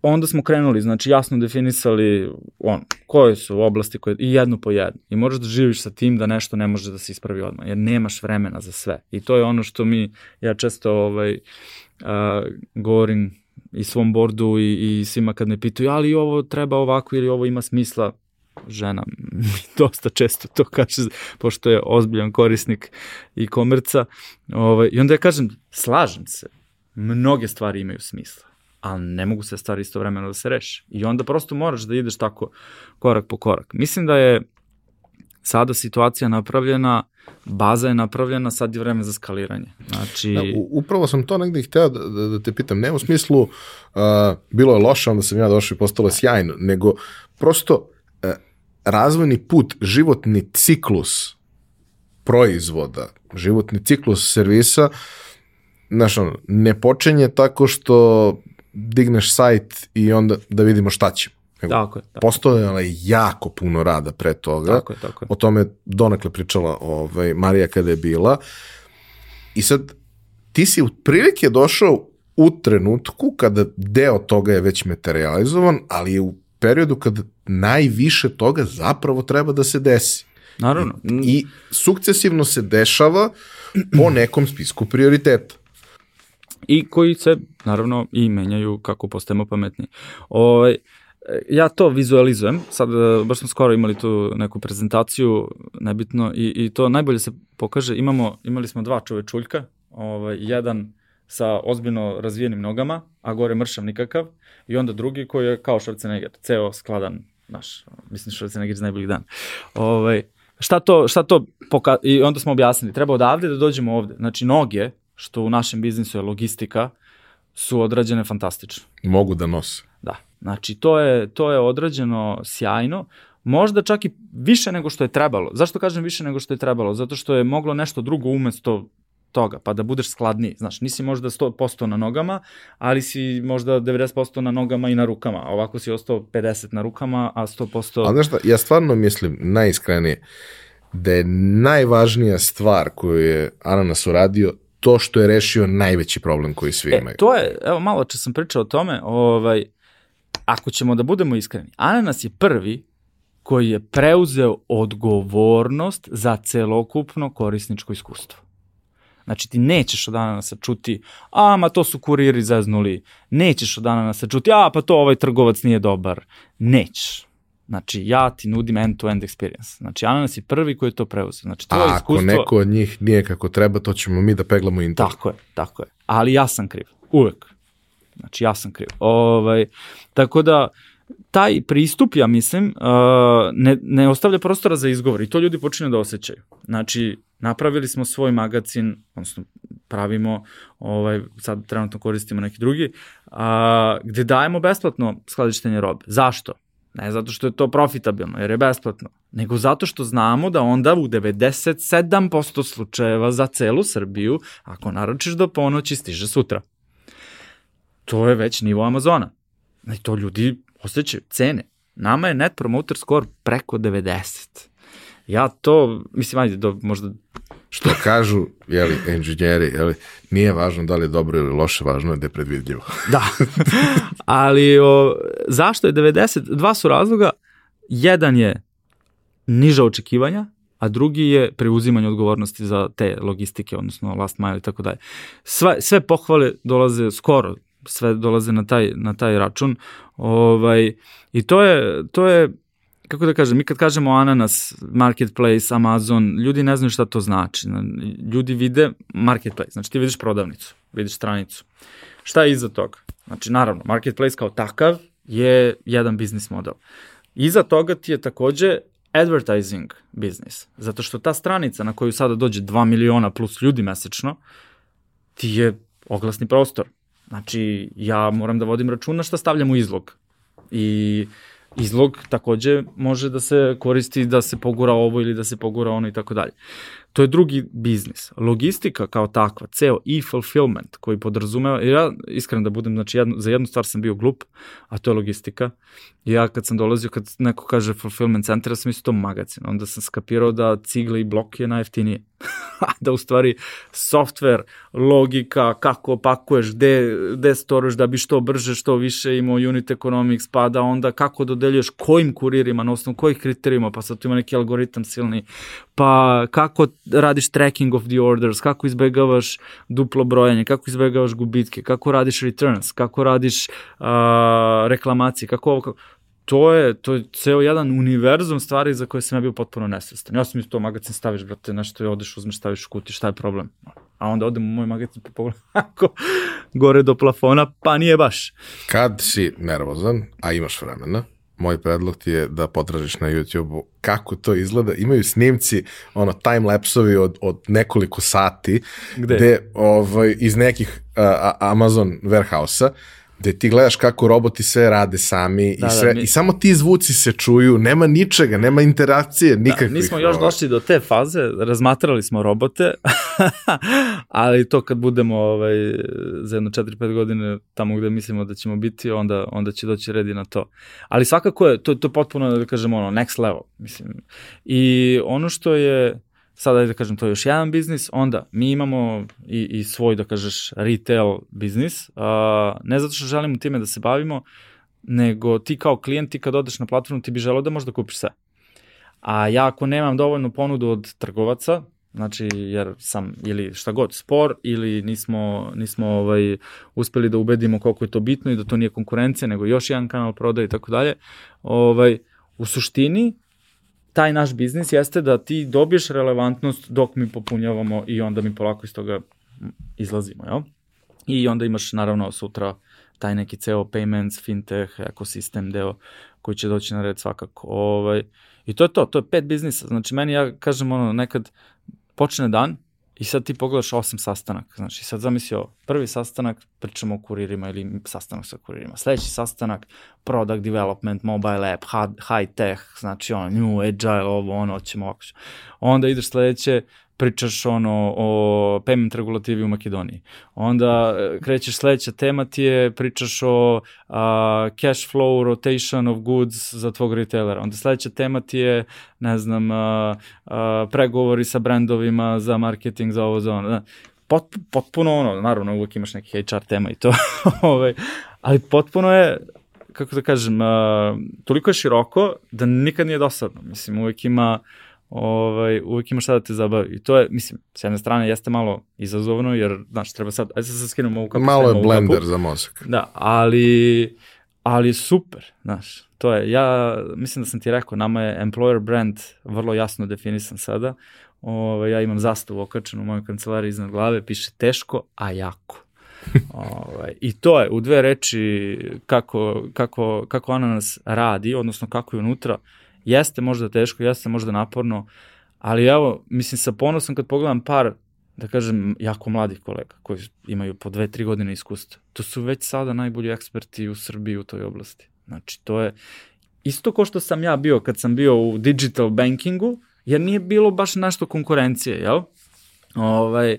onda smo krenuli, znači jasno definisali on, koje su oblasti koje, i jednu po jednu. I možeš da živiš sa tim da nešto ne može da se ispravi odmah, jer nemaš vremena za sve. I to je ono što mi, ja često ovaj, a, govorim i svom bordu i, i svima kad me pitaju, ali ovo treba ovako ili ovo ima smisla, žena mi dosta često to kaže, pošto je ozbiljan korisnik i komerca. Ovaj, I onda ja kažem, slažem se, mnoge stvari imaju smisla ali ne mogu se stvari istovremeno da se reše. I onda prosto moraš da ideš tako korak po korak. Mislim da je sada situacija napravljena, baza je napravljena, sad je vreme za skaliranje. Znači... Da, upravo sam to negde hteo da, da, da te pitam, ne u smislu uh, bilo je loše, onda sam ja došao i postalo sjajno, nego prosto uh, razvojni put, životni ciklus proizvoda, životni ciklus servisa, znaš, ono, ne počinje tako što digneš sajt i onda da vidimo šta će. Nego, tako je. Tako. Postojala je jako puno rada pre toga. Tako je, tako je. O tome donekle pričala ovaj, Marija kada je bila. I sad, ti si u prilike došao u trenutku kada deo toga je već materializovan, ali je u periodu kada najviše toga zapravo treba da se desi. Naravno. I, i sukcesivno se dešava po nekom spisku prioriteta i koji se naravno i menjaju kako postajemo pametni. Ovaj, ja to vizualizujem, sad e, baš smo skoro imali tu neku prezentaciju, nebitno, i, i to najbolje se pokaže, imamo, imali smo dva čovečuljka, ovaj, jedan sa ozbiljno razvijenim nogama, a gore mršav nikakav, i onda drugi koji je kao Schwarzenegger, ceo skladan, naš, mislim Schwarzenegger iz najboljih dana. Ovaj, šta to, šta to poka... i onda smo objasnili, treba odavde da dođemo ovde. Znači, noge što u našem biznisu je logistika, su odrađene fantastično. Mogu da nose. Da. Znači, to je, to je odrađeno sjajno, možda čak i više nego što je trebalo. Zašto kažem više nego što je trebalo? Zato što je moglo nešto drugo umesto toga, pa da budeš skladniji. Znaš, nisi možda 100% na nogama, ali si možda 90% na nogama i na rukama. A ovako si ostao 50 na rukama, a 100%... Ali znaš šta, ja stvarno mislim, najiskrenije, da je najvažnija stvar koju je Ananas uradio to što je rešio najveći problem koji svi e, imaju. To je, evo malo če sam pričao o tome, ovaj, ako ćemo da budemo iskreni, Ananas je prvi koji je preuzeo odgovornost za celokupno korisničko iskustvo. Znači ti nećeš od Ananasa čuti, a ma to su kuriri zeznuli, nećeš od Ananasa čuti, a pa to ovaj trgovac nije dobar, nećeš. Znači, ja ti nudim end-to-end experience. Znači, Ananas je prvi koji je to preuzeo. Znači, to A iskustvo... ako neko od njih nije kako treba, to ćemo mi da peglamo internet. Tako je, tako je. Ali ja sam kriv. Uvek. Znači, ja sam kriv. Ovaj, tako da, taj pristup, ja mislim, uh, ne, ne ostavlja prostora za izgovor i to ljudi počinju da osjećaju. Znači, napravili smo svoj magazin, odnosno pravimo, ovaj, sad trenutno koristimo neki drugi, a, gde dajemo besplatno skladištenje robe. Zašto? Ne zato što je to profitabilno, jer je besplatno, nego zato što znamo da onda u 97% slučajeva za celu Srbiju, ako naručiš do ponoći, stiže sutra. To je već nivo Amazona. I to ljudi osjećaju, cene. Nama je net promoter score preko 90. Ja to, mislim, ajde, do, možda Što kažu, jeli, inženjeri, jeli, nije važno da li je dobro ili loše, važno je da je predvidljivo. da, ali o, zašto je 90? Dva su razloga. Jedan je niža očekivanja, a drugi je preuzimanje odgovornosti za te logistike, odnosno last mile i tako dalje. Sve, sve pohvale dolaze skoro, sve dolaze na taj, na taj račun. Ovaj, I to je, to je kako da kažem, mi kad kažemo ananas, marketplace, Amazon, ljudi ne znaju šta to znači. Ljudi vide marketplace, znači ti vidiš prodavnicu, vidiš stranicu. Šta je iza toga? Znači, naravno, marketplace kao takav je jedan biznis model. Iza toga ti je takođe advertising biznis, zato što ta stranica na koju sada dođe 2 miliona plus ljudi mesečno, ti je oglasni prostor. Znači, ja moram da vodim računa šta stavljam u izlog. I izlog takođe može da se koristi da se pogura ovo ili da se pogura ono i tako dalje. To je drugi biznis. Logistika kao takva, ceo e-fulfillment koji podrazumeva, ja iskreno da budem, znači jedno, za jednu stvar sam bio glup, a to je logistika. I ja kad sam dolazio, kad neko kaže fulfillment center, ja sam mislio to magazin. Onda sam skapirao da cigle i blok je najjeftinije. da u stvari software, logika, kako opakuješ, gde, gde storuješ da bi što brže, što više imao unit economics, pa da onda kako dodeljuješ kojim kuririma, na osnovu kojih kriterijuma, pa sad tu ima neki algoritam silni, pa kako radiš tracking of the orders, kako izbegavaš duplo brojanje, kako izbegavaš gubitke, kako radiš returns, kako radiš uh, reklamacije, kako ovo, kako to je, to je ceo jedan univerzum stvari za koje sam ja bio potpuno nesvestan. Ja sam isto to magazin staviš, brate, nešto je odeš, uzmeš, staviš u kuti, šta je problem? A onda odem u moj magazin pa pogledam ako gore do plafona, pa nije baš. Kad si nervozan, a imaš vremena, moj predlog ti je da potražiš na YouTube-u kako to izgleda. Imaju snimci, ono, time-lapsovi od, od nekoliko sati, Gde? gde ovaj, iz nekih uh, Amazon warehouse-a, gde ti gledaš kako roboti sve rade sami Da, i, da, sve, mi- i samo ti zvuci se čuju, nema ničega, nema interakcije nikakvih. Da, nismo još ovaj. došli do te faze, razmatrali smo robote, ali to kad budemo ovaj, za jedno 4-5 godine tamo gde mislimo da ćemo biti, onda, onda će doći redi na to. Ali svakako je, to, to je potpuno, da kažemo, ono, next level. Mislim. I ono što je, sada da kažem, to je još jedan biznis, onda mi imamo i, i svoj, da kažeš, retail biznis, a, ne zato što želimo time da se bavimo, nego ti kao klijent, ti kad odeš na platformu, ti bi želeo da možda kupiš sve. A ja ako nemam dovoljnu ponudu od trgovaca, znači jer sam ili šta god spor ili nismo, nismo ovaj, uspeli da ubedimo koliko je to bitno i da to nije konkurencija, nego još jedan kanal prodaje i tako dalje, ovaj, u suštini taj naš biznis jeste da ti dobiješ relevantnost dok mi popunjavamo i onda mi polako iz toga izlazimo, jel? I onda imaš naravno sutra taj neki ceo payments, fintech, ekosistem deo koji će doći na red svakako. Ovaj, I to je to, to je pet biznisa. Znači meni ja kažem ono nekad počne dan i sad ti pogledaš osam sastanaka. Znači sad zamislio prvi sastanak pričamo o kuririma ili sastanak sa kuririma. Sledeći sastanak product development, mobile app, high tech, znači ono new agile, ovo ono, ćemo ovako. Onda ideš sledeće pričaš ono o payment regulativi u Makedoniji. Onda e, krećeš sledeća tema ti je pričaš o a, cash flow rotation of goods za tvog retailera. Onda sledeća tema ti je ne znam a, a, pregovori sa brendovima za marketing za ovo za ono. Pot, potpuno ono, naravno uvek imaš neki HR tema i to, ovaj, ali potpuno je kako da kažem, a, toliko je široko da nikad nije dosadno. Mislim, uvek ima ovaj, uvek ima šta da te zabavi. I to je, mislim, s jedne strane jeste malo izazovno, jer, znaš, treba sad, ajde sad se skinemo ovu kapu. Malo je ovu kapu. blender za mozak. Da, ali, ali super, znaš, to je, ja mislim da sam ti rekao, nama je employer brand vrlo jasno definisan sada, Ove, ja imam zastavu okačenu u mojoj kancelariji iznad glave, piše teško, a jako. Ove, I to je u dve reči kako, kako, kako ananas radi, odnosno kako je unutra, jeste možda teško, jeste možda naporno, ali evo, mislim, sa ponosom kad pogledam par da kažem, jako mladih kolega koji imaju po dve, tri godine iskustva. To su već sada najbolji eksperti u Srbiji u toj oblasti. Znači, to je isto ko što sam ja bio kad sam bio u digital bankingu, jer nije bilo baš nešto konkurencije, jel? Ovaj,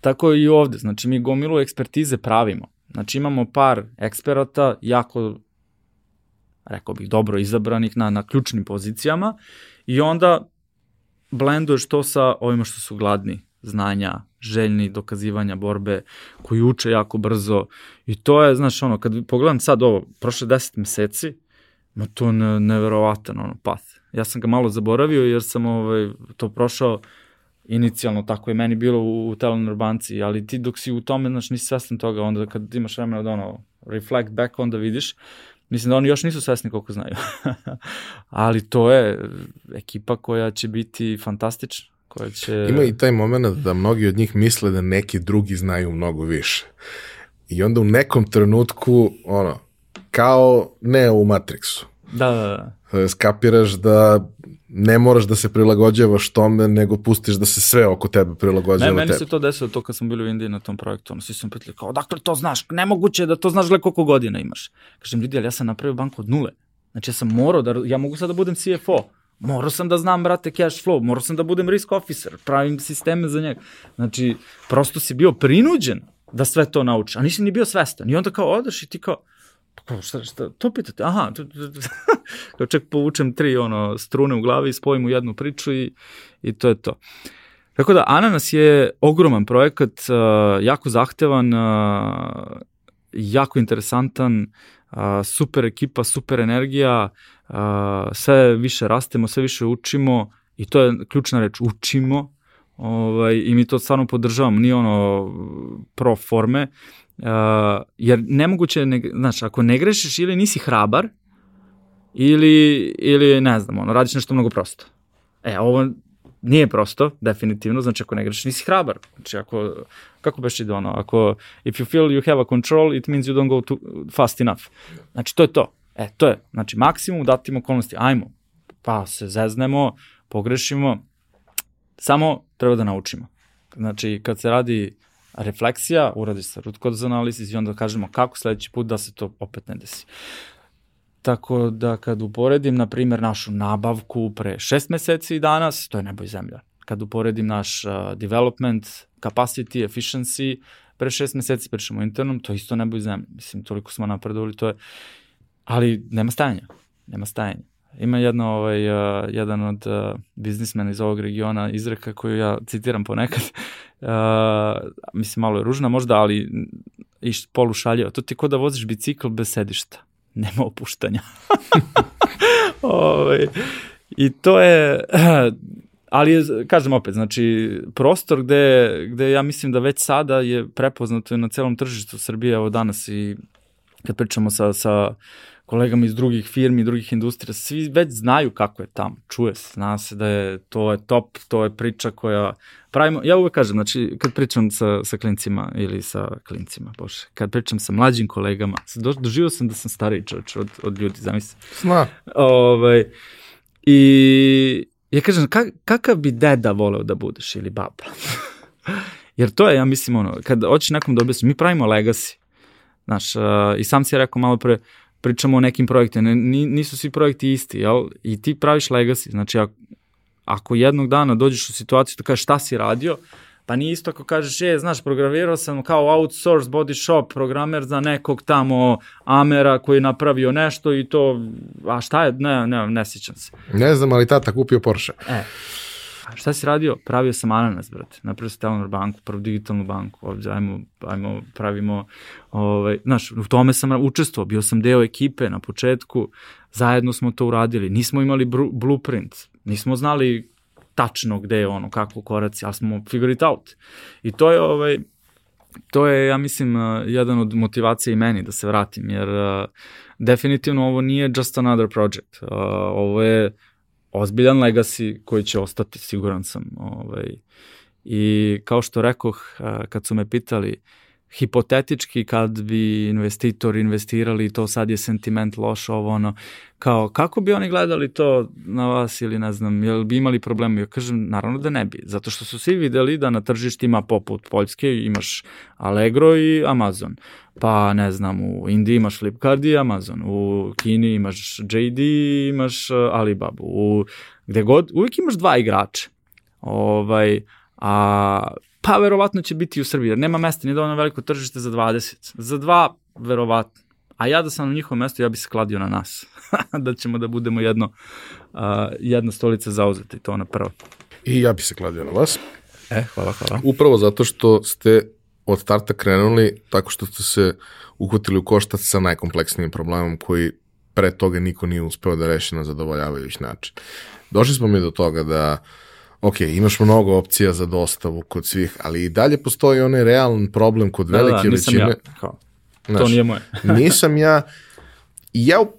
tako i ovde, znači mi gomilu ekspertize pravimo. Znači imamo par eksperata, jako, rekao bih, dobro izabranih na, na ključnim pozicijama i onda blenduješ to sa ovima što su gladni znanja, željni dokazivanja borbe, koji uče jako brzo i to je, znaš, ono, kad pogledam sad ovo, prošle 10 meseci, ma to je ne, neverovatan ono, path. Ja sam ga malo zaboravio jer sam ovaj, to prošao inicijalno, tako je meni bilo u, u Telenor banci, ali ti dok si u tome, znaš, nisi svestan toga, onda kad imaš vremena da ono, reflect back, onda vidiš, mislim da oni još nisu svesni koliko znaju. ali to je ekipa koja će biti fantastična koja će... Ima i taj moment da mnogi od njih misle da neki drugi znaju mnogo više. I onda u nekom trenutku, ono, kao ne u Matrixu. Da, da, da. Skapiraš da ne moraš da se prilagođavaš tome, nego pustiš da se sve oko tebe prilagođava Ne, meni tebi. se to desilo to kad sam bili u Indiji na tom projektu. Ono, svi su me pitali kao, dakle to znaš, nemoguće je da to znaš gle koliko godina imaš. Kažem, ljudi, ali ja sam napravio banku od nule. Znači ja sam morao da, ja mogu sad da budem CFO Morao sam da znam, brate, cash flow, morao sam da budem risk officer, pravim sisteme za njega. Znači, prosto si bio prinuđen da sve to nauči, a nisi ni bio svestan. I onda kao odeš i ti kao šta, šta, to pitate, aha, to, ček povučem tri ono, strune u glavi, spojim u jednu priču i, i to je to. Tako da, Ananas je ogroman projekat, jako zahtevan, jako interesantan, super ekipa, super energija, sve više rastemo, sve više učimo i to je ključna reč, učimo, ovaj, i mi to stvarno podržavamo, nije ono pro forme, uh, jer nemoguće, ne, znaš, ako ne grešiš ili nisi hrabar, ili, ili ne znam, ono, radiš nešto mnogo prosto. E, ovo nije prosto, definitivno, znači ako ne grešiš nisi hrabar. Znači ako, kako beš ide ono, ako if you feel you have a control, it means you don't go too fast enough. Znači to je to. E, to je, znači maksimum u datim okolnosti, ajmo, pa se zeznemo, pogrešimo, samo treba da naučimo. Znači, kad se radi refleksija, uradi se root cause analysis i onda kažemo kako sledeći put da se to opet ne desi. Tako da kad uporedim, na primjer, našu nabavku pre šest meseci i danas, to je nebo i zemlja. Kad uporedim naš uh, development, capacity, efficiency, pre šest meseci pričamo internom, to je isto nebo i zemlja. Mislim, toliko smo napredovali, to je... Ali nema stajanja. Nema stajanja. Ima jedno, ovaj, uh, jedan od uh, biznismena iz ovog regiona izreka koju ja citiram ponekad. Uh, mislim, malo je ružna možda, ali i polu šaljeva. To ti ko da voziš bicikl bez sedišta nema opuštanja. Ovaj, I to je, ali kažem opet, znači prostor gde, gde ja mislim da već sada je prepoznato na celom tržištu Srbije, evo danas i kad pričamo sa, sa kolegama iz drugih firmi, drugih industrija, svi već znaju kako je tamo, čuje se, zna se da je to je top, to je priča koja pravimo, ja uvek kažem, znači kad pričam sa, sa klincima ili sa klincima, bože, kad pričam sa mlađim kolegama, do, doživio sam da sam stariji čovječ od, od ljudi, zamisli. Zna. Ovaj, I ja kažem, kak, kakav bi deda voleo da budeš ili baba? Jer to je, ja mislim, ono, kad hoćeš nekom da objasniš, mi pravimo legacy. Znaš, uh, i sam si rekao malo pre, pričamo o nekim projektima, nisu svi projekti isti, jel? I ti praviš legacy, znači ako, ako jednog dana dođeš u situaciju da kažeš šta si radio, pa nije isto ako kažeš, je, znaš, programirao sam kao outsource body shop programer za nekog tamo Amera koji je napravio nešto i to, a šta je, ne, ne, ne sjećam se. Ne znam, ali tata kupio Porsche. E, šta si radio? Pravio sam ananas, brate. Napravio sam Telenor banku, prvu digitalnu banku. Ovdje, ajmo, ajmo, pravimo, ovaj, znaš, u tome sam učestvovao, bio sam deo ekipe na početku, zajedno smo to uradili. Nismo imali blueprint, nismo znali tačno gde je ono, kako koraci, ali smo figure it out. I to je, ovaj, to je, ja mislim, uh, jedan od motivacija i meni da se vratim, jer uh, definitivno ovo nije just another project. Uh, ovo je ozbiljan legacy koji će ostati, siguran sam. Ovaj. I kao što rekoh, kad su me pitali, hipotetički kad bi investitor investirali to sad je sentiment loš ovo ono. Kao kako bi oni gledali to na vas ili ne znam jel bi imali problema ja kažem naravno da ne bi zato što su svi videli da na tržištima poput Poljske imaš Allegro i Amazon pa ne znam u Indiji imaš Flipkart i Amazon u Kini imaš JD imaš uh, Alibaba u gde god uvijek imaš dva igrača ovaj a Pa verovatno će biti u Srbiji, jer nema mesta, nije dovoljno veliko tržište za 20. Za dva, verovatno. A ja da sam na njihovom mestu, ja bi se kladio na nas. da ćemo da budemo jedno, uh, jedna stolica zauzeta i to ona prva. I ja bi se kladio na vas. E, hvala, hvala. Upravo zato što ste od starta krenuli tako što ste se uhvatili u koštac sa najkompleksnijim problemom koji pre toga niko nije uspeo da reši na zadovoljavajući način. Došli smo mi do toga da uh, ok, imaš mnogo opcija za dostavu kod svih, ali i dalje postoji onaj realan problem kod velike da, da, nisam većine. Ja. Kao, Znaš, to nije moje. nisam ja, ja u,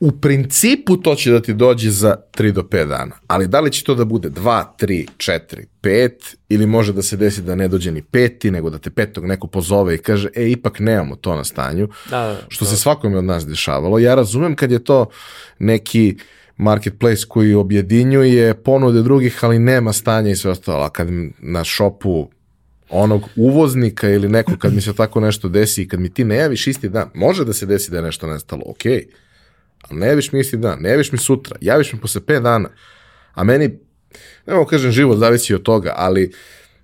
u principu to će da ti dođe za 3 do 5 dana, ali da li će to da bude 2, 3, 4, 5 ili može da se desi da ne dođe ni peti, nego da te petog neko pozove i kaže, e, ipak nemamo to na stanju, da, da, što da. se svakome od nas dešavalo. Ja razumem kad je to neki marketplace koji objedinjuje ponude drugih, ali nema stanja i sve ostalo. A kad na šopu onog uvoznika ili neko kad mi se tako nešto desi i kad mi ti ne javiš isti dan, može da se desi da je nešto nestalo, ok, ali ne javiš mi isti dan, ne javiš mi sutra, javiš mi posle 5 dana, A meni, ne mogu kažem, život zavisi od toga, ali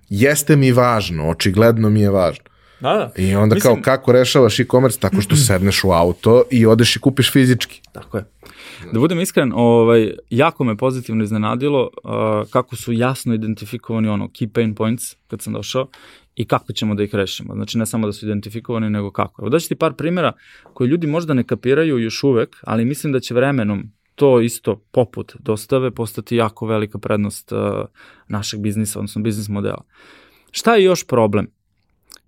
jeste mi važno, očigledno mi je važno. Da, da. I onda Mislim- kao kako rešavaš e-commerce tako što sedneš u auto i odeš i kupiš fizički. Tako je. Da budem iskren, ovaj, jako me pozitivno iznenadilo uh, kako su jasno identifikovani ono key pain points kad sam došao i kako ćemo da ih rešimo. Znači ne samo da su identifikovani, nego kako. Evo daću ti par primjera koje ljudi možda ne kapiraju još uvek, ali mislim da će vremenom to isto poput dostave postati jako velika prednost uh, našeg biznisa, odnosno biznis modela. Šta je još problem?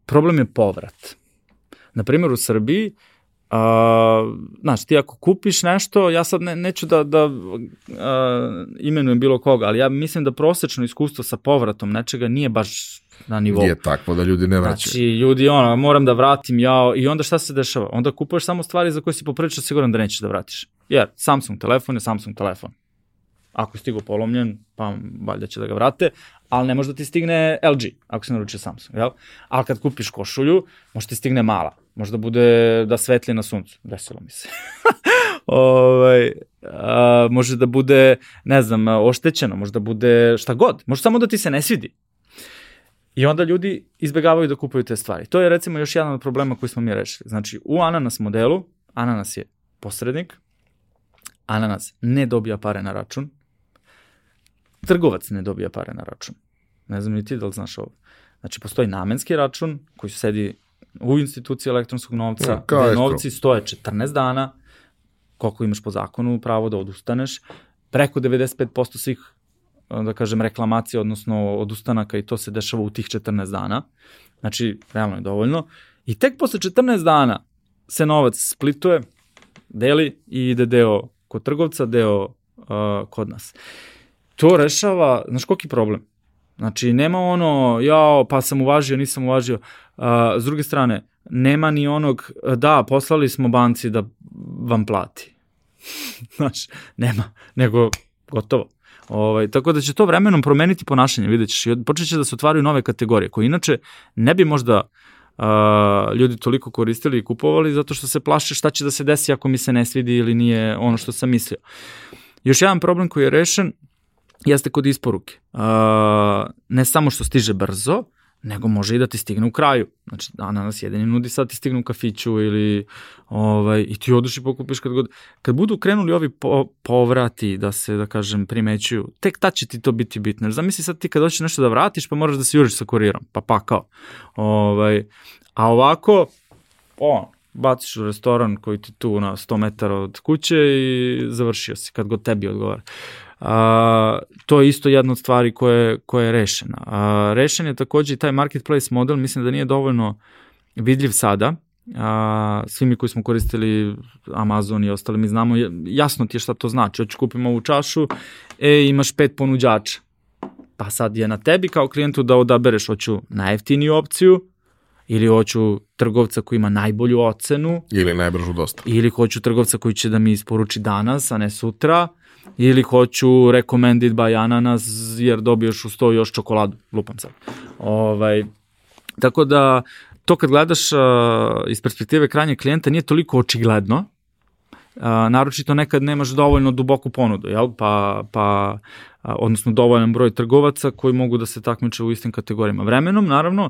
Problem je povrat. Na primjer u Srbiji A, znaš, ti ako kupiš nešto, ja sad ne, neću da, da a, imenujem bilo koga, ali ja mislim da prosečno iskustvo sa povratom nečega nije baš na nivou. Je takvo da ljudi ne vraćaju. Znači, ljudi, ono, moram da vratim ja, i onda šta se dešava? Onda kupuješ samo stvari za koje si poprilično siguran da nećeš da vratiš. Jer Samsung telefon je Samsung telefon. Ako je stigo polomljen, pa valjda će da ga vrate, ali ne može da ti stigne LG, ako se naručuje Samsung, jel? Ali kad kupiš košulju, može ti stigne mala, može da bude da svetli na suncu, desilo mi se. ovaj, a, može da bude, ne znam, oštećeno, može da bude šta god, može samo da ti se ne svidi. I onda ljudi izbegavaju da kupuju te stvari. To je recimo još jedan od problema koji smo mi rešili. Znači, u ananas modelu, ananas je posrednik, ananas ne dobija pare na račun, trgovac ne dobija pare na račun. Ne znam ni ti da li znaš ovo. Znači, postoji namenski račun koji sedi u instituciji elektronskog novca, Ja, kao gde escrow. novci stoje 14 dana, koliko imaš po zakonu pravo da odustaneš, preko 95% svih da kažem, reklamacija, odnosno odustanaka i to se dešava u tih 14 dana. Znači, realno je dovoljno. I tek posle 14 dana se novac splituje, deli i ide deo kod trgovca, deo uh, kod nas. To rešava, znaš koliki problem? Znači, nema ono, jao, pa sam uvažio, nisam uvažio. Uh, s druge strane, nema ni onog, da, poslali smo banci da vam plati. Znaš, nema, nego gotovo. Ovaj, tako da će to vremenom promeniti ponašanje, vidjet ćeš. I počet će da se otvaraju nove kategorije, koje inače ne bi možda a, ljudi toliko koristili i kupovali zato što se plaše šta će da se desi ako mi se ne svidi ili nije ono što sam mislio. Još jedan problem koji je rešen jeste kod isporuke. A, ne samo što stiže brzo, nego može i da ti stigne u kraju. Znači, ananas jedan i nudi sad ti stigne u kafiću ili ovaj, i ti odeš i pokupiš kad god. Kad budu krenuli ovi po, povrati da se, da kažem, primećuju, tek tad će ti to biti bitno. Zamisli sad ti kad hoćeš nešto da vratiš, pa moraš da se juriš sa kurirom, pa pakao. Ovaj, a ovako, o, baciš u restoran koji ti tu na 100 metara od kuće i završio si kad god tebi odgovara. A, to je isto jedna od stvari koje, koje je rešena. A, rešen je takođe i taj marketplace model, mislim da nije dovoljno vidljiv sada, a, svi mi koji smo koristili Amazon i ostali mi znamo, jasno ti je šta to znači. Hoću kupim ovu čašu, e, imaš pet ponuđača. Pa sad je na tebi kao klijentu da odabereš, hoću najjeftiniju opciju, ili hoću trgovca koji ima najbolju ocenu, Ili najbržu dosta. ili hoću trgovca koji će da mi isporuči danas, a ne sutra, ili hoću recommended by ananas jer dobiješ uz to još čokoladu, lupam sad. Ovaj, tako da to kad gledaš uh, iz perspektive krajnjeg klijenta nije toliko očigledno, uh, naročito nekad nemaš dovoljno duboku ponudu, jel? Pa, pa a, odnosno dovoljan broj trgovaca koji mogu da se takmiče u istim kategorijama. Vremenom, naravno,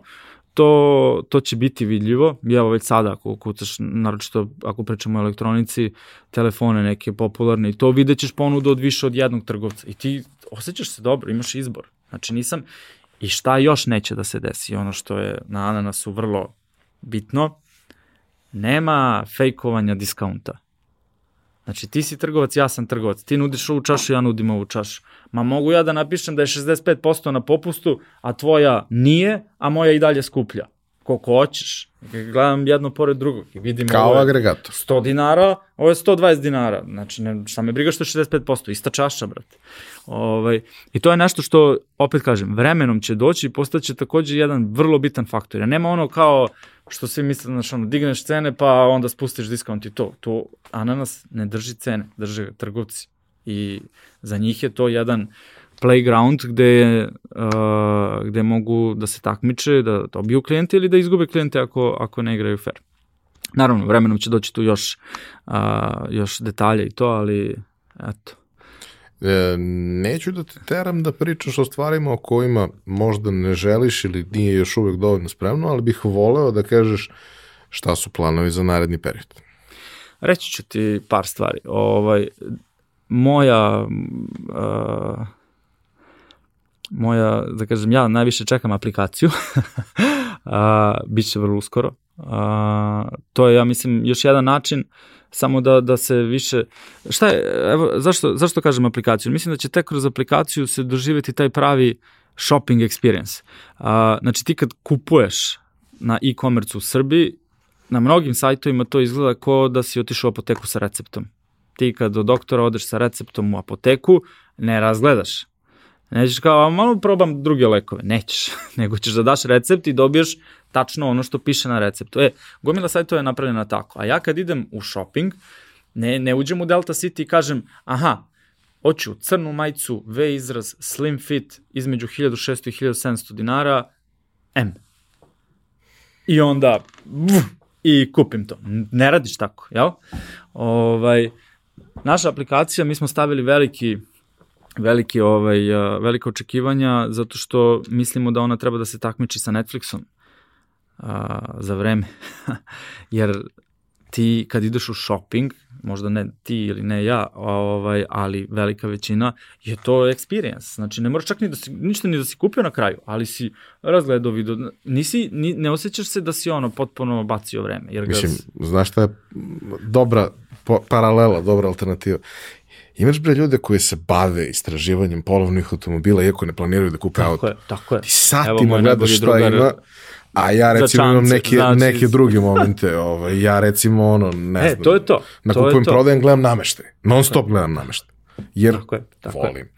to, to će biti vidljivo. Evo već sada, ako kucaš, naročito ako pričamo o elektronici, telefone neke popularne i to vidjet ćeš ponudu od više od jednog trgovca. I ti osjećaš se dobro, imaš izbor. Znači nisam, i šta još neće da se desi, ono što je na ananasu vrlo bitno, nema fejkovanja diskaunta. Znači ti si trgovac, ja sam trgovac, ti nudiš ovu čašu, ja nudim ovu čašu. Ma mogu ja da napišem da je 65% na popustu, a tvoja nije, a moja i dalje skuplja. Koliko hoćeš. Gledam jedno pored drugog i vidim Kao ovo je agregator. 100 dinara, ovo je 120 dinara. Znači, ne, šta me briga što je 65%, ista čaša, brate. Ovaj, I to je nešto što, opet kažem, vremenom će doći i postaće takođe jedan vrlo bitan faktor. Ja nema ono kao što svi misle, znači, ono, digneš cene pa onda spustiš diskont i to. To ananas ne drži cene, drže trgovci. I za njih je to jedan playground gde, uh, gde mogu da se takmiče, da dobiju klijente ili da izgube klijente ako, ako ne igraju fair. Naravno, vremenom će doći tu još, uh, još detalje i to, ali eto. E, neću da te teram da pričaš o stvarima o kojima možda ne želiš ili nije još uvek dovoljno spremno, ali bih voleo da kažeš šta su planovi za naredni period. Reći ću ti par stvari. Ovaj, moja uh, moja, da kažem, ja najviše čekam aplikaciju, a, bit će vrlo uskoro. A, to je, ja mislim, još jedan način samo da, da se više, šta je, evo, zašto, zašto kažem aplikaciju? Mislim da će tek kroz aplikaciju se doživeti taj pravi shopping experience. A, znači ti kad kupuješ na e-commerce u Srbiji, na mnogim sajtovima to izgleda kao da si otišao u apoteku sa receptom. Ti kad do doktora odeš sa receptom u apoteku, ne razgledaš. Nećeš kao, malo probam druge lekove. Nećeš, nego ćeš da daš recept i dobiješ tačno ono što piše na receptu. E, gomila sajtova je napravljena tako. A ja kad idem u shopping, ne, ne uđem u Delta City i kažem, aha, hoću crnu majicu, V izraz, slim fit, između 1600 i 1700 dinara, M. I onda, vf, i kupim to. Ne radiš tako, jel? Ovaj, naša aplikacija, mi smo stavili veliki veliki ovaj velika očekivanja zato što mislimo da ona treba da se takmiči sa Netflixom a, za vreme. Jer ti kad ideš u shopping, možda ne ti ili ne ja, ovaj, ali velika većina, je to experience. Znači, ne moraš čak ni da si, ništa ni da si kupio na kraju, ali si razgledao video, nisi, ni, ne osjećaš se da si ono potpuno bacio vreme. Jer ga... Mislim, znaš šta je dobra po, paralela, dobra alternativa? Imaš bre ljude koji se bave istraživanjem polovnih automobila iako ne planiraju da kupe auto. Tako je, tako je. Ti satima gledaš šta drugar, ima, a ja recimo čance, imam neke, znači... neke druge momente. Ovaj, ja recimo ono, ne e, znam. to je to. Na to kupujem prodajem, gledam nameštaj. Non stop gledam nameštaj. Jer tako je, tako volim. Je.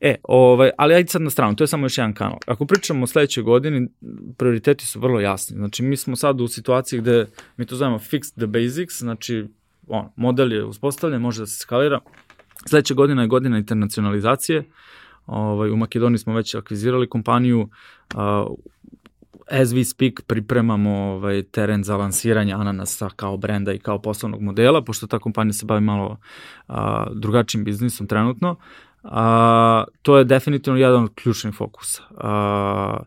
E, ovaj, ali ajde sad na stranu, to je samo još jedan kanal. Ako pričamo o sledećoj godini, prioriteti su vrlo jasni. Znači, mi smo sad u situaciji gde mi to zovemo fix the basics, znači, on, model je uspostavljen, može da se skalira, Sledeća godina je godina internacionalizacije. Ovaj, u Makedoniji smo već akvizirali kompaniju. Uh, as we speak pripremamo ovaj, teren za lansiranje Ananasa kao brenda i kao poslovnog modela, pošto ta kompanija se bavi malo a, drugačijim biznisom trenutno. A, to je definitivno jedan od ključnih fokusa. A,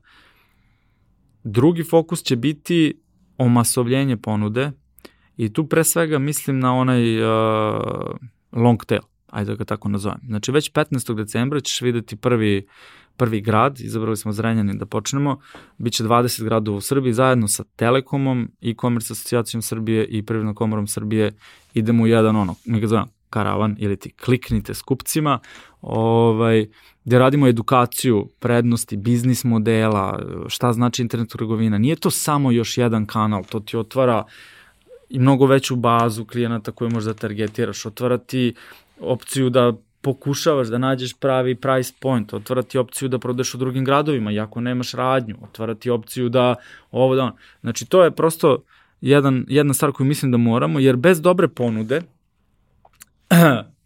drugi fokus će biti omasovljenje ponude i tu pre svega mislim na onaj a, long tail ajde da ga tako nazovem. Znači već 15. decembra ćeš videti prvi, prvi grad, izabrali smo Zrenjanin da počnemo, Biće 20 gradova u Srbiji zajedno sa Telekomom, e-commerce asocijacijom Srbije i Privrednom komorom Srbije idemo u jedan ono, mi ga zovem karavan ili ti kliknite s kupcima, ovaj, gde radimo edukaciju prednosti biznis modela, šta znači internet trgovina. Nije to samo još jedan kanal, to ti otvara i mnogo veću bazu klijenata koju možeš da targetiraš, otvara ti opciju da pokušavaš da nađeš pravi price point, otvarati opciju da prodeš u drugim gradovima, iako nemaš radnju, otvarati opciju da ovo da ono. Znači, to je prosto jedan, jedna stvar koju mislim da moramo, jer bez dobre ponude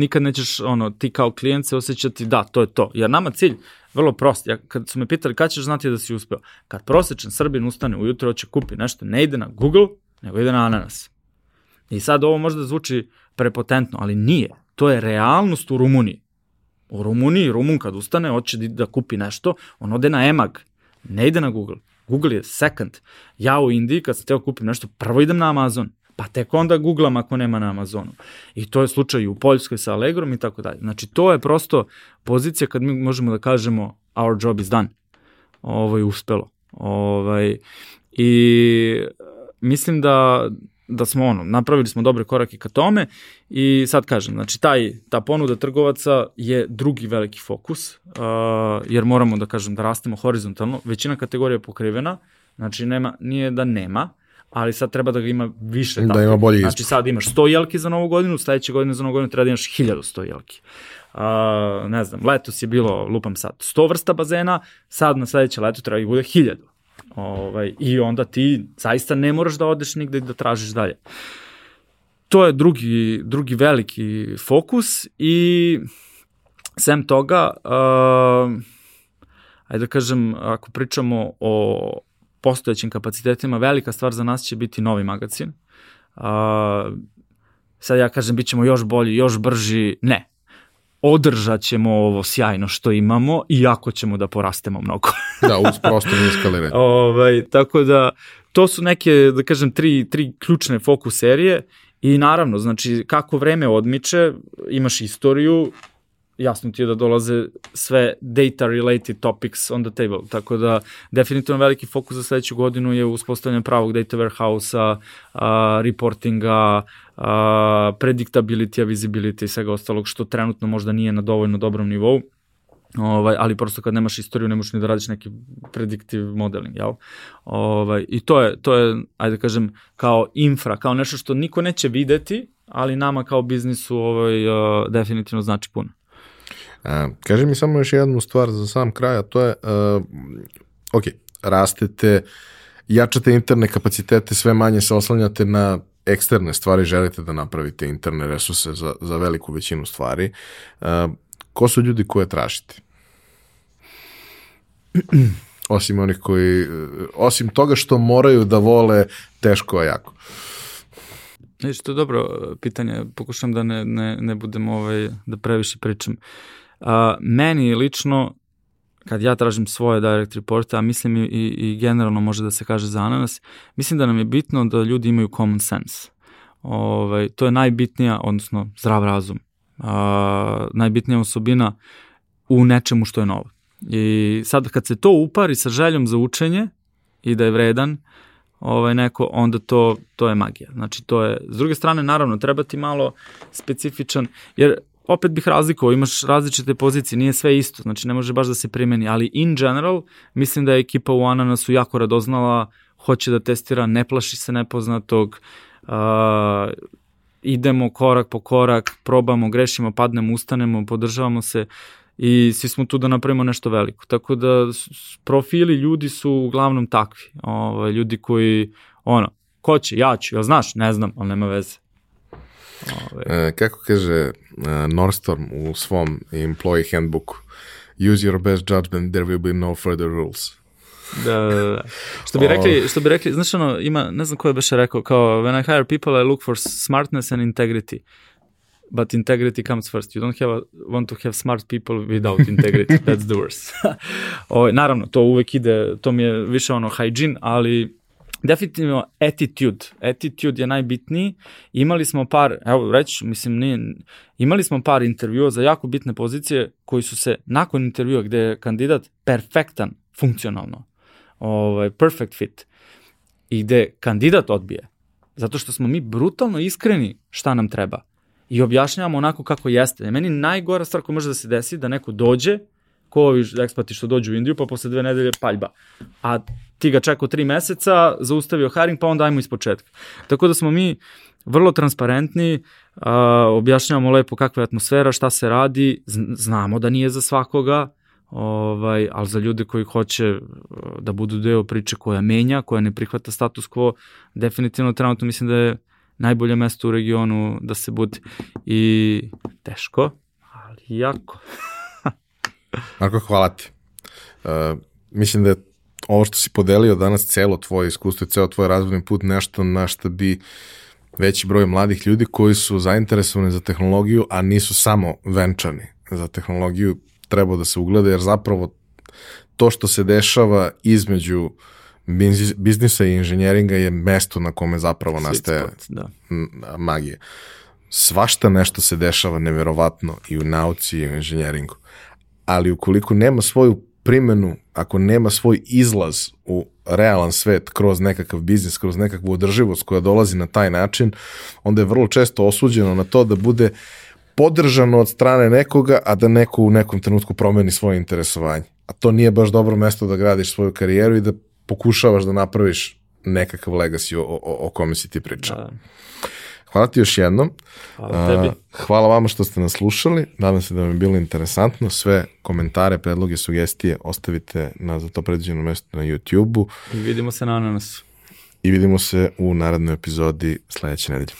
nikad nećeš, ono, ti kao klijent se osjećati, da, to je to. Jer nama cilj, vrlo prost, ja, kad su me pitali kada ćeš znati da si uspeo, kad prosečan Srbin ustane ujutro, hoće kupi nešto, ne ide na Google, nego ide na ananas. I sad ovo možda zvuči prepotentno, ali nije. To je realnost u Rumuniji. U Rumuniji, Rumun kad ustane, hoće da kupi nešto, on ode na EMAG, ne ide na Google. Google je second. Ja u Indiji, kad sam teo kupim nešto, prvo idem na Amazon, pa tek onda googlam ako nema na Amazonu. I to je slučaj i u Poljskoj sa Allegrom i tako dalje. Znači, to je prosto pozicija kad mi možemo da kažemo our job is done. Ovo je uspelo. Ovaj, I mislim da da smo ono, napravili smo dobre korake ka tome i sad kažem, znači taj, ta ponuda trgovaca je drugi veliki fokus, uh, jer moramo da kažem da rastemo horizontalno, većina kategorija je pokrivena, znači nema, nije da nema, ali sad treba da ga ima više. Da ima bolji Znači sad imaš 100 jelki za novu godinu, sledeće godine za novu godinu treba da imaš 1000 jelki. Uh, ne znam, letos je bilo, lupam sad, 100 vrsta bazena, sad na sledeće leto treba da ih bude 1000. Ovaj, I onda ti zaista ne moraš da odeš nigde da tražiš dalje. To je drugi, drugi veliki fokus i sem toga, uh, ajde da kažem, ako pričamo o postojećim kapacitetima, velika stvar za nas će biti novi magazin. Uh, sad ja kažem, bit ćemo još bolji, još brži, ne. Održat ćemo ovo sjajno što imamo, iako ćemo da porastemo mnogo. da, uz prosto eskaliranje. ovaj, tako da, to su neke, da kažem, tri, tri ključne fokus serije i naravno, znači, kako vreme odmiče, imaš istoriju, jasno ti je da dolaze sve data related topics on the table, tako da definitivno veliki fokus za sledeću godinu je uspostavljanje pravog data warehouse-a, reportinga, predictability-a, visibility i svega ostalog što trenutno možda nije na dovoljno dobrom nivou. Ovaj, ali prosto kad nemaš istoriju ne možeš ni da radiš neki predictive modeling, jel? Ovaj, I to je, to je, ajde da kažem, kao infra, kao nešto što niko neće videti, ali nama kao biznisu ovaj, uh, definitivno znači puno. A, kaži mi samo još jednu stvar za sam kraj, a to je, uh, ok, rastete, jačate interne kapacitete, sve manje se oslanjate na eksterne stvari, želite da napravite interne resurse za, za veliku većinu stvari. Uh, ko su ljudi koje tražite? osim onih koji, osim toga što moraju da vole teško, a jako. Viš, to je dobro pitanje, pokušam da ne, ne, ne budem ovaj, da previše pričam. A, meni lično, kad ja tražim svoje direct reporte, a mislim i, i generalno može da se kaže za ananas, mislim da nam je bitno da ljudi imaju common sense. Ovaj, to je najbitnija, odnosno zdrav razum. A, najbitnija osobina u nečemu što je novo. I sad kad se to upari sa željom za učenje i da je vredan, ovaj neko, onda to, to je magija. Znači, to je, s druge strane, naravno, treba ti malo specifičan, jer opet bih razlikovao, imaš različite pozicije, nije sve isto, znači ne može baš da se primeni, ali in general, mislim da je ekipa u Ananasu jako radoznala, hoće da testira, ne plaši se nepoznatog, uh, idemo korak po korak, probamo, grešimo, padnemo, ustanemo, podržavamo se i svi smo tu da napravimo nešto veliko. Tako da profili ljudi su uglavnom takvi, ovaj, ljudi koji, ono, ko će, ja ću, ja znaš, ne znam, ali nema veze. Ove. E, kako kaže uh, Nordstorm u svom employee handbooku, use your best judgment, there will be no further rules. Da, da, da. Što bi rekli, što bi rekli, znaš ono, ima, ne znam ko je beše rekao, kao, when I hire people, I look for smartness and integrity. But integrity comes first. You don't have a, want to have smart people without integrity. That's the worst. o, naravno, to uvek ide, to mi je više ono hygiene, ali definitivno attitude. Attitude je najbitniji. Imali smo par, evo reći, mislim, nije, imali smo par intervjua za jako bitne pozicije koji su se nakon intervjua gde je kandidat perfektan funkcionalno, ovaj, perfect fit, i gde kandidat odbije, zato što smo mi brutalno iskreni šta nam treba i objašnjavamo onako kako jeste. Meni najgora stvar koja može da se desi da neko dođe, ko ekspati što dođu u Indiju, pa posle dve nedelje paljba. A ti ga čekao tri meseca, zaustavio hiring, pa onda ajmo iz početka. Tako da smo mi vrlo transparentni, a, objašnjavamo lepo kakva je atmosfera, šta se radi, znamo da nije za svakoga, ovaj, ali za ljude koji hoće da budu deo priče koja menja, koja ne prihvata status quo, definitivno trenutno mislim da je najbolje mesto u regionu da se budi. I teško, ali jako. Marko, hvala ti. Uh, mislim da je ovo što si podelio danas celo tvoje iskustvo i ceo tvoj razvojni put nešto na što bi veći broj mladih ljudi koji su zainteresovani za tehnologiju, a nisu samo venčani za tehnologiju, trebao da se ugleda, jer zapravo to što se dešava između biznisa i inženjeringa je mesto na kome zapravo nastaje spot, da. magija. Svašta nešto se dešava neverovatno i u nauci i u inženjeringu, ali ukoliko nema svoju primenu, ako nema svoj izlaz u realan svet kroz nekakav biznis, kroz nekakvu održivost koja dolazi na taj način, onda je vrlo često osuđeno na to da bude podržano od strane nekoga, a da neko u nekom trenutku promeni svoje interesovanje. A to nije baš dobro mesto da gradiš svoju karijeru i da pokušavaš da napraviš nekakav legacy o, o, o kome si ti pričao. Da. Hvala ti još jednom. Hvala tebi. Hvala vama što ste nas slušali. Nadam se da vam je bilo interesantno. Sve komentare, predloge, sugestije ostavite na za to predviđeno mesto na YouTube-u. I vidimo se na ananas. I vidimo se u narednoj epizodi sledeće nedelje.